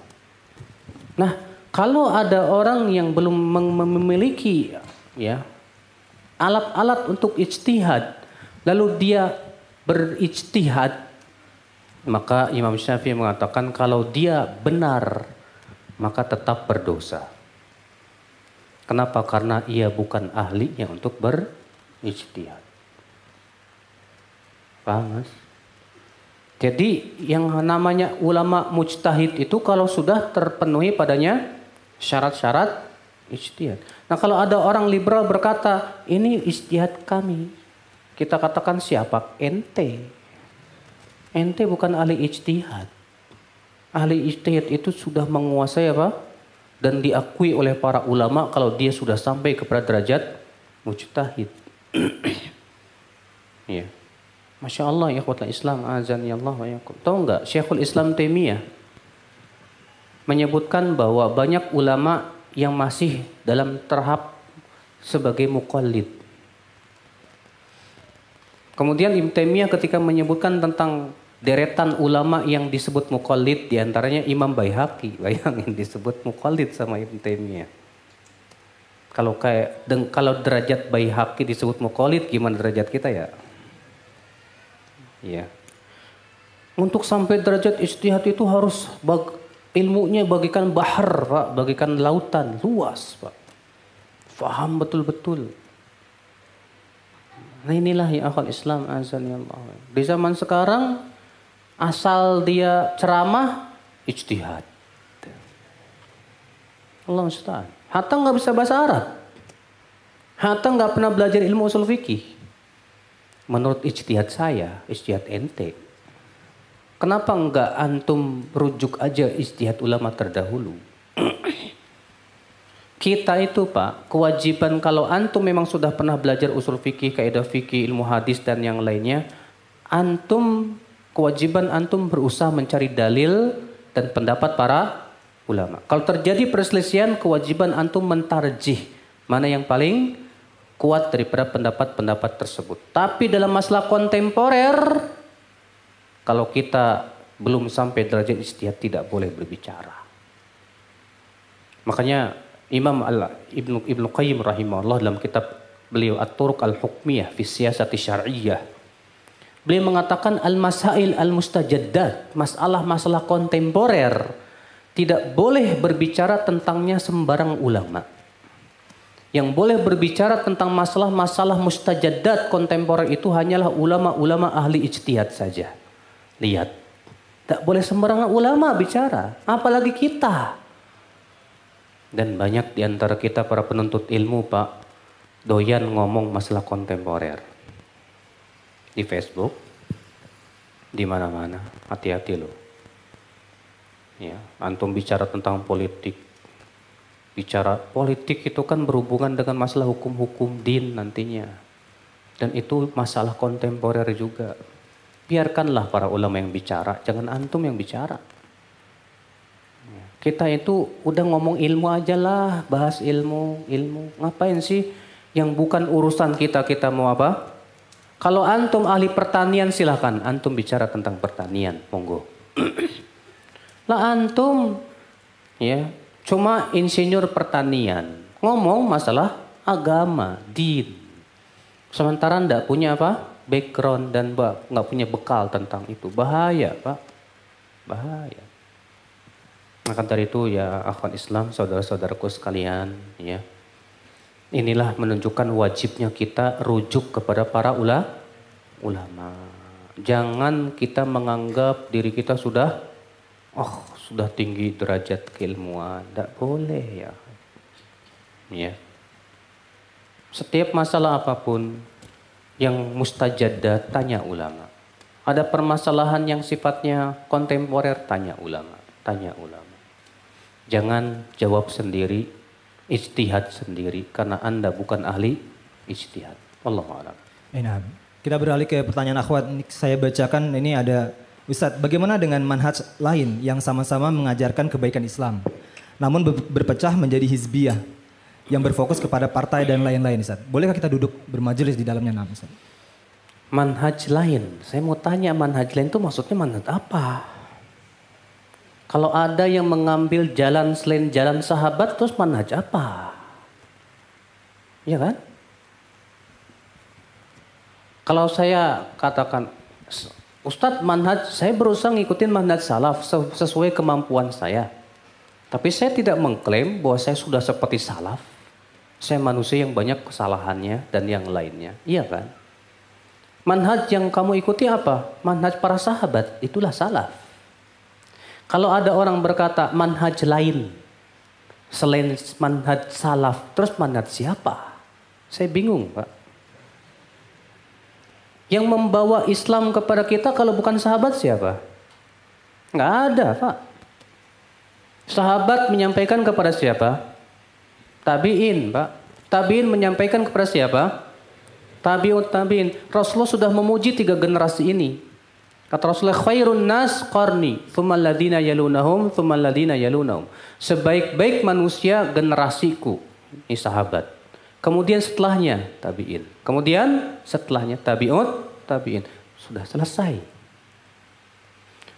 Nah, kalau ada orang yang belum memiliki ya alat-alat untuk ijtihad, lalu dia berijtihad, maka Imam Syafi'i mengatakan kalau dia benar, maka tetap berdosa. Kenapa? Karena ia bukan ahlinya untuk berijtihad. Paham mas? Jadi yang namanya ulama mujtahid itu kalau sudah terpenuhi padanya syarat-syarat ijtihad. Nah kalau ada orang liberal berkata ini ijtihad kami, kita katakan siapa? Ente. Ente bukan ahli ijtihad. Ahli ijtihad itu sudah menguasai apa? Dan diakui oleh para ulama kalau dia sudah sampai kepada derajat mujtahid. ya. Masya Allah ya Islam azan ya Allah wa yakum. Tahu nggak Syekhul Islam Taimiyah menyebutkan bahwa banyak ulama yang masih dalam tahap sebagai mukallid. Kemudian Ibn Taimiyah ketika menyebutkan tentang deretan ulama yang disebut mukallid di antaranya Imam Baihaqi, bayangin disebut mukallid sama Ibn Taimiyah. Kalau kayak kalau derajat Baihaqi disebut mukallid gimana derajat kita ya? Ya. Untuk sampai derajat istihad itu harus bag, Ilmunya bagikan bahar, Pak, bagikan lautan luas, Pak. Faham betul-betul. Nah inilah ya akal Islam azan ya Allah. Di zaman sekarang asal dia ceramah ijtihad. Allah Ustaz. Hatta nggak bisa bahasa Arab. Hatta nggak pernah belajar ilmu usul fikih. Menurut ijtihad saya, ijtihad ente, Kenapa enggak antum rujuk aja istihad ulama terdahulu? Kita itu Pak, kewajiban kalau antum memang sudah pernah belajar usul fikih, kaidah fikih, ilmu hadis dan yang lainnya, antum kewajiban antum berusaha mencari dalil dan pendapat para ulama. Kalau terjadi perselisihan, kewajiban antum mentarjih mana yang paling kuat daripada pendapat-pendapat tersebut. Tapi dalam masalah kontemporer, kalau kita belum sampai derajat istihad tidak boleh berbicara. Makanya Imam Al Ibnu Ibnu Qayyim rahimahullah dalam kitab beliau At-Turuq Al-Hukmiyah fi Siyasati Syar'iyyah Beliau mengatakan al-masail al-mustajaddat, masalah-masalah kontemporer tidak boleh berbicara tentangnya sembarang ulama. Yang boleh berbicara tentang masalah-masalah mustajaddat kontemporer itu hanyalah ulama-ulama ahli ijtihad saja. Lihat. Tak boleh sembarangan ulama bicara. Apalagi kita. Dan banyak di antara kita para penuntut ilmu Pak. Doyan ngomong masalah kontemporer. Di Facebook. Di mana-mana. Hati-hati loh. Ya, antum bicara tentang politik. Bicara politik itu kan berhubungan dengan masalah hukum-hukum din nantinya. Dan itu masalah kontemporer juga. Biarkanlah para ulama yang bicara, jangan antum yang bicara. Kita itu udah ngomong ilmu aja lah, bahas ilmu, ilmu. Ngapain sih Yang bukan urusan kita, kita mau apa? Kalau antum ahli pertanian silahkan. Antum bicara tentang pertanian. Monggo. lah antum ya cuma insinyur pertanian. Ngomong masalah agama, din. Sementara ndak punya apa? Background dan nggak punya bekal tentang itu. Bahaya, Pak. Bahaya. Maka dari itu ya akhwan Islam, saudara-saudaraku sekalian, ya. Inilah menunjukkan wajibnya kita rujuk kepada para ula, ulama. Jangan kita menganggap diri kita sudah oh sudah tinggi derajat keilmuan. Tidak boleh ya. Ya. Setiap masalah apa pun yang mustajad tanya ulama. Ada permasalahan yang sifatnya kontemporer tanya ulama, tanya ulama. Jangan jawab sendiri, istihad sendiri karena Anda bukan ahli istihad. Allah a'lam. Enak. Kita beralih ke pertanyaan akhwat. Saya bacakan ini ada Ustadz, bagaimana dengan manhaj lain yang sama-sama mengajarkan kebaikan Islam, namun berpecah menjadi hizbiyah yang berfokus kepada partai dan lain-lain, Ustadz? Bolehkah kita duduk bermajelis di dalamnya, Nam, Ustadz? Manhaj lain, saya mau tanya manhaj lain itu maksudnya manhaj apa? Kalau ada yang mengambil jalan selain jalan sahabat, terus manhaj apa? Iya kan? Kalau saya katakan, Ustadz manhaj, saya berusaha ngikutin manhaj salaf sesuai kemampuan saya. Tapi saya tidak mengklaim bahwa saya sudah seperti salaf. Saya manusia yang banyak kesalahannya dan yang lainnya. Iya kan? Manhaj yang kamu ikuti apa? Manhaj para sahabat, itulah salaf. Kalau ada orang berkata manhaj lain selain manhaj salaf, terus manhaj siapa? Saya bingung, Pak. Yang membawa Islam kepada kita kalau bukan sahabat siapa? Nggak ada, Pak. Sahabat menyampaikan kepada siapa? Tabiin, Pak. Tabiin menyampaikan kepada siapa? Tabiut tabiin. Rasulullah sudah memuji tiga generasi ini. Kata Rasulullah khairun nas qarni, thumma alladhina yalunahum, thumma alladhina yalunahum. Sebaik-baik manusia generasiku. Ini sahabat. Kemudian setelahnya tabi'in. Kemudian setelahnya tabi'ut, tabi'in. Sudah selesai.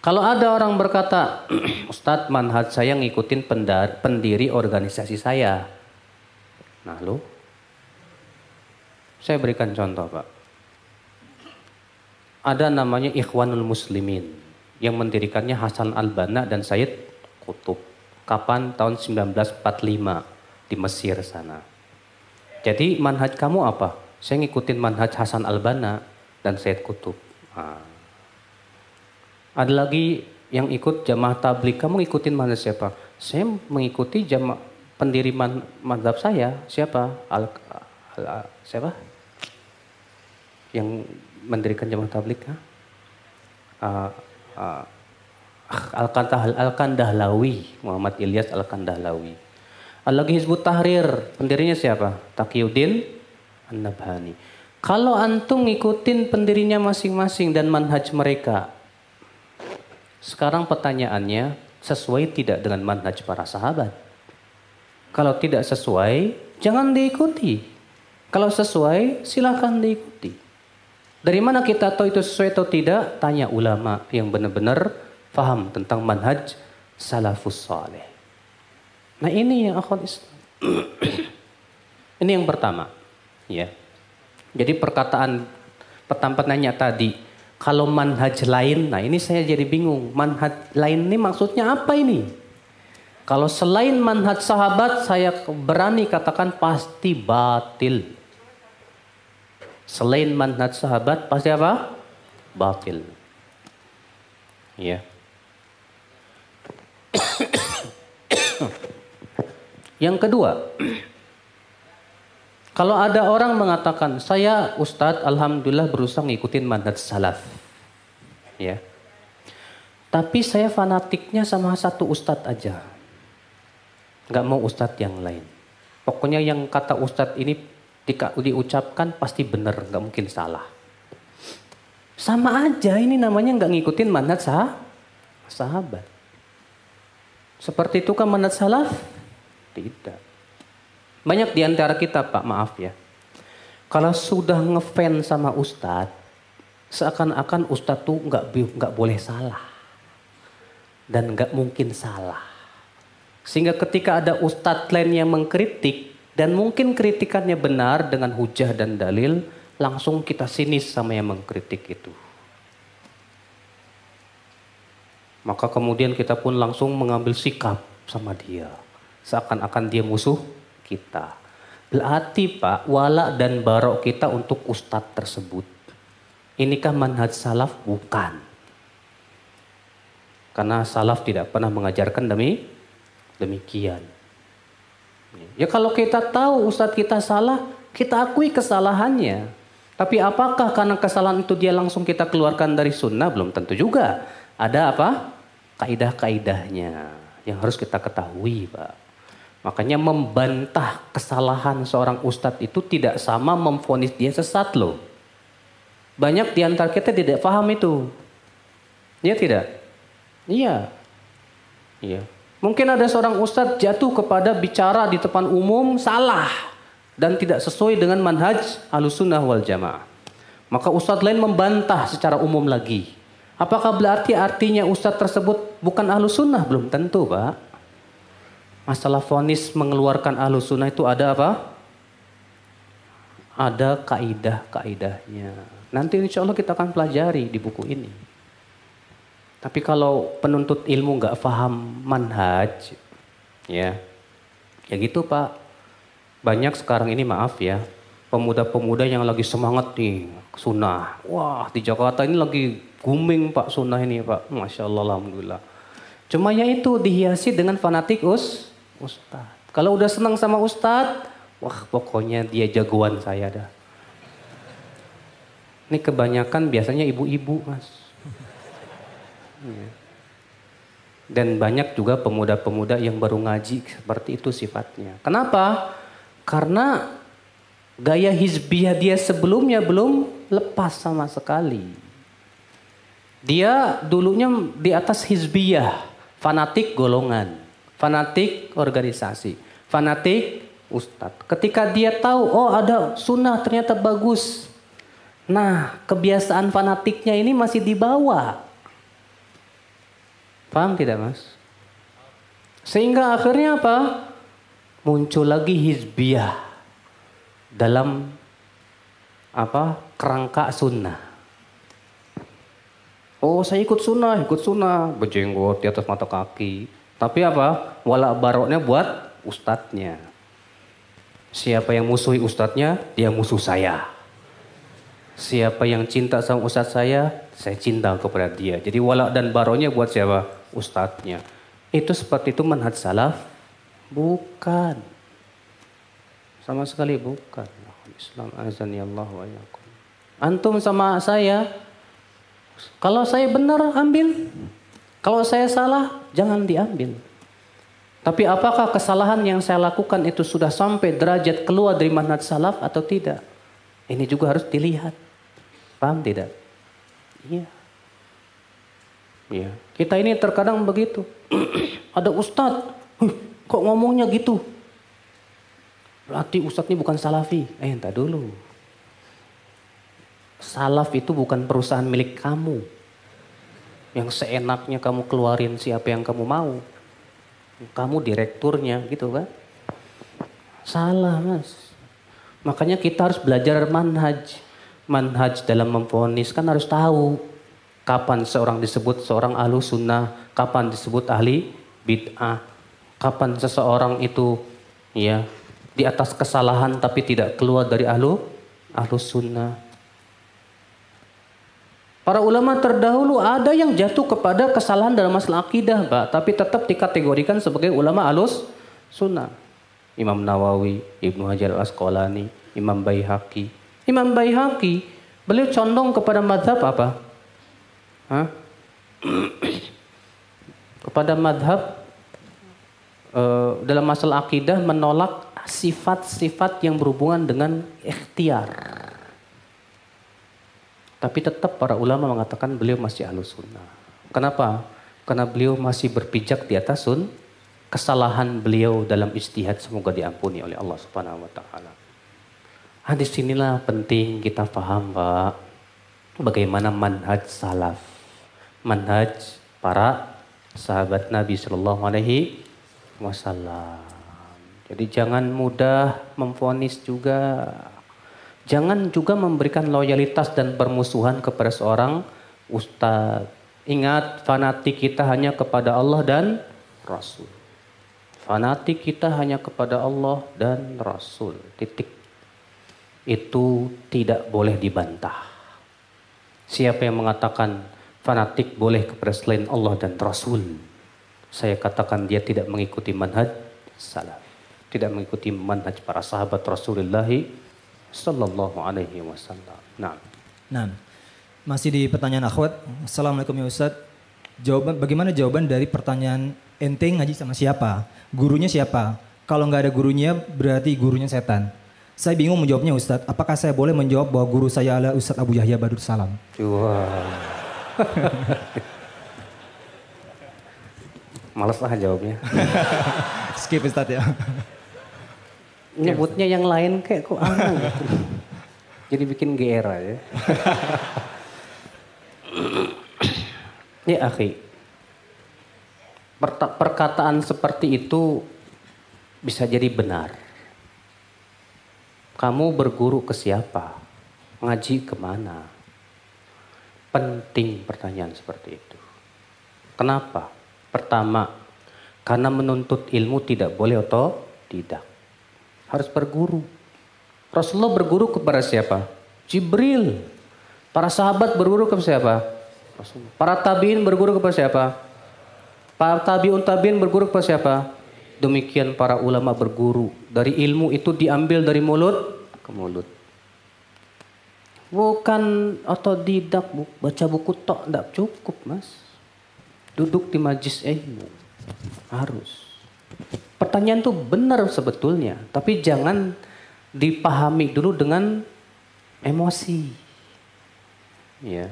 Kalau ada orang berkata, Ustadz manhaj saya ngikutin pendiri organisasi saya. Nah lo, saya berikan contoh Pak ada namanya Ikhwanul Muslimin yang mendirikannya Hasan Al-Banna dan Said Kutub. Kapan? Tahun 1945 di Mesir sana. Jadi manhaj kamu apa? Saya ngikutin manhaj Hasan Al-Banna dan Said Kutub. Nah. Ada lagi yang ikut jamaah tablik. Kamu ngikutin mana siapa? Saya mengikuti jamaah pendiri man, madhab saya. Siapa? Al, al, siapa? Yang mendirikan jamaah tablik? Uh, uh, Al-Kandahlawi, Muhammad Ilyas Al-Kandahlawi. Lagi Hizbut Tahrir, pendirinya siapa? Taqiyuddin An-Nabhani. Kalau antum ngikutin pendirinya masing-masing dan manhaj mereka, sekarang pertanyaannya, sesuai tidak dengan manhaj para sahabat? Kalau tidak sesuai, jangan diikuti. Kalau sesuai, silakan diikuti. Dari mana kita tahu itu sesuai atau tidak? Tanya ulama yang benar-benar faham tentang manhaj salafus saleh. Nah ini yang akhwat Islam. ini yang pertama. Ya. Jadi perkataan pertamanya tadi, kalau manhaj lain, nah ini saya jadi bingung. Manhaj lain ini maksudnya apa ini? Kalau selain manhaj sahabat, saya berani katakan pasti batil. Selain manhaj sahabat pasti apa? Batil. Ya. Yang kedua, kalau ada orang mengatakan, saya Ustadz Alhamdulillah berusaha ngikutin manhaj salaf. Ya. Tapi saya fanatiknya sama satu Ustadz aja. Gak mau Ustadz yang lain. Pokoknya yang kata Ustadz ini di, diucapkan pasti benar, nggak mungkin salah. Sama aja ini namanya nggak ngikutin manat sah, sahabat. Seperti itu kan manat salaf? Tidak. Banyak di antara kita Pak, maaf ya. Kalau sudah ngefans sama ustadz, seakan-akan ustadz tuh nggak nggak boleh salah dan nggak mungkin salah. Sehingga ketika ada ustadz lain yang mengkritik dan mungkin kritikannya benar dengan hujah dan dalil, langsung kita sinis sama yang mengkritik itu. Maka kemudian kita pun langsung mengambil sikap sama dia. Seakan-akan dia musuh kita. Berarti Pak, wala dan barok kita untuk ustadz tersebut. Inikah manhaj salaf? Bukan. Karena salaf tidak pernah mengajarkan demi demikian. Ya kalau kita tahu ustadz kita salah, kita akui kesalahannya. Tapi apakah karena kesalahan itu dia langsung kita keluarkan dari sunnah? Belum tentu juga. Ada apa? kaidah-kaidahnya yang harus kita ketahui, Pak. Makanya membantah kesalahan seorang ustadz itu tidak sama memfonis dia sesat loh. Banyak di antara kita tidak paham itu. Iya tidak? Iya. Iya. Mungkin ada seorang ustadz jatuh kepada bicara di depan umum salah dan tidak sesuai dengan manhaj alusunnah wal jamaah. Maka ustadz lain membantah secara umum lagi. Apakah berarti artinya ustadz tersebut bukan ahlu sunnah? Belum tentu pak. Masalah fonis mengeluarkan ahlu sunnah itu ada apa? Ada kaidah-kaidahnya. Nanti insya Allah kita akan pelajari di buku ini. Tapi kalau penuntut ilmu nggak paham manhaj, ya, ya gitu pak. Banyak sekarang ini maaf ya, pemuda-pemuda yang lagi semangat nih sunnah. Wah di Jakarta ini lagi Guming Pak Sunnah ini Pak. Masya Allah Alhamdulillah. Cuma ya itu dihiasi dengan fanatik us, Ustad. Kalau udah senang sama Ustad, wah pokoknya dia jagoan saya dah. Ini kebanyakan biasanya ibu-ibu mas. Dan banyak juga pemuda-pemuda yang baru ngaji seperti itu sifatnya. Kenapa? Karena gaya hizbiyah dia sebelumnya belum lepas sama sekali. Dia dulunya di atas hizbiyah, fanatik golongan, fanatik organisasi, fanatik ustadz. Ketika dia tahu, oh ada sunnah ternyata bagus. Nah, kebiasaan fanatiknya ini masih dibawa. Paham tidak mas? Sehingga akhirnya apa? Muncul lagi hizbiyah dalam apa kerangka sunnah. Oh saya ikut sunnah, ikut sunnah. Berjenggot di atas mata kaki. Tapi apa? Walak baroknya buat ustadznya. Siapa yang musuhi ustadznya, dia musuh saya. Siapa yang cinta sama ustadz saya, saya cinta kepada dia. Jadi walak dan baroknya buat siapa? Ustadznya. Itu seperti itu manhaj salaf? Bukan. Sama sekali bukan. Islam azan wa Antum sama saya kalau saya benar ambil, kalau saya salah jangan diambil. Tapi apakah kesalahan yang saya lakukan itu sudah sampai derajat keluar dari manhaj salaf atau tidak? Ini juga harus dilihat. Paham tidak? Iya. Iya. Kita ini terkadang begitu. Ada ustadz, kok ngomongnya gitu? Berarti ustadz ini bukan salafi. Eh, entah dulu. Salaf itu bukan perusahaan milik kamu. Yang seenaknya kamu keluarin siapa yang kamu mau. Kamu direkturnya gitu kan. Salah mas. Makanya kita harus belajar manhaj. Manhaj dalam memfonis kan harus tahu. Kapan seorang disebut seorang ahlu sunnah. Kapan disebut ahli bid'ah. Kapan seseorang itu ya di atas kesalahan tapi tidak keluar dari ahlu ahlu sunnah. Para ulama terdahulu ada yang jatuh kepada kesalahan dalam masalah akidah, Pak, tapi tetap dikategorikan sebagai ulama alus sunnah. Imam Nawawi, Ibnu Hajar Al-Asqalani, Imam Baihaqi. Imam Baihaqi, beliau condong kepada madhab apa? Hah? kepada madhab uh, dalam masalah akidah menolak sifat-sifat yang berhubungan dengan ikhtiar. Tapi tetap para ulama mengatakan beliau masih ahlu sunnah. Kenapa? Karena beliau masih berpijak di atas sun. Kesalahan beliau dalam istihad semoga diampuni oleh Allah subhanahu wa ta'ala. Ah, di sinilah penting kita paham, Pak. Bagaimana manhaj salaf. Manhaj para sahabat Nabi Shallallahu Alaihi Wasallam. Jadi jangan mudah memfonis juga. Jangan juga memberikan loyalitas dan permusuhan kepada seorang ustadz. Ingat, fanatik kita hanya kepada Allah dan Rasul. Fanatik kita hanya kepada Allah dan Rasul. Titik. Itu tidak boleh dibantah. Siapa yang mengatakan fanatik boleh kepada selain Allah dan Rasul? Saya katakan dia tidak mengikuti manhaj salaf. Tidak mengikuti manhaj para sahabat Rasulullah sallallahu alaihi wasallam. Nah. Nah, masih di pertanyaan akhwat. Assalamualaikum ya Ustaz. Jawaban bagaimana jawaban dari pertanyaan ente ngaji sama siapa? Gurunya siapa? Kalau nggak ada gurunya berarti gurunya setan. Saya bingung menjawabnya Ustadz. Apakah saya boleh menjawab bahwa guru saya adalah Ustadz Abu Yahya Badut Salam? Wah. Males lah jawabnya. Skip Ustadz ya. Nyebutnya yang lain kayak kok aneh gitu. Jadi bikin GR aja. ya akhi. Perta- Perkataan seperti itu bisa jadi benar. Kamu berguru ke siapa? Ngaji ke mana? Penting pertanyaan seperti itu. Kenapa? Pertama, karena menuntut ilmu tidak boleh otodidak. Harus berguru. Rasulullah berguru kepada siapa? Jibril. Para sahabat berguru kepada siapa? Para tabiin berguru kepada siapa? Para tabiun tabiin berguru kepada siapa? Demikian para ulama berguru. Dari ilmu itu diambil dari mulut ke mulut. Bukan otodidak, bu- baca buku tok tidak cukup mas. Duduk di majlis ilmu. Harus. Pertanyaan itu benar sebetulnya. Tapi jangan dipahami dulu dengan emosi. Ya.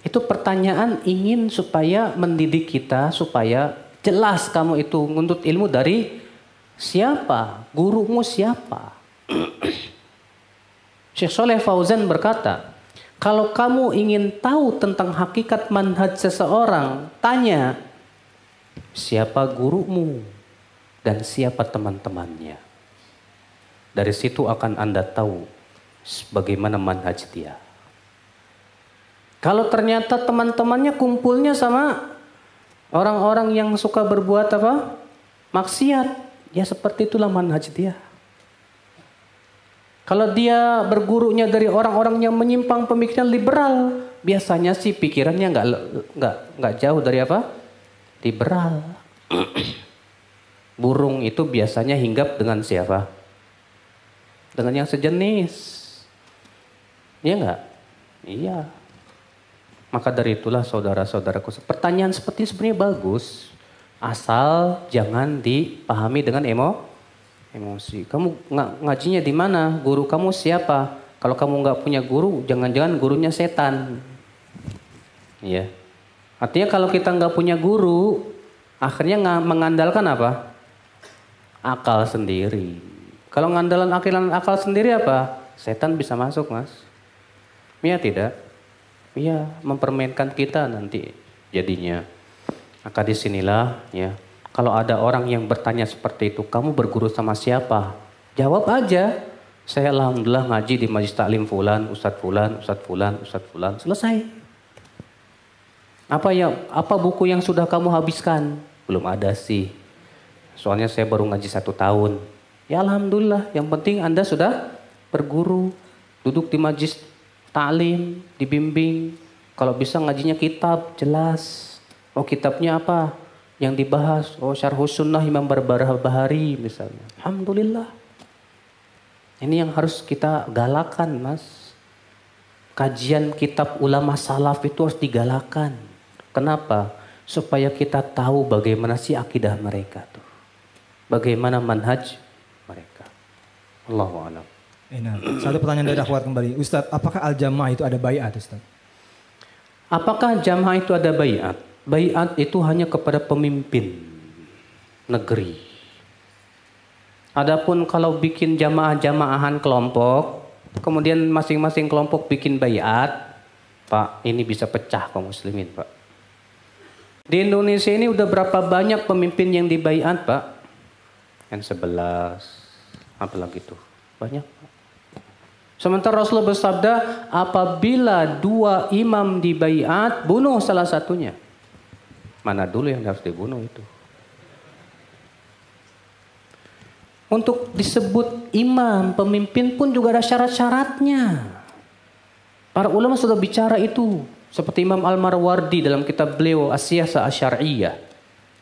Itu pertanyaan ingin supaya mendidik kita supaya jelas kamu itu nguntut ilmu dari siapa? Gurumu siapa? Syekh Soleh Fauzan berkata, kalau kamu ingin tahu tentang hakikat manhaj seseorang, tanya siapa gurumu dan siapa teman-temannya. Dari situ akan Anda tahu bagaimana manhaj dia. Kalau ternyata teman-temannya kumpulnya sama orang-orang yang suka berbuat apa? Maksiat, ya seperti itulah manhaj dia. Kalau dia bergurunya dari orang-orang yang menyimpang pemikiran liberal, biasanya sih pikirannya nggak nggak nggak jauh dari apa? Liberal. Burung itu biasanya hinggap dengan siapa? Dengan yang sejenis. Iya nggak? Iya. Maka dari itulah saudara-saudaraku, pertanyaan seperti ini sebenarnya bagus. Asal jangan dipahami dengan emo, emosi. Kamu ng ngajinya di mana? Guru kamu siapa? Kalau kamu nggak punya guru, jangan-jangan gurunya setan. Iya. Artinya kalau kita nggak punya guru, akhirnya mengandalkan apa? Akal sendiri. Kalau ngandalan akilan akal sendiri apa? Setan bisa masuk, Mas. Iya tidak? Iya, mempermainkan kita nanti jadinya. Maka di sinilah ya, kalau ada orang yang bertanya seperti itu, kamu berguru sama siapa? Jawab aja. Saya alhamdulillah ngaji di majlis taklim fulan, ustadz fulan, ustadz fulan, ustadz fulan. Selesai. Apa yang apa buku yang sudah kamu habiskan? Belum ada sih. Soalnya saya baru ngaji satu tahun. Ya alhamdulillah. Yang penting anda sudah berguru, duduk di majlis taklim, dibimbing. Kalau bisa ngajinya kitab, jelas. Oh kitabnya apa? Yang dibahas, oh syarhus sunnah Imam Barbarah Bahari misalnya. Alhamdulillah. Ini yang harus kita galakan mas. Kajian kitab ulama salaf itu harus digalakan. Kenapa? Supaya kita tahu bagaimana sih akidah mereka tuh. Bagaimana manhaj mereka. Allahu a'lam. Eh, nah, satu pertanyaan dari akhwat kembali. Ustadz, apakah al-jamaah itu ada bayat Ustadz? Apakah jamaah itu ada bayat? Bayat itu hanya kepada pemimpin negeri. Adapun kalau bikin jamaah-jamaahan kelompok, kemudian masing-masing kelompok bikin bayat, Pak, ini bisa pecah kaum muslimin, Pak. Di Indonesia ini udah berapa banyak pemimpin yang dibayat, Pak? Yang sebelas, apalagi tuh, banyak. Sementara Rasulullah bersabda, apabila dua imam dibayat, bunuh salah satunya. Mana dulu yang harus dibunuh itu? Untuk disebut imam, pemimpin pun juga ada syarat-syaratnya. Para ulama sudah bicara itu. Seperti Imam Al-Marwardi dalam kitab beliau Asyasa Asyariyah.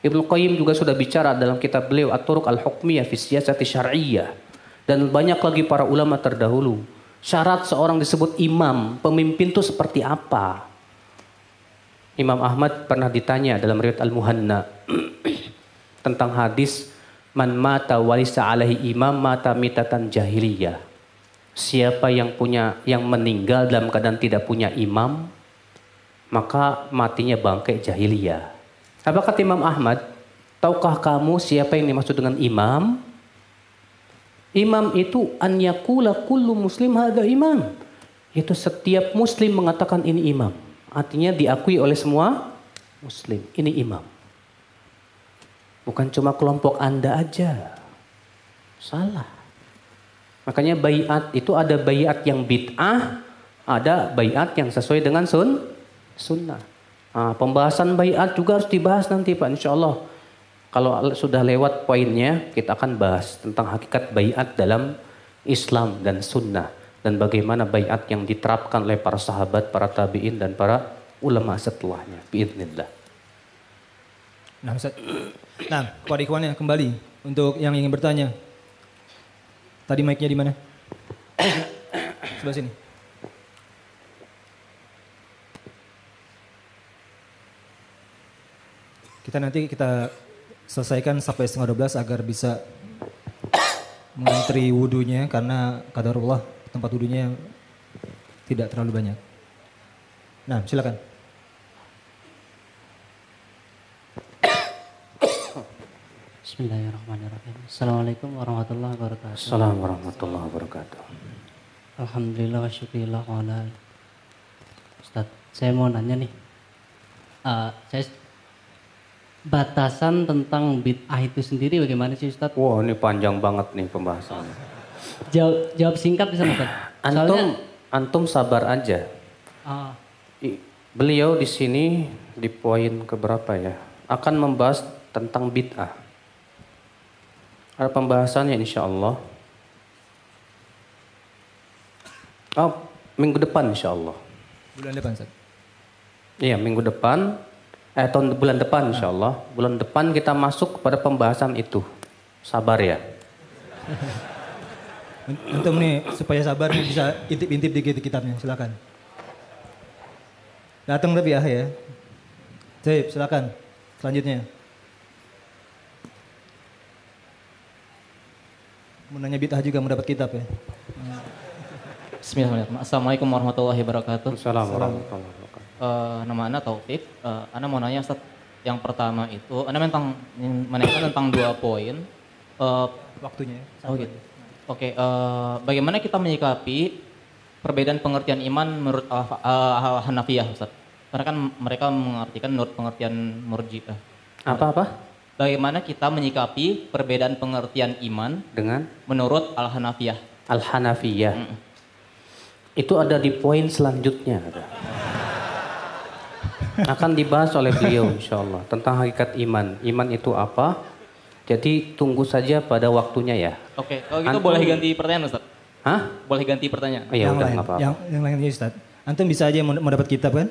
Ibnu Qayyim juga sudah bicara dalam kitab beliau At-Turuq Al-Hukmiyah fi Siyasati Syar'iyyah. Dan banyak lagi para ulama terdahulu. Syarat seorang disebut imam, pemimpin itu seperti apa? Imam Ahmad pernah ditanya dalam riwayat Al-Muhanna tentang hadis Man mata walisa alaihi imam mata mitatan jahiliyah. Siapa yang punya yang meninggal dalam keadaan tidak punya imam, maka matinya bangkai jahiliyah. Apa kata Imam Ahmad? Tahukah kamu siapa yang dimaksud dengan imam? Imam itu an yakula kullu muslim ada imam. Itu setiap muslim mengatakan ini imam. Artinya diakui oleh semua muslim. Ini imam. Bukan cuma kelompok Anda aja. Salah. Makanya bayat itu ada bayat yang bid'ah, ada bayat yang sesuai dengan sun, sunnah. Nah, pembahasan bayat juga harus dibahas nanti Pak, insya Allah. Kalau sudah lewat poinnya, kita akan bahas tentang hakikat bayat dalam Islam dan sunnah. Dan bagaimana bayat yang diterapkan oleh para sahabat, para tabi'in, dan para ulama setelahnya. Biiznillah. Nah, Ustaz. Nah, kepada ikhwannya kembali untuk yang ingin bertanya. Tadi mic-nya di mana? Sebelah sini. Kita nanti kita selesaikan sampai setengah 12 agar bisa mengantri wudhunya karena kadarullah tempat wudhunya tidak terlalu banyak. Nah, silakan. Bismillahirrahmanirrahim. Assalamualaikum warahmatullahi wabarakatuh. Assalamualaikum warahmatullahi wabarakatuh. Alhamdulillah wa syukurillah Ustaz, saya mau nanya nih. Uh, saya batasan tentang bid'ah itu sendiri bagaimana sih Ustaz? Wah ini panjang banget nih pembahasannya. Jawab, jawab singkat bisa Ustaz? Antum, Soalnya, antum sabar aja. Uh, Beliau di sini di poin keberapa ya? Akan membahas tentang bid'ah. Ada pembahasannya insya Allah. Oh, minggu depan insya Allah. Bulan depan, Ustaz? Iya, minggu depan. Eh, tahun bulan depan insya Allah. Bulan depan kita masuk pada pembahasan itu. Sabar ya. Untuk nih, supaya sabar nih bisa intip-intip di kitabnya, silakan. Datang tapi ya, ya. Cip, silakan. Selanjutnya. Mau nanya bid'ah juga mau dapat kitab ya. Bismillahirrahmanirrahim. Assalamualaikum warahmatullahi wabarakatuh. Assalamualaikum warahmatullahi wabarakatuh. Uh, nama Anda Taufik. Uh, anda mau nanya Ustaz, yang pertama itu, Anda tentang menanyakan tentang dua poin. Uh, Waktunya. Ya, oh gitu. Oke, okay, uh, bagaimana kita menyikapi perbedaan pengertian iman menurut Al-Hanafiyah Ustaz? Karena kan mereka mengartikan menurut pengertian Murji'ah. Apa-apa? bagaimana kita menyikapi perbedaan pengertian iman dengan menurut Al-Hanafiyah. Al-Hanafiyah. Mm. Itu ada di poin selanjutnya. Akan dibahas oleh beliau insya Allah tentang hakikat iman. Iman itu apa? Jadi tunggu saja pada waktunya ya. Oke, kalau gitu Antum, boleh ganti pertanyaan Ustaz? Hah? Boleh ganti pertanyaan? Oh, ya yang udah lain, apa, Yang, yang lainnya Ustaz. Antum bisa aja mau, mau dapat kitab kan?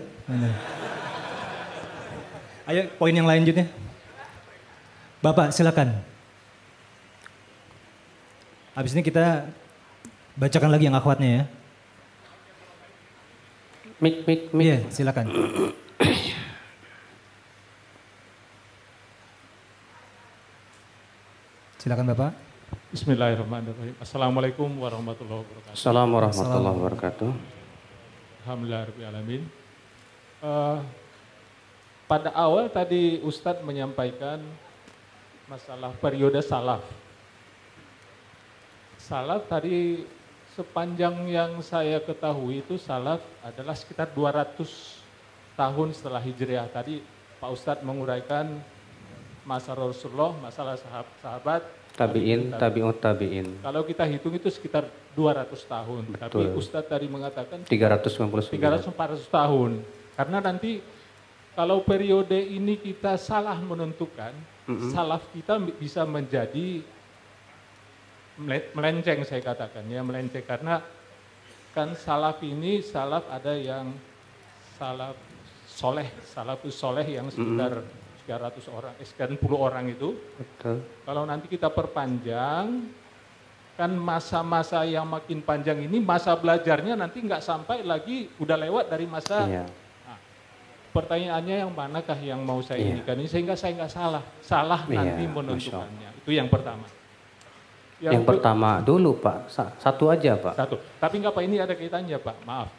Ayo poin yang lanjutnya. Bapak silakan. Habis ini kita bacakan lagi yang akhwatnya ya. Mik, mik, mik. Iya, silakan. silakan Bapak. Bismillahirrahmanirrahim. Assalamualaikum warahmatullahi wabarakatuh. Assalamualaikum warahmatullahi wabarakatuh. Alhamdulillah. Uh, pada awal tadi Ustadz menyampaikan masalah periode salaf. Salaf tadi sepanjang yang saya ketahui itu salaf adalah sekitar 200 tahun setelah hijriah. Tadi Pak Ustadz menguraikan masa Rasulullah, masalah sahab- sahabat, Tabiin, tabi'ut tabiin. Kalau kita hitung itu sekitar 200 tahun. Tapi Betul. Ustadz tadi mengatakan 399. 300-400 tahun. Karena nanti kalau periode ini kita salah menentukan, salaf kita bisa menjadi mele- melenceng saya katakan ya, melenceng karena kan salaf ini salaf ada yang salaf soleh, salafus soleh yang sekitar 300 orang, eh, sekian puluh orang itu. Betul. Kalau nanti kita perpanjang, kan masa-masa yang makin panjang ini masa belajarnya nanti nggak sampai lagi udah lewat dari masa Iya. pertanyaannya yang manakah yang mau saya Iya. inikan ini sehingga saya nggak salah salah Iya, nanti menentukannya itu yang pertama Yang, ke- pertama dulu Pak, Sa- satu aja Pak. satu tapi nggak pak ini ada kaitannya pak maaf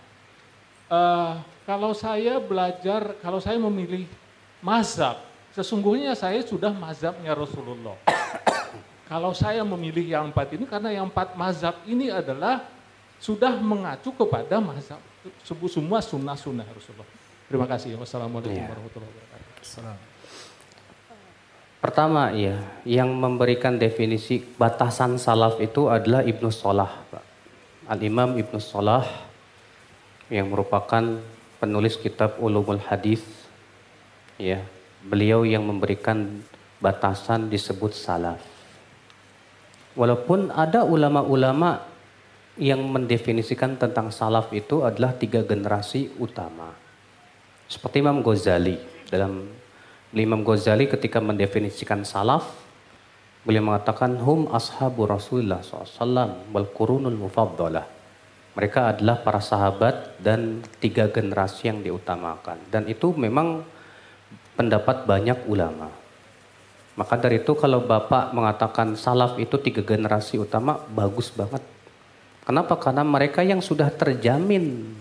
Eh, kalau saya belajar kalau saya memilih mazhab sesungguhnya saya sudah mazhabnya Rasulullah kalau saya memilih yang empat ini karena yang empat mazhab ini adalah sudah mengacu kepada mazhab sebu- semua sunnah-sunnah Rasulullah. Terima kasih. Wassalamualaikum Iya. warahmatullahi wabarakatuh. Pertama ya, yang memberikan definisi batasan salaf itu adalah Ibnu Salah, Pak. Al-Imam Ibnu Salah yang merupakan penulis kitab Ulumul Hadis ya. Beliau yang memberikan batasan disebut salaf. Walaupun ada ulama-ulama yang mendefinisikan tentang salaf itu adalah tiga generasi utama. Seperti Imam Ghazali dalam Imam Ghazali ketika mendefinisikan salaf beliau mengatakan hum ashabu Rasulullah SAW wal qurunul mufaddalah. Mereka adalah para sahabat dan tiga generasi yang diutamakan dan itu memang pendapat banyak ulama. Maka dari itu kalau Bapak mengatakan salaf itu tiga generasi utama bagus banget. Kenapa? Karena mereka yang sudah terjamin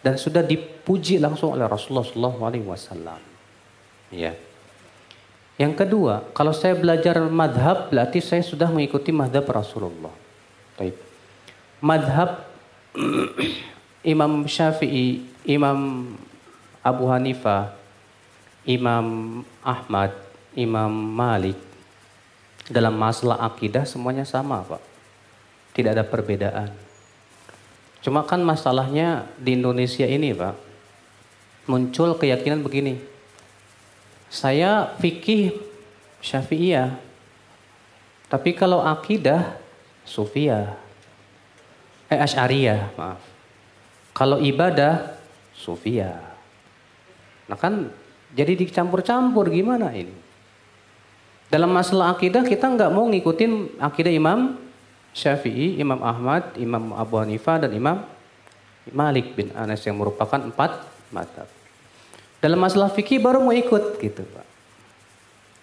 dan sudah dipuji langsung oleh Rasulullah SAW. Ya. Yang kedua, kalau saya belajar madhab berarti saya sudah mengikuti madhab Rasulullah. Baik. Madhab Imam Syafi'i, Imam Abu Hanifah, Imam Ahmad, Imam Malik dalam masalah akidah semuanya sama, Pak. Tidak ada perbedaan. Cuma kan masalahnya di Indonesia ini, Pak, muncul keyakinan begini. Saya fikih Syafi'iyah. Tapi kalau akidah Sufiyah. Eh Asy'ariyah, maaf. Kalau ibadah Sufiyah. Nah kan jadi dicampur-campur gimana ini? Dalam masalah akidah kita nggak mau ngikutin akidah Imam Syafi'i, Imam Ahmad, Imam Abu Hanifah dan Imam Malik bin Anas yang merupakan empat madhab. Dalam masalah fikih baru mau ikut gitu Pak.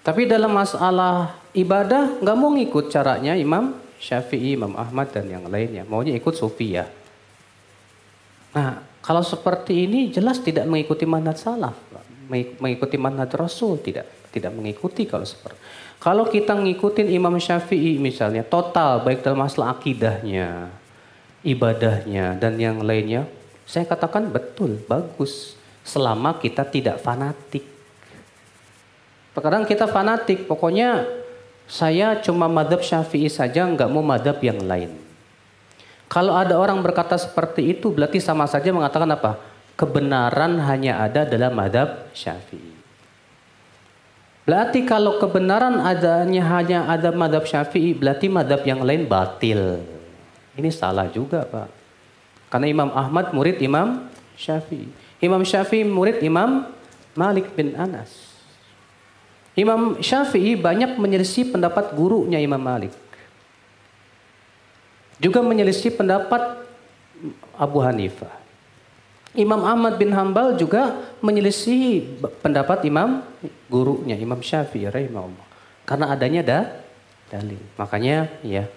Tapi dalam masalah ibadah nggak mau ngikut caranya Imam Syafi'i, Imam Ahmad dan yang lainnya. Maunya ikut Sufiyah. Nah, kalau seperti ini jelas tidak mengikuti manhaj salaf, mengikuti manhaj Rasul tidak tidak mengikuti kalau seperti. Kalau kita ngikutin Imam Syafi'i misalnya total baik dalam masalah akidahnya, ibadahnya dan yang lainnya, saya katakan betul, bagus selama kita tidak fanatik. Terkadang kita fanatik, pokoknya saya cuma madhab syafi'i saja, nggak mau madhab yang lain. Kalau ada orang berkata seperti itu, berarti sama saja mengatakan apa? Kebenaran hanya ada dalam madhab syafi'i. Berarti kalau kebenaran adanya hanya ada madhab syafi'i, berarti madhab yang lain batil. Ini salah juga Pak. Karena Imam Ahmad murid Imam Syafi'i. Imam Syafi'i murid Imam Malik bin Anas. Imam Syafi'i banyak menyelisih pendapat gurunya Imam Malik. Juga menyelisih pendapat Abu Hanifah. Imam Ahmad bin Hambal juga menyelisih pendapat imam gurunya Imam Syafi'i rahimahullah. Karena adanya da, dalil. Makanya ya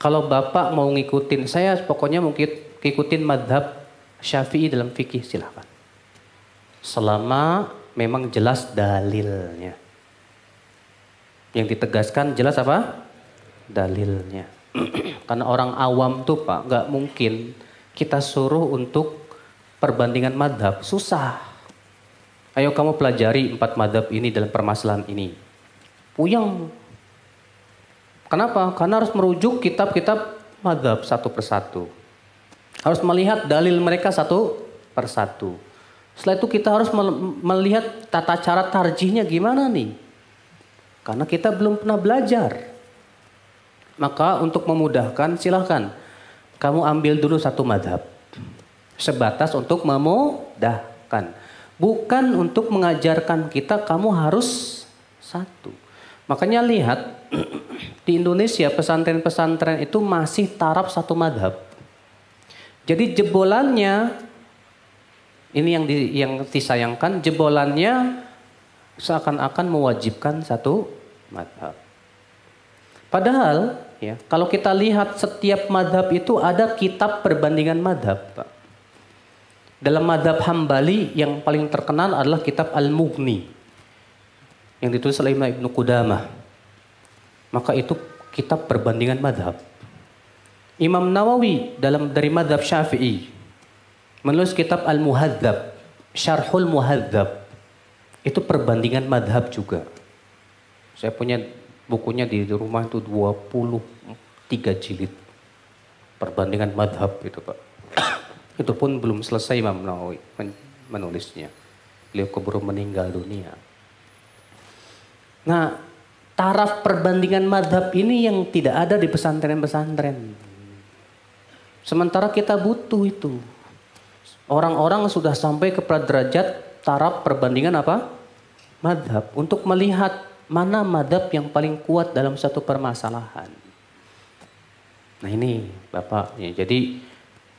kalau Bapak mau ngikutin saya pokoknya mau ngikut- ngikutin madhab Syafi'i dalam fikih silahkan. Selama memang jelas dalilnya. Yang ditegaskan jelas apa? Dalilnya. Karena orang awam tuh Pak, nggak mungkin kita suruh untuk perbandingan madhab. Susah. Ayo kamu pelajari empat madhab ini dalam permasalahan ini. Puyeng. Kenapa? Karena harus merujuk kitab-kitab madhab satu persatu. Harus melihat dalil mereka satu persatu. Setelah itu kita harus melihat tata cara tarjihnya gimana nih. Karena kita belum pernah belajar. Maka untuk memudahkan silahkan kamu ambil dulu satu madhab. Sebatas untuk memudahkan. Bukan untuk mengajarkan kita kamu harus satu. Makanya lihat di Indonesia pesantren-pesantren itu masih taraf satu madhab. Jadi jebolannya ini yang di, yang disayangkan jebolannya seakan-akan mewajibkan satu madhab. Padahal ya kalau kita lihat setiap madhab itu ada kitab perbandingan madhab. Pak. Dalam madhab Hambali yang paling terkenal adalah kitab Al-Mughni yang ditulis oleh Imam Ibnu Qudamah. Maka itu kitab perbandingan madhab. Imam Nawawi dalam dari madhab Syafi'i menulis kitab Al-Muhadzab, Syarhul Muhadzab. Itu perbandingan madhab juga. Saya punya bukunya di rumah itu 23 jilid. Perbandingan madhab itu Pak. itu pun belum selesai Imam Nawawi menulisnya. Beliau keburu meninggal dunia. Nah, taraf perbandingan madhab ini yang tidak ada di pesantren-pesantren. Sementara kita butuh itu. Orang-orang sudah sampai kepada derajat taraf perbandingan apa? Madhab. Untuk melihat mana madhab yang paling kuat dalam satu permasalahan. Nah ini Bapak, ya, jadi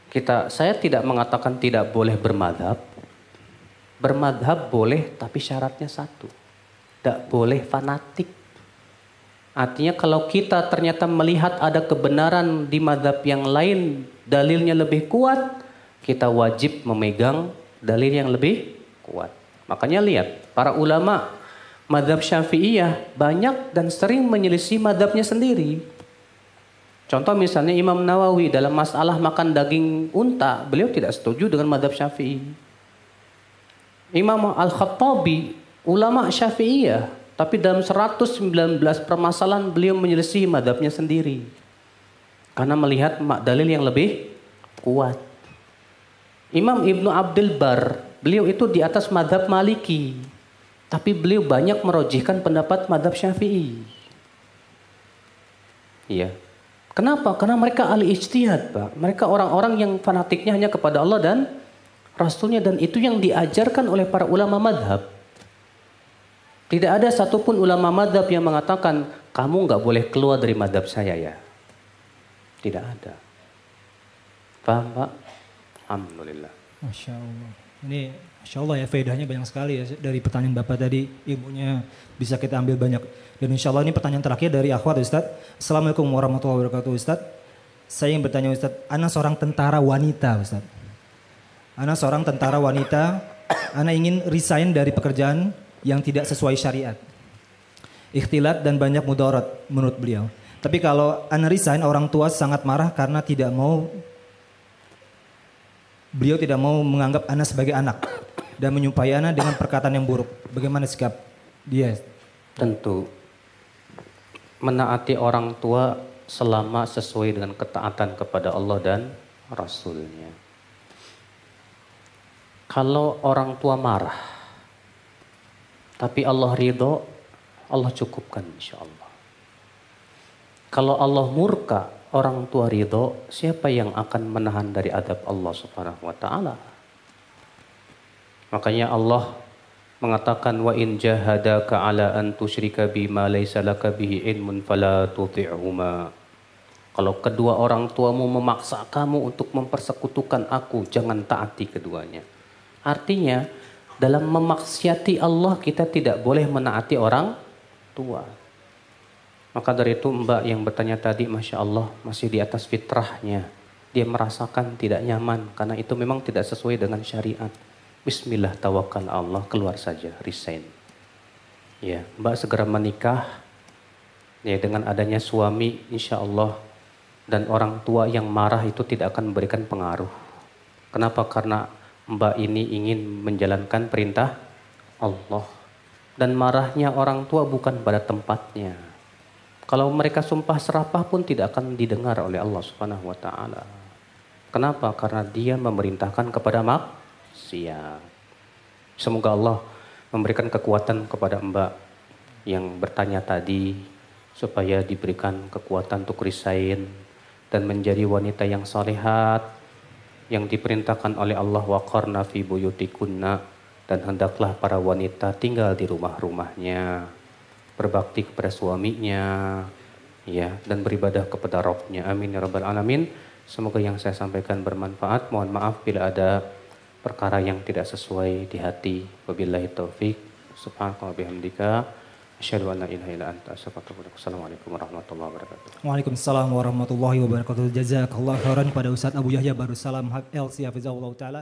kita saya tidak mengatakan tidak boleh bermadhab. Bermadhab boleh tapi syaratnya satu. Tidak boleh fanatik. Artinya kalau kita ternyata melihat ada kebenaran di madhab yang lain, dalilnya lebih kuat, kita wajib memegang dalil yang lebih kuat. Makanya lihat, para ulama madhab syafi'iyah banyak dan sering menyelisih madhabnya sendiri. Contoh misalnya Imam Nawawi dalam masalah makan daging unta, beliau tidak setuju dengan madhab syafi'i. Imam Al-Khattabi, ulama syafi'iyah, tapi dalam 119 permasalahan beliau menyelisih madhabnya sendiri. Karena melihat dalil yang lebih kuat. Imam Ibnu Abdul Bar, beliau itu di atas madhab maliki. Tapi beliau banyak merojihkan pendapat madhab syafi'i. Iya. Kenapa? Karena mereka ahli ijtihad, Pak. Mereka orang-orang yang fanatiknya hanya kepada Allah dan Rasulnya. Dan itu yang diajarkan oleh para ulama madhab. Tidak ada satupun ulama madhab yang mengatakan, kamu nggak boleh keluar dari madhab saya ya. Tidak ada. Paham, Pak? Alhamdulillah. Masya Allah. Ini Masya Allah ya faedahnya banyak sekali ya dari pertanyaan Bapak tadi ilmunya bisa kita ambil banyak. Dan insya Allah ini pertanyaan terakhir dari akhwat Ustaz. Assalamualaikum warahmatullahi wabarakatuh Ustaz. Saya yang bertanya Ustaz, Ana seorang tentara wanita Ustaz. Ana seorang tentara wanita, Ana ingin resign dari pekerjaan yang tidak sesuai syariat. Ikhtilat dan banyak mudarat menurut beliau. Tapi kalau Ana resign, orang tua sangat marah karena tidak mau beliau tidak mau menganggap Ana sebagai anak dan menyupai Ana dengan perkataan yang buruk. Bagaimana sikap dia? Tentu menaati orang tua selama sesuai dengan ketaatan kepada Allah dan Rasulnya. Kalau orang tua marah, tapi Allah ridho, Allah cukupkan insya Allah. Kalau Allah murka, orang tua ridho, siapa yang akan menahan dari adab Allah Subhanahu wa taala? Makanya Allah mengatakan wa in jahadaka ala an tusyrika bima laysa laka bihi ilmun fala tuti'huma. Kalau kedua orang tuamu memaksa kamu untuk mempersekutukan aku, jangan taati keduanya. Artinya, dalam memaksiati Allah kita tidak boleh menaati orang tua. Maka dari itu mbak yang bertanya tadi Masya Allah masih di atas fitrahnya. Dia merasakan tidak nyaman karena itu memang tidak sesuai dengan syariat. Bismillah tawakal Allah keluar saja resign. Ya mbak segera menikah. Ya dengan adanya suami insya Allah Dan orang tua yang marah itu tidak akan memberikan pengaruh. Kenapa? Karena mbak ini ingin menjalankan perintah Allah. Dan marahnya orang tua bukan pada tempatnya. Kalau mereka sumpah serapah pun tidak akan didengar oleh Allah Subhanahu wa taala. Kenapa? Karena dia memerintahkan kepada maksiat. Semoga Allah memberikan kekuatan kepada mbak yang bertanya tadi supaya diberikan kekuatan untuk resign dan menjadi wanita yang salehat yang diperintahkan oleh Allah waqarna fi buyutikunna dan hendaklah para wanita tinggal di rumah-rumahnya berbakti kepada suaminya ya dan beribadah kepada Rabbnya amin ya rabbal alamin. Semoga yang saya sampaikan bermanfaat. Mohon maaf bila ada perkara yang tidak sesuai di hati. Wabillahi taufik. Subhanallah bihamdika. Asyhadu an la ilaha illa anta astaghfiruka Assalamualaikum warahmatullahi wabarakatuh. Waalaikumsalam warahmatullahi wabarakatuh. Jazakallah khairan kepada Ustaz Abu Yahya Barussalam LC Hafizahullah Ta'ala.